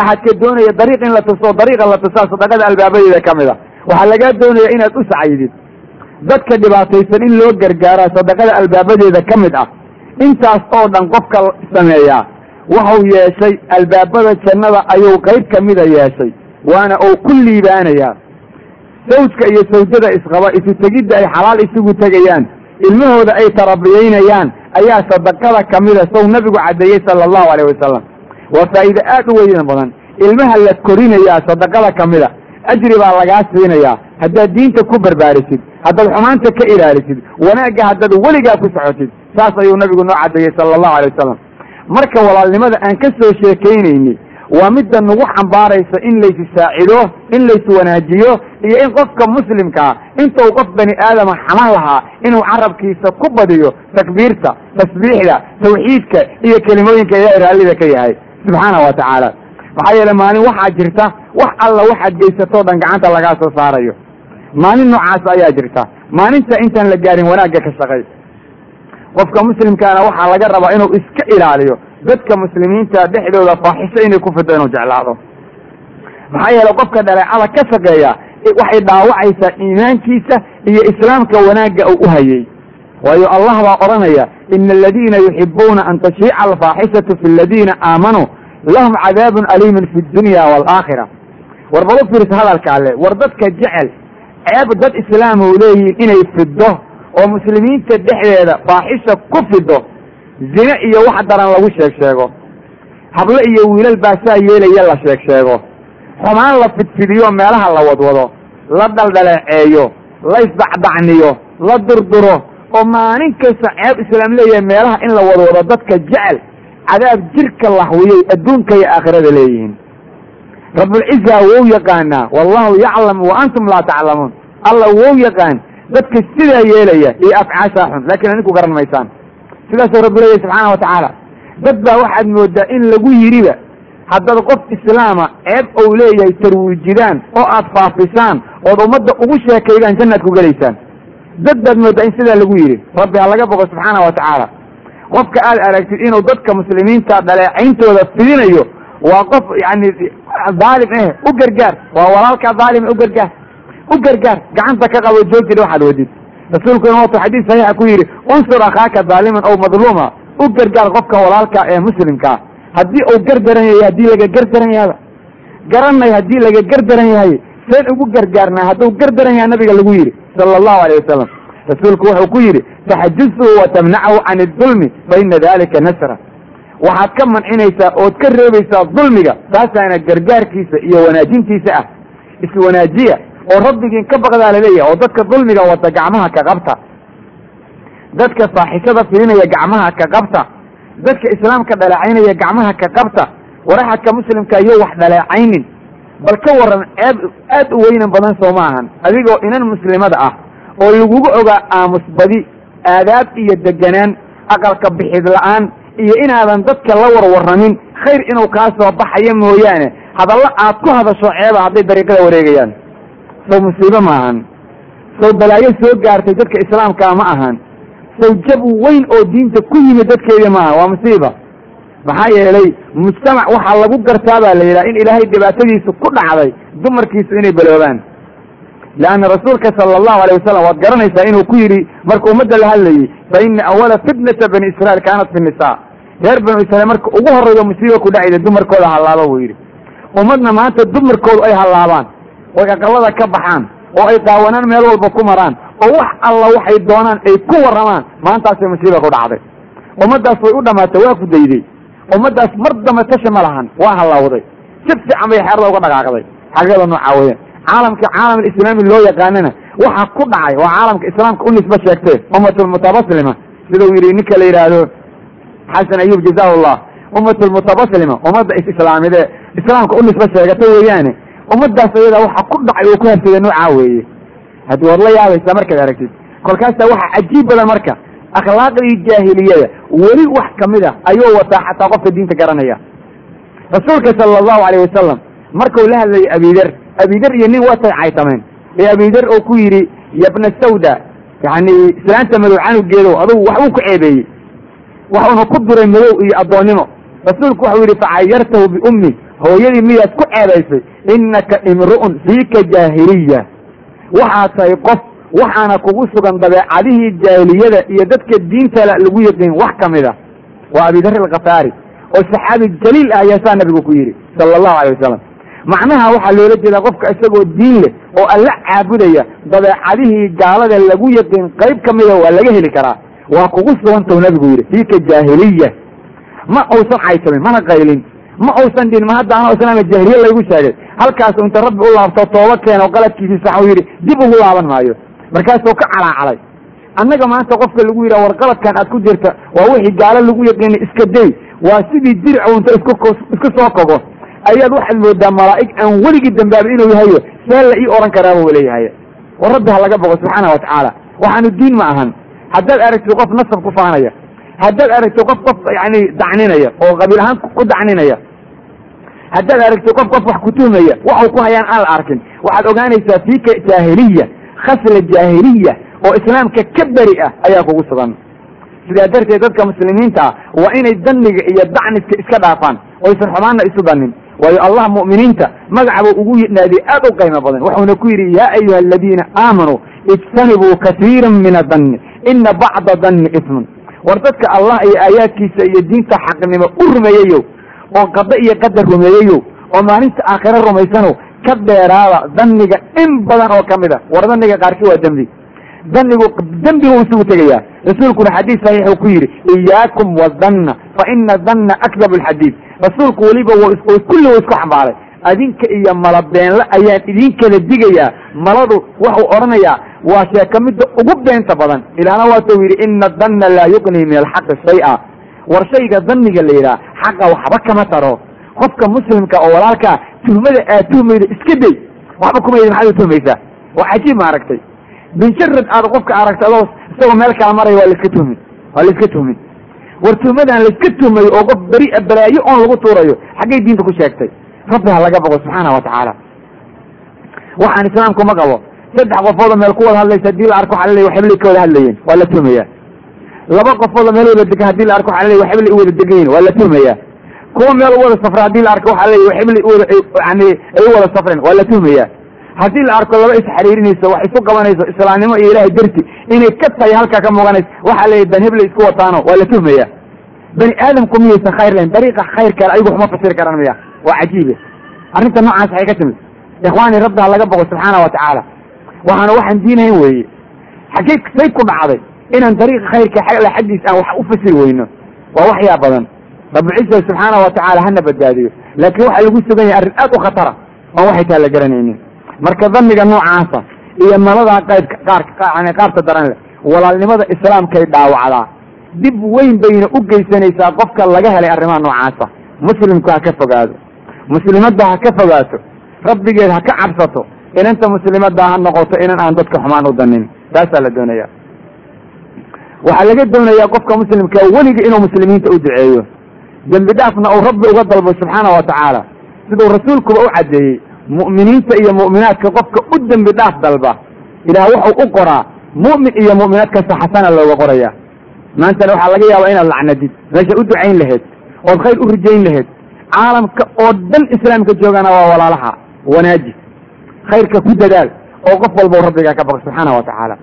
axadka doonaya dariiq in la tuso dariiqa la tusaa sadaqada albaabadeeda ka mid a. Waxaa lagaa doonaya inaad u sacaydid dadka dhibaataysan in loo gargaaraa sadaqada albaabadeeda ka mid ah intaas oo dhan qofka sameeyaa waxau yeeshay albaabada jannada ayuu qayb kamida yeeshay waana uu ku liibaanayaa. Sawjka iyo sawjada isqaba isu tegidda ay xalaal isugu tegayaan ilmahooda ay tarabiyaynayaan ayaa sadaqada kamida sow nabigu caddeeyey sala allahu alayh wasalam waa faa'iide aad u weynan badan. Ilmaha la korinayaa sadaqada kamida ajri baa lagaa siinayaa. Haddaad diinta ku barbaarisid haddaad xumaanta ka ilaalisid wanaagga haddaad weligaa ku socotid saas ayuu nabigu noo caddeeyey sala allahu alay wasalam marka walaalnimada aan ka soo sheekaynayni waa midda nagu xambaaraysa in laysu saacido in laysu wanaajiyo iyo in qofka muslimkaa intuu qof bani aadama xaman lahaa inuu carabkiisa ku badiyo takbiirta tasbiixda tawxiidka iyo kelimooyinka ilaahay raallida ka yahay subxaana wa tacaala. Maxaa yeele maalin waxaa jirta wax alla waxaad geysatoo dhan gacanta lagaa soo saarayo. Maalin noocaas ayaa jirta. Maalinta intaan la gaarin wanaagga ka shaqay qofka muslimkaana waxaa laga rabaa inuu iska ilaaliyo. Dadka muslimiinta dhexdooda faaxisho inay ku fido inuu jeclaado. Maxaa yeele qofka dhaleecada ka shaqeeya waxay dhaawacaysaa iimaankiisa iyo islaamka wanaagga uu u hayay. Waayo allah baa odhanaya ina aladiina yuxibuuna an tashiica alfaaxishatu fi aladiina aamanuu lahum cadaabun aliimun fi dunya waalaakhira war bal u fiirsa hadalka alle war dadka jecel ceeb dad islaam u leeyihiin inay fido oo muslimiinta dhexdeeda faaxisha ku fido zine iyo wax daran lagu sheeg sheego hablo iyo wiilal baa saa yeelaya la sheeg sheego xumaan la fidfidiyo meelaha la wadwado la dhaldhaleeceeyo la isdacdacniyo la durduro oo maalin kasta ceeb islaam leeyahay meelaha in la wadwado dadka jecel cadaab jirka lahwiyay adduunka iyo aakhirada leeyihiin. Rabulciza wou yaqaanaa wallahu yaclam wa antum laa taclamuun. Alla wou yaqaan dadka sidaa yeelaya iyo afcaashaa xun laakiin adinku garan maysaan. Sidaasuu rabbi leeyahy subxaana wa tacaala. Dad baa waxaad moodaa in lagu yidhiba haddaad qof islaama ceeb ou leeyahay tarwiijidaan oo aad faafisaan ood ummadda ugu sheekaydaan jannaad ku gelaysaan. Dad baad moodaa in sidaa lagu yidhi. Rabbi ha laga boqo subxaana wa tacaala qofka aad aragtid inuu dadka muslimiinta dhaleecayntooda fidinayo waa qof yani daalim eh u gargaar. Waa walaalkaa daalime u gargaar. U gargaar. Gacanta ka qabo joojida waxaad wadid rasuulkuna watuu xadiis saxiixa ku yidhi unsur akhaaka daaliman ow madluuma. U gargaar qofka walaalka ee muslimkaa haddii uu gardaran yahay haddii laga gardaran yahaba garanay haddii laga gardaran yahay seen ugu gargaarnaa hadduu gardaran yaha nabiga lagu yidhi sala allahu alayh wasalam rasuulku wuxuu ku yidhi taxajusuhu wa tamnachu can idulmi fa ina dalika nasra. Waxaad ka mancinaysaa ood ka reebaysaa dulmiga taasaana gargaarkiisa iyo wanaajintiisa ah. Iswanaajiya oo rabbigiin ka baqdaa la leeyahay oo dadka dulmiga wata gacmaha ka qabta. Dadka faaxishada filinaya gacmaha ka qabta. Dadka islaamka dhaleecaynaya gacmaha ka qabta. Waraxadka muslimka iyo wax dhaleecaynin. Bal ka waran aad u weynan badan soo ma ahan adigoo inan muslimada ah oo lagugu ogaa aamus badi aadaab iyo deganaan aqalka bixid la'aan iyo inaadan dadka la warwaramin khayr inuu kaa soo baxayo mooyaane. Hadallo aad ku hadasho ceeba hadday dariiqada wareegayaan. Sow musiibo ma ahan. Sow balaayo soo gaartay dadka islaamkaa ma ahan. Sow jab weyn oo diinta ku yimid dadkeedii maaha waa musiiba. Maxaa yeelay mujtamac waxaa lagu gartaa baa la yidhaha in ilaahay dhibaatadiisu ku dhacday dumarkiisu inay baloobaan leanna rasuulka sala allahu alayh wasalam waad garanaysaa inuu ku yidhi marka ummadda la hadlayey fa ina awala fitnata bani israiil kaanat fi nisa reer banu israiil marka ugu horreeyo musiiba ku dhacayda dumarkooda hallaaba buu yidhi ummadna maanta dumarkoodu ay hallaabaan oy aqalada ka baxaan oo ay daawanaan meel walba ku maraan oo wax alla waxay doonaan ay ku warramaan maantaasay musiiba ku dhacday ummaddaas way u dhamaatay waa fudayday ummaddaas mar damba tasha ma lahan waa hallawday si fiican bay xeerda uga dhaqaaqday xaggada noocaa weya caalamka caalam alislaami loo yaqaanana waxaa ku dhacay waa caalamka islaamka u nisba sheegtee ummatulmutabaslima sidau yidhi ninka la yidhaahdo xasan ayub jazahullah ummatulmutabaslima ummadda is-islaamide islaamka u nisba sheegata weeyaane ummaddaas ayada waxa ku dhacay oo ku habsada noocaa weeye. Haddii waad la yaabaysaa markaad aragtid kolkaasa waxaa cajiib badan marka akhlaaqdii jaahiliyada weli wax ka mid a ayuu wataa xataa qofka diinta garanaya. Rasuulka sala allahu alayh wasalam markuu la hadlayay abidar abidar iyo nin watay caytameen. Ee abidar oo ku yidhi yabna sawda. Yani islaanta madow canugeedow adugu waxbuu ku ceebeeyey. Waxuuna ku duray madow iyo addoonnimo. Rasuulku waxau yidhi facayartahu biummi hooyadii miyaad ku ceebaysay innaka imru'un fiika jaahiliya. Waxaad tahay qof waxaana kugu sugan dabeecadihii jaahiliyada iyo dadka diintala lagu yaqiin wax ka mid a waa abidar alkhafaari oo saxaabi jaliil ah ayaa saa nabigu ku yidhi sala allahu alay wasalam macnaha waxaa loola jeedaa qofka isagoo diin leh oo alla caabudaya dabeecadihii gaalada lagu yaqiin qayb ka mida waa laga heli karaa. Waa kugu sugantau nabigu yidhi fiika jaahiliya. Ma uusan caysamin mana qaylin. Ma uusan dhin ma hadda anoo islaama jaahiliya laygu sheegay. Halkaas inta rabbi u laabto tooba keeno qaladkiisii sax uu yidhi dib ugu laaban maayo. Markaasuu ka calaacalay annaga maanta qofka lagu yidhaha war qaladkan aad ku jirta waa wixii gaalo lagu yaqiinay iska day. Waa sidii dircu inta isku isku soo kogo ayaad waxaad moodaa malaa'ig aan weligii dambaaba inuu yahayo see la ii ohan karaaba u leeyahay war rabbi ha laga boqo subxaana wa tacaala waxaanu diin ma ahan. Haddaad aragtid qof nasab ku faanaya haddaad aragtid qof qof yani dacninaya oo qabiil ahaan ku dacninaya haddaad aragtid qof qof wax kutuhmaya waxu ku hayaan aan la arkin. Waxaad ogaanaysaa fiika jaahiliya khasla jaahiliya oo islaamka ka beri ah ayaa kugu sugan. Sidaa darteed dadka muslimiinta ah waa inay daniga iyo dacniska iska dhaafaan oysan xumaana isu danin waayo allah mu'miniinta magacba ugu naadiye aad u qaymo badan. Wuxuuna ku yidhi yaa ayuha aladiina aamanuu ijtanibuu kasiira min adanni ina bacda danni ismun. War dadka allah iyo aayaadkiisa iyo diinta xaqnimo u rumeeyeyo oo qada iyo qadar rumeeyeyo oo maalinta aakhiro rumaysano ka dheeraada daniga in badan oo ka mid a war daniga qaarkii waa dembi. Danigu dembigu isugu tegayaa. Rasuulkuna xadiis saxiixuu ku yidhi iyaakum wadanna fa ina danna akdab alxadiid rasuulku weliba kulli wa isku xambaaray. Adinka iyo malabeenle ayaan idin kala digayaa maladu waxuu odhanayaa waa sheeko midda ugu beenta badan. Ilaahna waatuu yidhi ina danna laa yuqnii min alxaqi shay-a. War shayga daniga la yidhaha xaqa waxba kama taro. Qofka muslimka oo walaalkaa tuhmada aad tuhmayda iska day waxba kumayda maxaad u tuhmaysaa. Waa cajiib ma aragtay binjarad aad qofka aragta adoo isagoo meel kala maraya waa laiska tuhmin. Waa laiska tuhmin war tuhmadaan laiska tuhmayo oo qof beri balaayo oon lagu tuurayo xaggay diinta ku sheegtay. Rabbi ha laga boqo subxaana wa tacaala. Waxaan islaamku ma qabo saddex qofoodoo meel ku wada hadlaysa haddii la arko laleeya waxablay ka wada hadlayeen waa la tuhmayaa laba qofoodoo meel wada degan haddii la arko laleeya waxablay u wada degan yihiin waa la tuhmayaa kuwa meel u wada safra haddii la arko waxa leeya waxablay uwada yani ay u wada safreen waa la tuhmayaa haddii la arko laba isxariirinayso wax isu qabanayso islaamnimo iyo ilaahay darti inay ka tahay halkaa ka muuganayso waxaa leeyahy dan heblay isku wataano waa la tuhmaya bani aadamku miyaysan khayr lahayn? Dariiqa khayr kale ayagu waxma fasiri karaan miya waa cajiibe arrinta noocaas waxay ka timid. Ikhwaani rabbi ha laga boqo subxaana wa tacaala. Waxaana waxaan diinahayn weeye. Xaggey say ku dhacday inaan dariiqa khayrka alla xaggiis aan wax u fasiri weyno. Waa waxyaa badan. Rabbilciza subxaana wa tacaala hana badbaadiyo laakiin waxaa lagu sugan yahay arrin aad u khatara oon waxay taa la garanaynin marka daniga noocaasa iyo naladaa qaybka qaar qaabta daran leh walaalnimada islaamkay dhaawacdaa. Dib weyn bayna u geysanaysaa qofka laga helay arrimaha noocaasa. Muslimku ha ka fogaado. Muslimadda ha ka fogaato. Rabbigeed ha ka cabsato. Inanta muslimadda ha noqoto inan aan dadka xumaan u danin taasaa la doonaya waxaa laga doonayaa qofka muslimka weliga inuu muslimiinta u duceeyo. Dembi dhaafna uu rabbi uga dalbo subxaana wa tacaala siduu rasuulkuba u caddeeyey mu'miniinta iyo mu'minaadka qofka u dembi dhaaf dalba ilaah wuxuu u qoraa mu'min iyo mu'minaad kasta xasana looga qoraya maantana waxaa laga yaabaa inaad lacnadid meesha u ducayn laheyd ood khayr u rajayn laheyd caalamka oo dhan islaamka joogana waa walaalaha wanaaji khayrka ku dadaal oo qof walba rabbigaa ka baqo subxaana wa tacaala.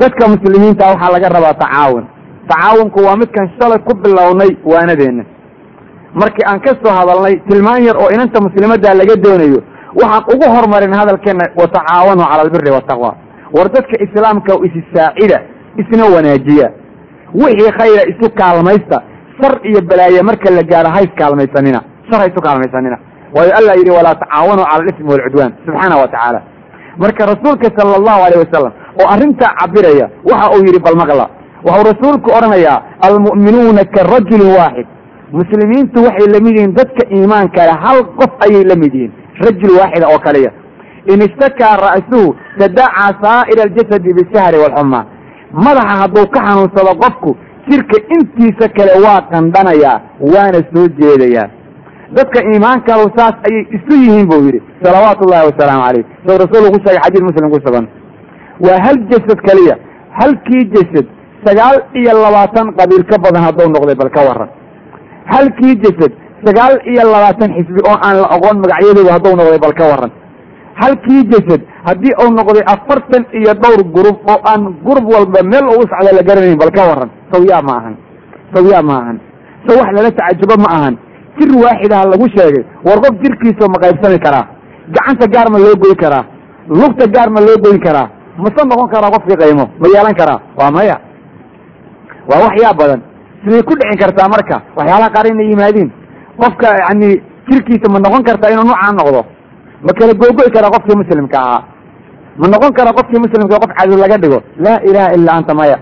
Dadka muslimiinta waxaa laga rabaa tacaawun. Tacaawunku waa midkan shalay ku bilownay waanadeenna markii aan ka soo hadalnay tilmaan yar oo inanta muslimadda laga doonayo waxaan ugu horumarin hadalkeena watacaawanuu cala albiri wataqwa war dadka islaamka isi saacida isna wanaajiya. Wixii khayra isu kaalmaysta shar iyo balaaye marka la gaaro ha iskaalmaysanina shar ha isu kaalmaysanina. Waayo allah yidhi walaa tacaawanuu cala alismi walcudwaan. Subxaana wa tacaala. Marka rasuulka sala allahu alayh wasalam oo arrintaa cabiraya waxa uu yidhi balmaqla waxuu rasuulku odhanayaa almu'minuuna karajulin waaxid muslimiintu waxay la mid yihiin dadka iimaanka le hal qof ayay la mid yihiin rajul waaxida oo kaliya. In ishtakaa ra'suhu tadacaa saa'ira aljasadi bisahri walxumaa madaxa hadduu ka xanuunsado qofku jirka intiisa kale waa qandhanayaa waana soo jeedayaa dadka iimaankalu saas ayay isu yihiin buu yidhi salawaatu ullahi wasalaamu calayh. Soo rasuulku ku sheegay xadiis muslim ku sugan. Waa hal jasad keliya halkii jasad sagaal iyo labaatan qabiil ka badan hadduu noqday bal ka waran halkii jasad sagaal iyo labaatan xisbi oo aan la aqoon magacyadooda hadduu noqday bal ka waran halkii jasad haddii uu noqday afartan iyo dhowr gurub oo aan gurub walba meel ugu socda la garanayn bal ka waran sawyaa ma ahan. Sawyaa ma ahan. So wax lala tacajubo ma ahan. Jir waaxidaha lagu sheegay. War qof jirkiisa ma qaybsami karaa. Gacanta gaar ma loo goyn karaa. Lugta gaar ma loo goyn karaa. Mase noqon karaa qofkii qaymo? Ma yeelan karaa? Waa maya. Waa waxyaa badan. Siday ku dhicin kartaa marka. Waxyaalaha qaar inay yimaadiin qofka yani jirkiisa ma noqon kartaa inuu nuucaa noqdo. Ma kala googo'i karaa qofkii muslimka ahaa. Ma noqon karaa qofkii muslimka qof cadow laga dhigo. Laa ilaha illa anta maya.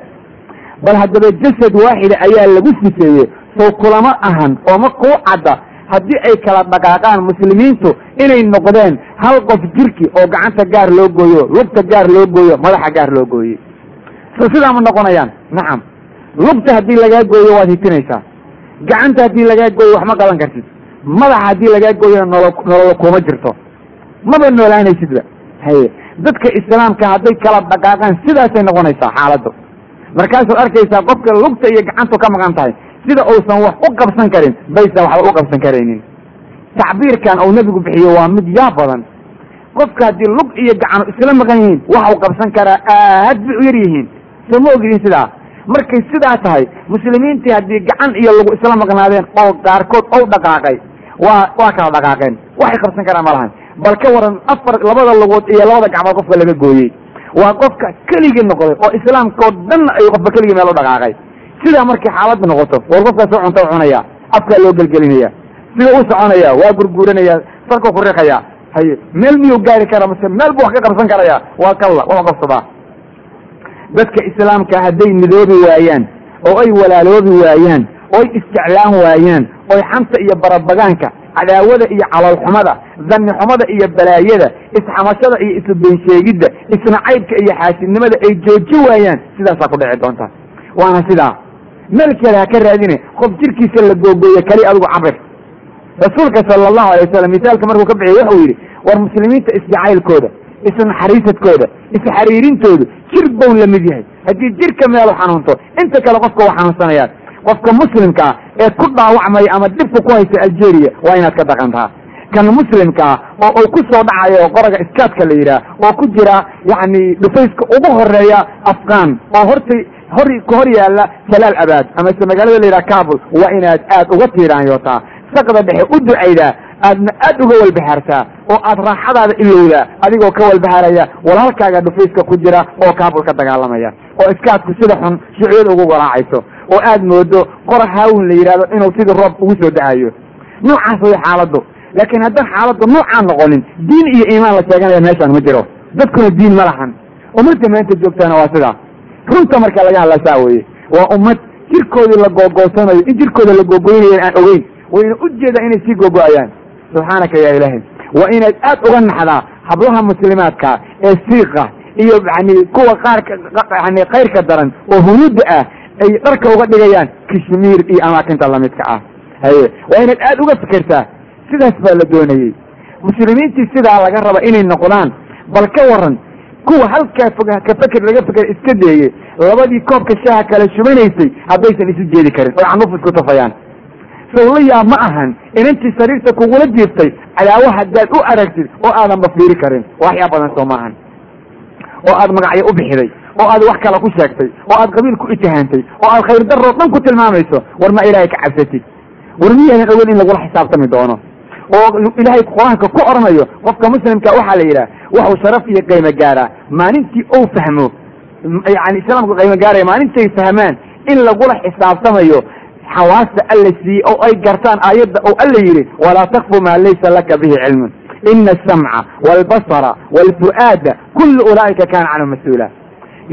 Bal haddaba jasad waaxida ayaa lagu sifeeyey sow kulama ahan oo ma kuu cadda. Haddii ay kala dhaqaaqaan muslimiintu inay noqdeen hal qof jirki oo gacanta gaar loo gooyo lugta gaar loo gooyo madaxa gaar loo gooyey. So sidaa ma noqonayaan. Nacam lugta haddii lagaa gooyo waad hitinaysaa gacanta haddii lagaa gooyo wax ma qaban kartid. Madaxa haddii lagaa gooyona nolo nololo kuma jirto. Maba noolaanaysidba. Haye dadka islaamka hadday kala dhaqaaqaan sidaasay noqonaysaa xaaladdu. Markaasaad arkaysaa qofka lugta iyo gacantu ka maqan tahay sida uusan wax u qabsan karin baysan waxba u qabsan karaynin. Tacbiirkan uu nebigu bixiyo waa mid yaa badan. Qofka haddii lug iyo gacanu isla maqan yihiin waxa uu qabsan karaa aad bay u yar yihiin. Soo ma ogidin sidaa markay sidaa tahay muslimiintii haddii gacan iyo lagu isla maqnaadeen oo qaarkood ou dhaqaaqay waa waa kala dhaqaaqeen. Waxay qabsan karaan ma lahan bal ka waran afar labada lugood iyo labada gacmood qofka laga gooyey. Waa qofka keligii noqday oo islaamka oo dhan ayuu qofka keligii meel u dhaqaaqay. Sidaa markay xaaladda noqoto war qofkaas oo cunta u cunaya afkaa loo gelgelinaya sida u soconaya waa gurguuranaya sarkuu ku riqaya haye meel miyuu gaari kara mase meel buu wax ka qabsan karaya? Waa kalla wax qabsadaa dadka islaamka hadday midoobi waayaan oo ay walaaloobi waayaan oo ay isjeclaan waayaan oy xanta iyo barabagaanka cadaawada iyo caloolxumada danni xumada iyo balaayada isxamashada iyo isubensheegidda isnacaybka iyo xaasidnimada ay jooji waayaan sidaasaa ku dhici doonta. Waana sidaa. Meel kale ha ka raadine qof jirkiisa la googooye kali adigu cabir rasuulka sala allahu alay wasalam misaalka markuu ka bixiy wuxuu yidhi war muslimiinta isjacaylkooda isnaxariisadkooda isxariirintoodu jir bow la mid yahay. Haddii jirka meelu xanuunto inta kale qofka waa xanuunsanayaan qofka muslimka ah ee ku dhaawacmaya ama dhibka ku haysta algeria waa inaad ka dhaqantaa kan muslimka ah oo uu ku soo dhacayo qoraga iskaadka la yidhaah oo ku jira yacni dhufayska ugu horreeya afghan. Oo hortay hor ka hor yaalla jalaal abaad amase magaalada la yidhaha kabul. Waa inaad aad uga tiiraanyootaa. Saqda dhexe u ducaydaa aadna aad uga walbahaartaa oo aad raaxadaada ilowdaa adigoo ka walbahaaraya walaalkaaga dhufayska ku jira oo kaabul ka dagaalamaya oo iskaadku sida xun shucyada ugu walaacayso oo aad moodo qora haawin la yidhahdo inuu sidii roob ugu soo dacayo noocaas way xaaladdu. Laakiin haddaan xaaladdu noocaan noqonin diin iyo iimaan la sheeganaya meeshaan ma jiro. Dadkuna diin ma lahan. Ummadda maanta joogtaana waa sidaa. Runta marka laga hadla saa weye waa ummad jirkoodii la googoosanayo in jirkooda la googoynayo aan ogeyn wayna u jeedaa inay sii googo-ayaan subxaanaka ya ilaahay waa inaad aad uga naxdaa hablaha muslimaadka ee siiqa iyo yani kuwa qaarka yani kayrka daran oo hunuudda ah ay dharka uga dhigayaan kashmiir iyo amaakinta lamidka ah. Haye waa inaad aad uga fikertaa sidaas baa la doonayey. Muslimiintii sidaa laga raba inay noqdaan bal ka waran kuwa halkaa fog ka feker laga feker iska deeyey labadii koobka shaaha kala shubanaysay haddaysan isu jeedi karin oo canuf isku sawlayaa ma ahan inantii sariirta kugula jiiftay cadaawo haddaad u aragtid oo aadanba fiiri karin. Waxyaa badan soo maahan oo aad magacyo u bixiday oo aad wax kale ku sheegtay oo aad qabiil ku itihaantay oo aad khayr daroo dhan ku tilmaamayso war ma ilaahay ka cabsatid. War miyaadan ogeyn in lagula xisaabtami doono? Oo ilaahay qur'aanka ku oranayo qofka muslimka waxaa la yidhaha waxuu sharaf iyo qiimo gaaraa maalintii ou fahmo yani islaamku qiimo gaaraya maalintay fahmaan in lagula xisaabtamayo xawaasta alla siiyey oo ay gartaan aayadda oo alla yidhi walaa takfu maa laysa laka bihi cilmun ina asamca waalbasara waalfu'aada kullu ulaa'ika kaana canhu mas'uula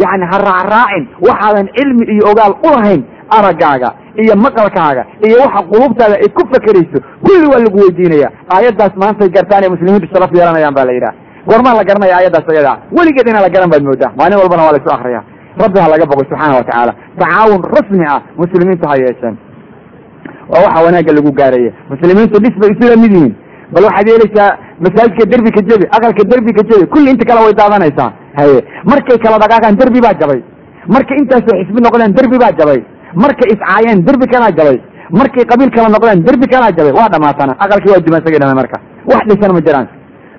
yacni ha raacraacin waxaadan cilmi iyo ogaal u lahayn araggaaga iyo maqalkaaga iyo waxa qulubtaada ay ku fakerayso kulli waa lagu weydiinaya aayaddaas maantay gartaan ee muslimiintu sharaf yeelanayaan ba la yidhaha goormaa la garanaya aayaddaas ayadaa weligeed inaan la garan baad moodaa maalin walbana waa la isu akriya rabbi ha laga boqo subxaana wa tacaala tacaawun rasmi ah muslimiintu ha yeesheen waa waxa wanaagga lagu gaaraya. Muslimiintu dhis bay isula mid yihiin. Bal waxaad yeelaysaa masaajidka derbi ka jebi aqalka derbi ka jebi kulli inta kale way daadanaysaa. Haye markay kala dhaqaaqaan derbi baa jabay. Markay intaasoo xisbi noqdeen derbi baa jabay. Markay iscaayeen derbi kalaa jabay. Markay qabiil kala noqdeen derbi kalaa jabay. Waa dhamaatana aqalkii waa duman isagay dhamay marka. Wax dhisan ma jiraan.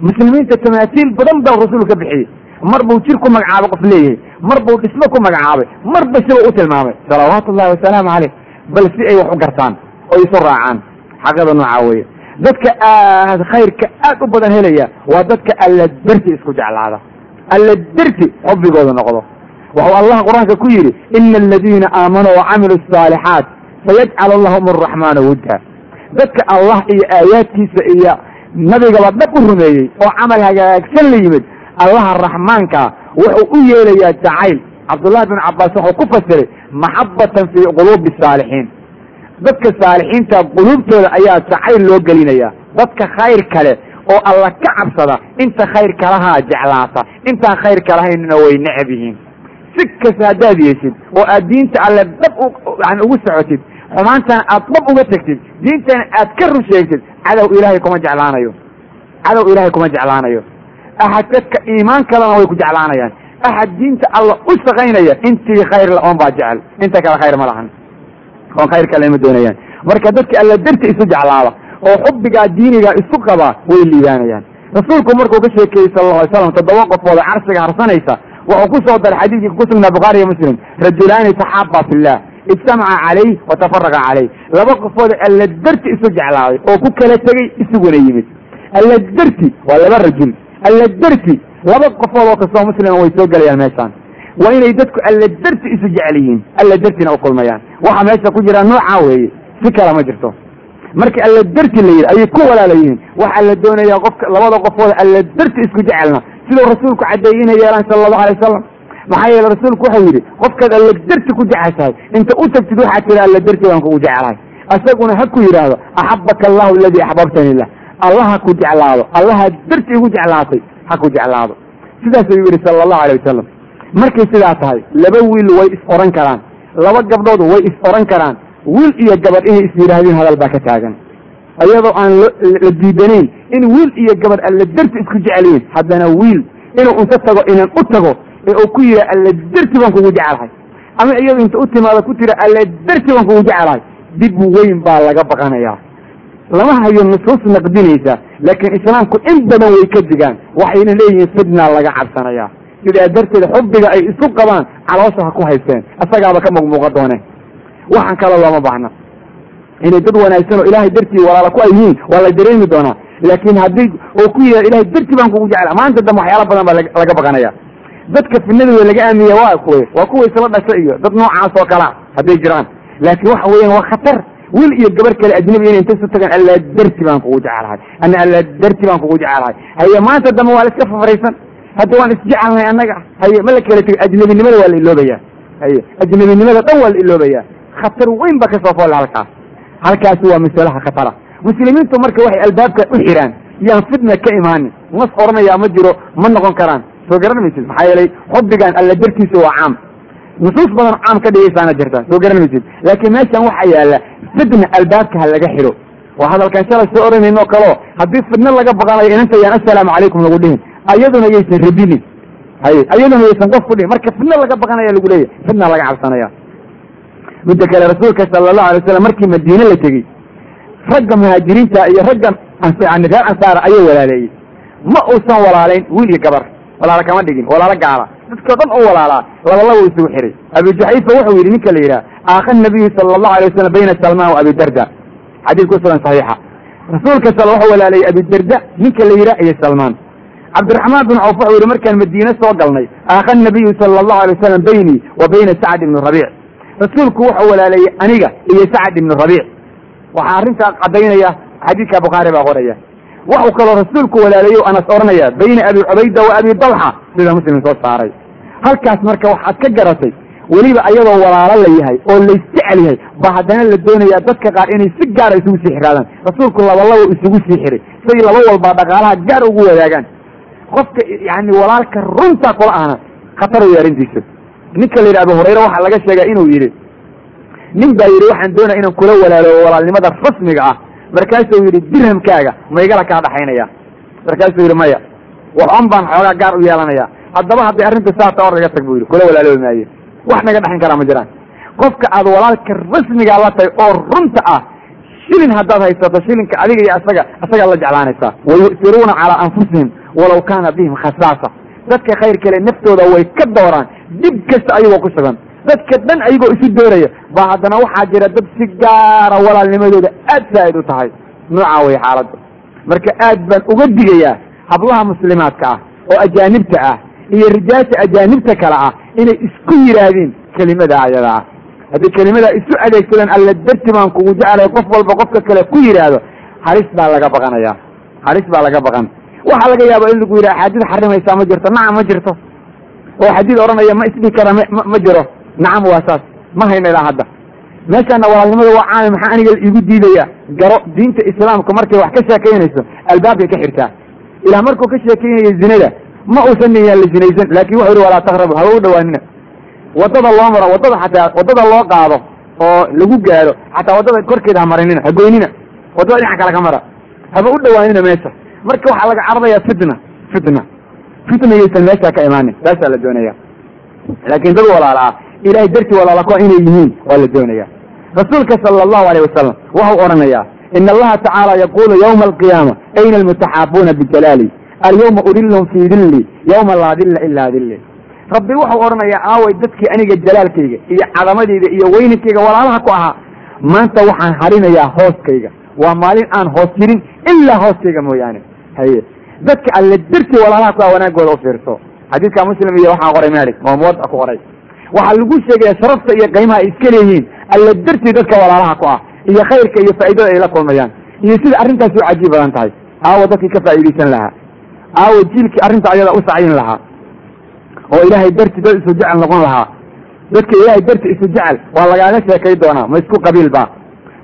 Muslimiinta tamaasiil badan baa rasuul ka bixiyey. Mar buu jir ku magacaabay qof leeyahay. Mar buu dhismo ku magacaabay marba siba u tilmaamay. Salawaatu ullahi wasalaamu caleyh bal si ay wax u gartaan oo isu raacaan. Xaqada noocaa weeye. Dadka aad khayrka aad u badan helaya waa dadka alla derti isku jeclaada. Alla derti xubbigooda noqdo. Wuxuu allah qur'aanka ku yidhi ina aladiina aamanuu wacamiluu asaalixaat sayajcalu lahum araxmaanu wudda. Dadka allah iyo aayaadkiisa iyo nabigaba dhab u rumeeyey oo camal hagaagsan la yimid allaha raxmaankaa wuxuu u yeelayaa jacayl. Cabdullahi bin cabaas wuxuu ku fasiray maxabatan fii quluubi saalixiin dadka saalixiinta quluubtooda ayaa jacayl loo gelinaya dadka khayr kale oo alla ka cabsada inta khayr kalahaa jeclaata intaan khayr kalahaynna way necab yihiin. Si kasta haddaad yeeshid oo aad diinta alle dhab yani ugu socotid xumaantana aad dhab uga tegtid diintana aad ka run sheegtid cadow ilaahay kuma jeclaanayo. Cadow ilaahay kuma jeclaanayo. Axad dadka iimaan kalena way ku jeclaanayaan. Axad diinta alla u shaqaynaya intii khayr la oon baa jecel inta kale khayr ma lahan oon khayr kale ma doonayaan. Marka dadka alla darti isu jeclaada oo xubbigaa diinigaa isu qabaa way liibaanayaan. Rasuulku markuu ka sheekeeyey sal alla alay slam toddoba qofood oo carshiga harsanaysa wuxuu ku soo daray xadiidkii ku sugnaa bukhaari iyo muslim. Rajulaani taxaaba fillah ijtamaca calayh wa tafaraqa calayh laba qofood alla darti isu jeclaaday oo ku kala tegey isuguna yimid. Alla darti waa laba rajul. Alla darti laba qofood oo kastoo muslima way soo gelayaan meeshaan waa inay dadku alla darti isu jecel yihiin alla dartina u kulmayaan. Waxa meesha ku jira noocaa weeye si kale ma jirto. Marka alla darti la yidhi ayay ku walaala yihiin waxaa la doonayaa qofka labada qofood alla darti isku jecelna. Siduu rasuulku caddeeyey inay yeelaan sala allahu alay wasalam maxaa yeele rasuulku wuxuu yidhi qofkaad alla darti ku jeceshahay inta u tagtid waxaa tira alla darti baan kugu jecelahay. Isaguna ha ku yidhaahdo axabaka allahu aladii axbabtani lah allaha ku jeclaado allaha darti igu jeclaatay ha ku jeclaado. Sidaas ayuu yidhi sala allahu alay wasalam markay sidaa tahay laba wiil way is oran karaan. Laba gabdhood way is oran karaan. Wiil iyo gabadh inay is yidhaahdeen hadal baa ka taagan. Iyadoo aan la diidanayn in wiil iyo gabadh alla darti isku jecelyihin haddana wiil inuu inta tago inan u tago ee uu ku yidha alla darti baan kugu jecelahay ama iyado inta u timaado ku tira alla darti baan kugu jecelahay dib weyn baa laga baqanayaa. Lama hayo nusuus naqdinaysa laakiin islaamku in badan way ka digaan. Waxayna leeyihiin fidna laga cabsanayaa sidaa darteed xubbiga ay isu qabaan caloosha ha ku haysteen. Isagaaba ka muqmuuqa dooneen waxaan kale looma baahna. Inay dad wanaagsan oo ilaahay dartii walaala ku ay yihiin waa la dareemi doonaa. Laakiin haddii oo ku yidhahda ilahay dartii baan kugu jecla maanta dambe waxyaala badan baa laga baqanaya. Dadka fidnadooda laga aamiya waa kuwe waa kuwa isla dhasha iyo dad noocaas oo kalea hadday jiraan. Laakiin waxa weeyaan waa khatar. Wiil iyo gabar kale ajnabi inay inta isu tagaan alla darti baan kugu jecelahay ana alla darti baan kugu jecelahay haye maanta dambe waa la iska fafaraysan hadda waan isjecelnahay annaga haye ma la kala tegi ajnabinimada waa la iloobaya haye ajnabinimada dhan waa la iloobaya khatar weyn ba ka soo foolla halkaas. Halkaasi waa masalaha khatara. Muslimiintu marka waxay albaabka u xiraan yaan fitna ka imaanin. Mas oranayaa ma jiro ma noqon karaan. Soo garan maysid maxaa yeelay xubbigan alla dartiisa waa caam. Nusuus badan caam ka dhigaysaana jirta. Soo garan maysid laakiin meeshan waxaa yaalla fitna albaabka ha laga xidho waa hadalkan shalay soo oranayno kaleo. Haddii fidna laga baqanayo inanta yaan assalaamu calaykum lagu dhihin ayaduna yaysan rabinin ayaduna yaysan qof ku dhihin marka fidna laga baqanaya lagu leeyahy fidna laga cabsanaya midda kale rasuulka sala allahu alay wasalam markii madiine la tegey ragga muhaajiriinta iyo ragga yani reer ansaara ayay walaaleeyey ma uusan walaalayn wiil iyo gabar walaala kama dhigin walaalo gaala. Dadkao dhan u walaalaa labalaba u isugu xiray. Abi juxayfa wuxuu yidhi ninka la yidhaha aakha nabiyu sala allahu alay wasalam bayna salmaan wa abi darda. Xadiis ku sugan saxiixa. Rasuulka sal wuxuu abi darda ninka la yidhaha iyo salmaan cabdiraxmaan bin cawf wuxuu yidhi markaan madiine soo galnay aakha nabiyu sala allahu alay wasalam baynii wa bayna sacd ibni rabiic. Rasuulku wuxuu walaaleeyey aniga iyo sacd ibni rabiic. Waxaa arrintaa cadaynaya xadiidka bukhaari baa qoraya. Waxuu kaloo rasuulku walaalayo anas odhanaya bayna abi cubayda wa abi dalxa. Sida muslim soo saaray. Halkaas marka waxaad ka garatay weliba ayadoo walaalo la yahay oo laysjecel yahay ba haddana la doonaya dadka qaar inay si gaara isugu sii xiraadaan rasuulku labalabo isugu sii xiray. Say laba walbaa dhaqaalaha gaar ugu wadaagaan qofka yani walaalka runta kula ahna khatar wey arrintiisa. Ninka la yidhi abu hurayre waxaa laga sheegaa inuu yidhi nin baa yidhi waxaan doonaya inaan kula walaaloobo walaalnimada rasmiga ah. Markaasuu yidhi dirhamkaaga ma igala kaa dhaxaynaya. Markaasuu yidhi maya waxon baan xoogaa gaar u yeelanaya haddaba hadday arrinta saata or iga tag buu yidhi kula walaaloobi maayo wax naga dhaxin karaa ma jiraan. Qofka aad walaalka rasmigaa la tahay oo runta ah shilin haddaad haysato shilinka adiga iyo asaga asagaa la jeclaanaysaa. Wayu'tiruuna calaa anfusihim walaw kaana bihim khasaasa dadka khayr kale naftooda way ka dooraan dhib kasta ayagoo ku sugan. Dadka dhan ayagoo isu dooraya ba haddana waxaa jira dad si gaara walaalnimadooda aad saa'id u tahay. Noocaa way xaaladda marka aad baan uga digayaa hablaha muslimaadka ah oo ajaanibta ah iyo rijaasha ajaanibta kale ah inay isku yidhaahdeen kelimada ayada ah haddii kelimadaa isu adeegsadaan alla darti baan kugu jeclay qof walba qofka kale ku yidhaahdo halis baa laga baqanaya. Halis baa laga baqan. Waxaa laga yaaba in lagu yidhaha xaadid xarimaysaa ma jirto. Nacam ma jirto. Oo xadiid odhanaya ma isdhihi kara ma jiro. Nacam waa saas. Ma hayna ilaa hadda. Meeshaana walaalnimada waa caami maxaa aniga igu diidaya? Garo diinta islaamka markay wax ka sheekaynayso albaabkay ka xirtaa. Ilaa markuu ka sheekaynayo zinada ma uusan niyaan la zinaysan laakin wuxuu yihi walaa taqrabu haba u dhawaanina waddada loo maro waddada xataa waddada loo qaado oo lagu gaaro xataa waddada korkeeda ha marinina ha goynina waddada dhinac kale ka mara haba u dhawaanina meesha. Marka waxaa laga cararayaa fitna fitna. Fitna yaysan meesha ka imaanin taasaa la doonaya laakin dad walaala ah ilahay dartii walaala kuwa inay yihiin waa la doonaya rasuulka sala allahu alayh wasalam waxau odhanayaa in allaha tacaala yaqulu yawma alqiyaama ayna almutaxaabuuna bijalaali alyawma udilhum fii dilli yawma laa dilla ilaa dilli rabbi wuxuu odhanayaa aaway dadkii aniga jalaalkayga iyo cadamadayda iyo weyninkayga walaalaha ku ahaa. Maanta waxaan harinayaa hooskayga waa maalin aan hoos jirin ilaa hooskayga mooyaane. Haye. Dadka alle dartii walaalaha ku ah wanaagooda u fiirso. Xadiidka muslim iyo waxaa qoray malik oo muwada ku qoray. Waxaa lagu sheegaya sharafta iyo qiimaha ay iska leeyihiin alle dartii dadka walaalaha ku ah iyo khayrka iyo faa'iidada ay la kulmayaan. Iyo sida arrintaasi u cajiib badan tahay. Aawo dadkii ka faa'iidaysan lahaa. Aawo jiilkii arrinta ayada u lahaa oo ilaahay darti dad isu jecel noqon lahaa. Dadka ilaahay darti isu jecel waa lagaaga sheekay doonaa. Ma isku qabiil ba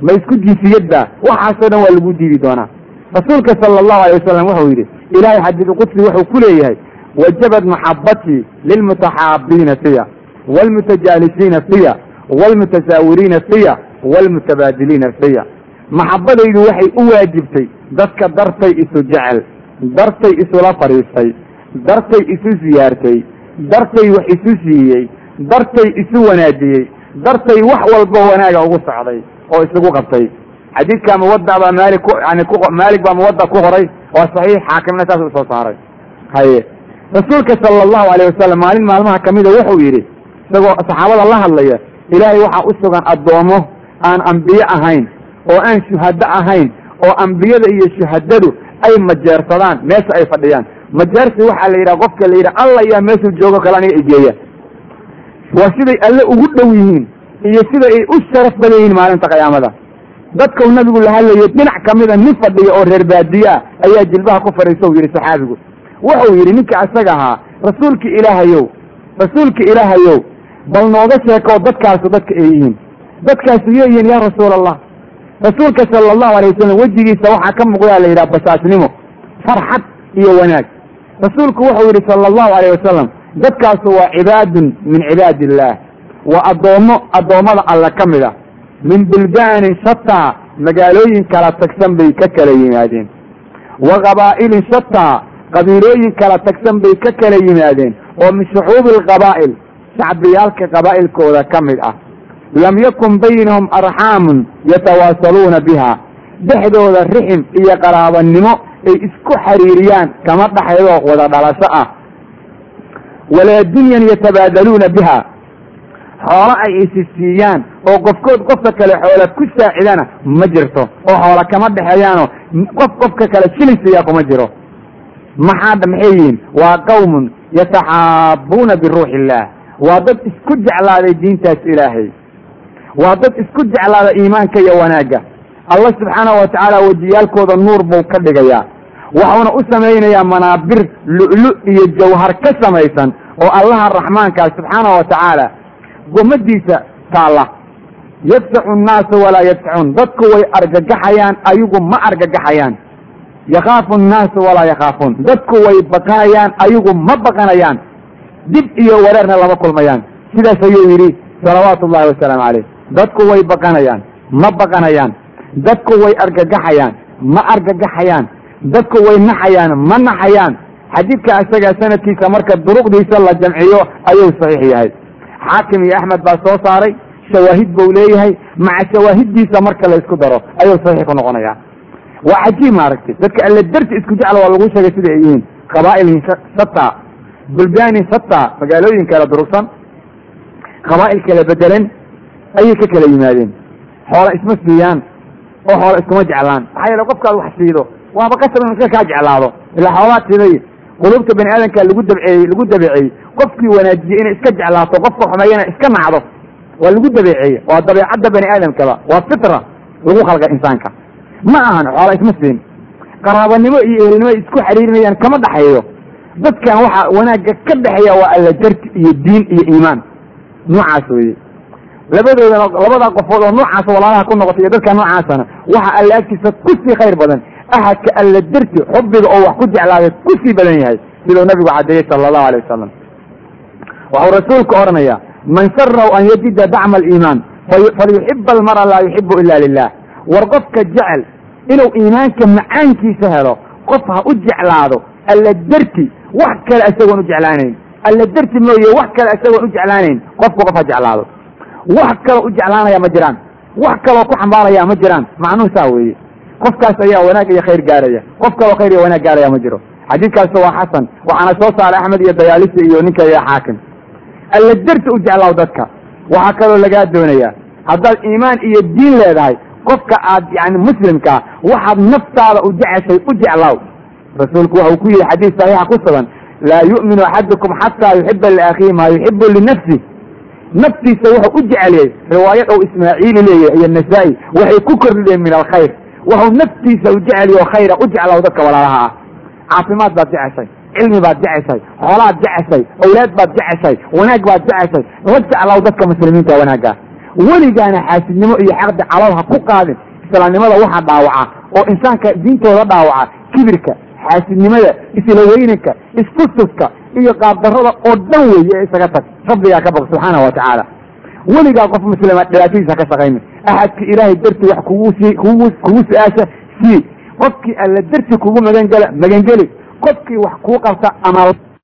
ma isku jinsiyad ba waxaasoo dhan waa lagu diidi doonaa. Rasuulka sala allahu alay wasalam wuxuu yidhi ilaahay xadiidulqudsi wuxuu ku leeyahay wajabad maxabatii lilmutaxaabiina fiya waalmutajaalisiina fiya waalmutasaawiriina fiya waalmutabaadiliina fiya maxabadaydu waxay u waajibtay dadka dartay isu jecel dartay isula fadhiistay dartay isu siyaartay dartay wax isu siiyey dartay isu wanaajiyey dartay wax walba wanaaga ugu socday oo isugu qabtay. Xadiidka muwada baa maali ku yani maalik baa muwada ku qoray waa saxiix xaakimna saas u soo saaray. Haye. Rasuulka sala allahu alayh wasalam maalin maalmaha kamida wuxuu yidhi isagoo saxaabada la hadlaya ilaahay waxaa u sugan addoomo aan ambiye ahayn oo aan shuhado ahayn oo ambiyada iyo shuhadadu ay majeersadaan meesha ay fadhiyaan majeersi waxaa la yidhaha qofka la yidhaha alla yaa meeshuu joogo kale aniga igeeya waa siday alle ugu dhow yihiin iyo sida ay u sharaf badan yihiin maalinta qiyaamada. Dadkau nabigu la hadlayo dhinac kamida nin fadhiya oo reer baadiye ah ayaa jilbaha ku fadhiisa u yidhi saxaabigu. Wuxuu yidhi ninka isaga ahaa rasuulka ilaahayow rasuulka ilaahayow bal nooga sheekoo dadkaasu dadka ay yihiin. Dadkaasu yeeyihiin yaa rasuul allah rasuulka sala allahu alay wasalam wejigiisa waxaa ka muuqdaa la yidhaha basaasnimo farxad iyo wanaag rasuulku wuxuu yidhi sala allahu alayh wasalam dadkaasu waa cibaadun min cibaadi illaah waa addoommo addoommada alle ka mid ah. Min buldaanin shataa magaalooyin kala tagsan bay ka kala yimaadeen. Wa qabaa'ilin shataa qabiilooyin kala tagsan bay ka kala yimaadeen. Oo min shucuubi alqabaa'il shacbiyaalka qabaa'ilkooda ka mid ah. Lam yakun baynahum arxaamun yatawaasaluuna biha. Dhexdooda rixim iyo qaraabanimo ay isku xiriiriyaan kama dhexeedoo wada dhalasho ah. Walaa dunyan yatabaadaluuna biha. Xoolo ay isi siiyaan oo qofkood qofka kale xoola ku saacidana ma jirto oo xoola kama dhexeeyaanoo qof qofka kale shilin siiyaa kuma jiro. Maxaa maxay yihiin? Waa qawmun yataxaabuuna biruuxi illaah waa dad isku jeclaaday diintaas ilaahay. Waa dad isku jeclaada iimaanka iyo wanaagga allah subxaanahu watacaala wejiyaalkooda nuur buu ka dhigayaa. Waxuuna u samaynayaa manaabir lu'lu iyo jawhar ka samaysan oo allaha raxmaankaa subxaanahu watacaala gomadiisa taalla. Yadfacu nnaasu walaa yadfacuun dadku way argagaxayaan ayagu ma argagaxayaan. Yakhaafu nnaasu walaa yakhaafuun. Dadku way baqanayaan ayagu ma baqanayaan. Dib iyo wareerna lama kulmayaan. Sidaas ayuu yidhi salawaatu ullahi wasalaamu caleyh dadku way baqanayaan ma baqanayaan dadku way argagaxayaan ma argagaxayaan. Dadku way naxayaan ma naxayaan. Xadiidka isaga sanadkiisa marka duruqdiisa la jamciyo ayuu saxiix yahay. Xaakim iyo axmed baa soo saaray shawaahid buu leeyahay maca shawaahiddiisa marka la isku daro ayuu saxiix ku noqonaya waa cajiib maaragtay dadka alle darti isku jecla waa lagu sheegay sida ay yihiin. Qabaa'ilin shata bulbaanin shata magaalooyin kala durugsan qabaa'il kala bedelan ayay ka kala yimaadeen. Xoola isma siiyaan oo xoola iskuma jeclaan. Maxaa yeele qofkaad wax siido waaba qasab inu iska kaa jeclaado. Ilaa xoolaad siday quluubta bani aadamka lagu dabceeyey lagu dabeeceeyey qofkii wanaajiyey inay iska jeclaato qofka xumeeyana iska nacdo waa lagu dabeeceeye waa dabeecadda bani aadamkaba waa fitra lagu khalqa insaanka. Ma ahan xoola isma siin. Qaraabanimo iyo ehelnimo isku xiriirinayaan kama dhaxeeyo. Dadkan waxa wanaagga ka dhexeeya waa alla jarti iyo diin iyo iimaan. Noocaas weye labadoodana labadaa qofood oo noocaas walaalaha ku noqotay iyo dadka noocaasana waxa alla agtiisa ku sii khayr badan. Ahadka alla darti xubbiga oo wax ku jeclaaday ku sii badan yahay siduu nabigu cadeeyey sala allahu alay wasalam waxuu rasuulku odhanaya man sarahu an yajida dacma aliimaan falyuxiba almara laa yuxibu ila lilah war qofka jecel inuu iimaanka macaankiisa helo qof ha u jeclaado alla darti wax kale isagoon u jeclaanayn. Alla darti mooye wax kale isagoon u jeclaanayn qofku qof ha jeclaado wax kaloo u jeclaanaya ma jiraan. Wax kaloo ku xambaaraya ma jiraan. Macnuhu saa weeye. Qofkaas ayaa wanaag iyo khayr gaaraya. Qof kaloo khayr iyo wanaag gaaraya ma jiro. Xadiidkaas waa xasan. Waxaana soo saaray axmed iyo dayaalisi iyo ninka iyo xaakim. Alla darti u jeclaaw dadka. Waxaa kaloo lagaa doonayaa. Haddaad iimaan iyo diin leedahay qofka aad yani muslimkaa waxaad naftaada u jeceshay u jeclaaw. Rasuulku waxau ku yihi xadiis saxiixa ku sugan laa yu'minu axadukum xataa yuxiba liakhiihi maa yuxibu linafsi naftiisa wuxuu u jeceliyey riwaayad ou ismaaciili leeyahay iyo nasaa-i waxay ku kordhiyeen min alkhayr. Waxuu naftiisa u jeceliyo khayra u jeclaaw dadka walaalaha. Ah caafimaad baad jeceshay cilmi baad jeceshay xoolaad jeceshay awlaad baad jeceshay wanaag baad jeceshay. La jeclaaw dadka muslimiinta wanaagga weligaana xaasidnimo iyo xaqdi calool ha ku qaadin. Islaamnimada waxaa dhaawaca oo insaanka diintooda dhaawaca kibirka xaasidnimada isla weynanka isfususka iyo qaabdarrada oo dhan weeye ee isaga tag. Rabbigaa ka baq subxaana wa tacaala. Weligaa qof muslima dhibaatadiisa ka shaqayna axadki ilaahay darti wax kugu sii kugu kugu su'aasha sii. Qofkii alla darti kugu magangela magangeli qofkii wax kuu qabta ama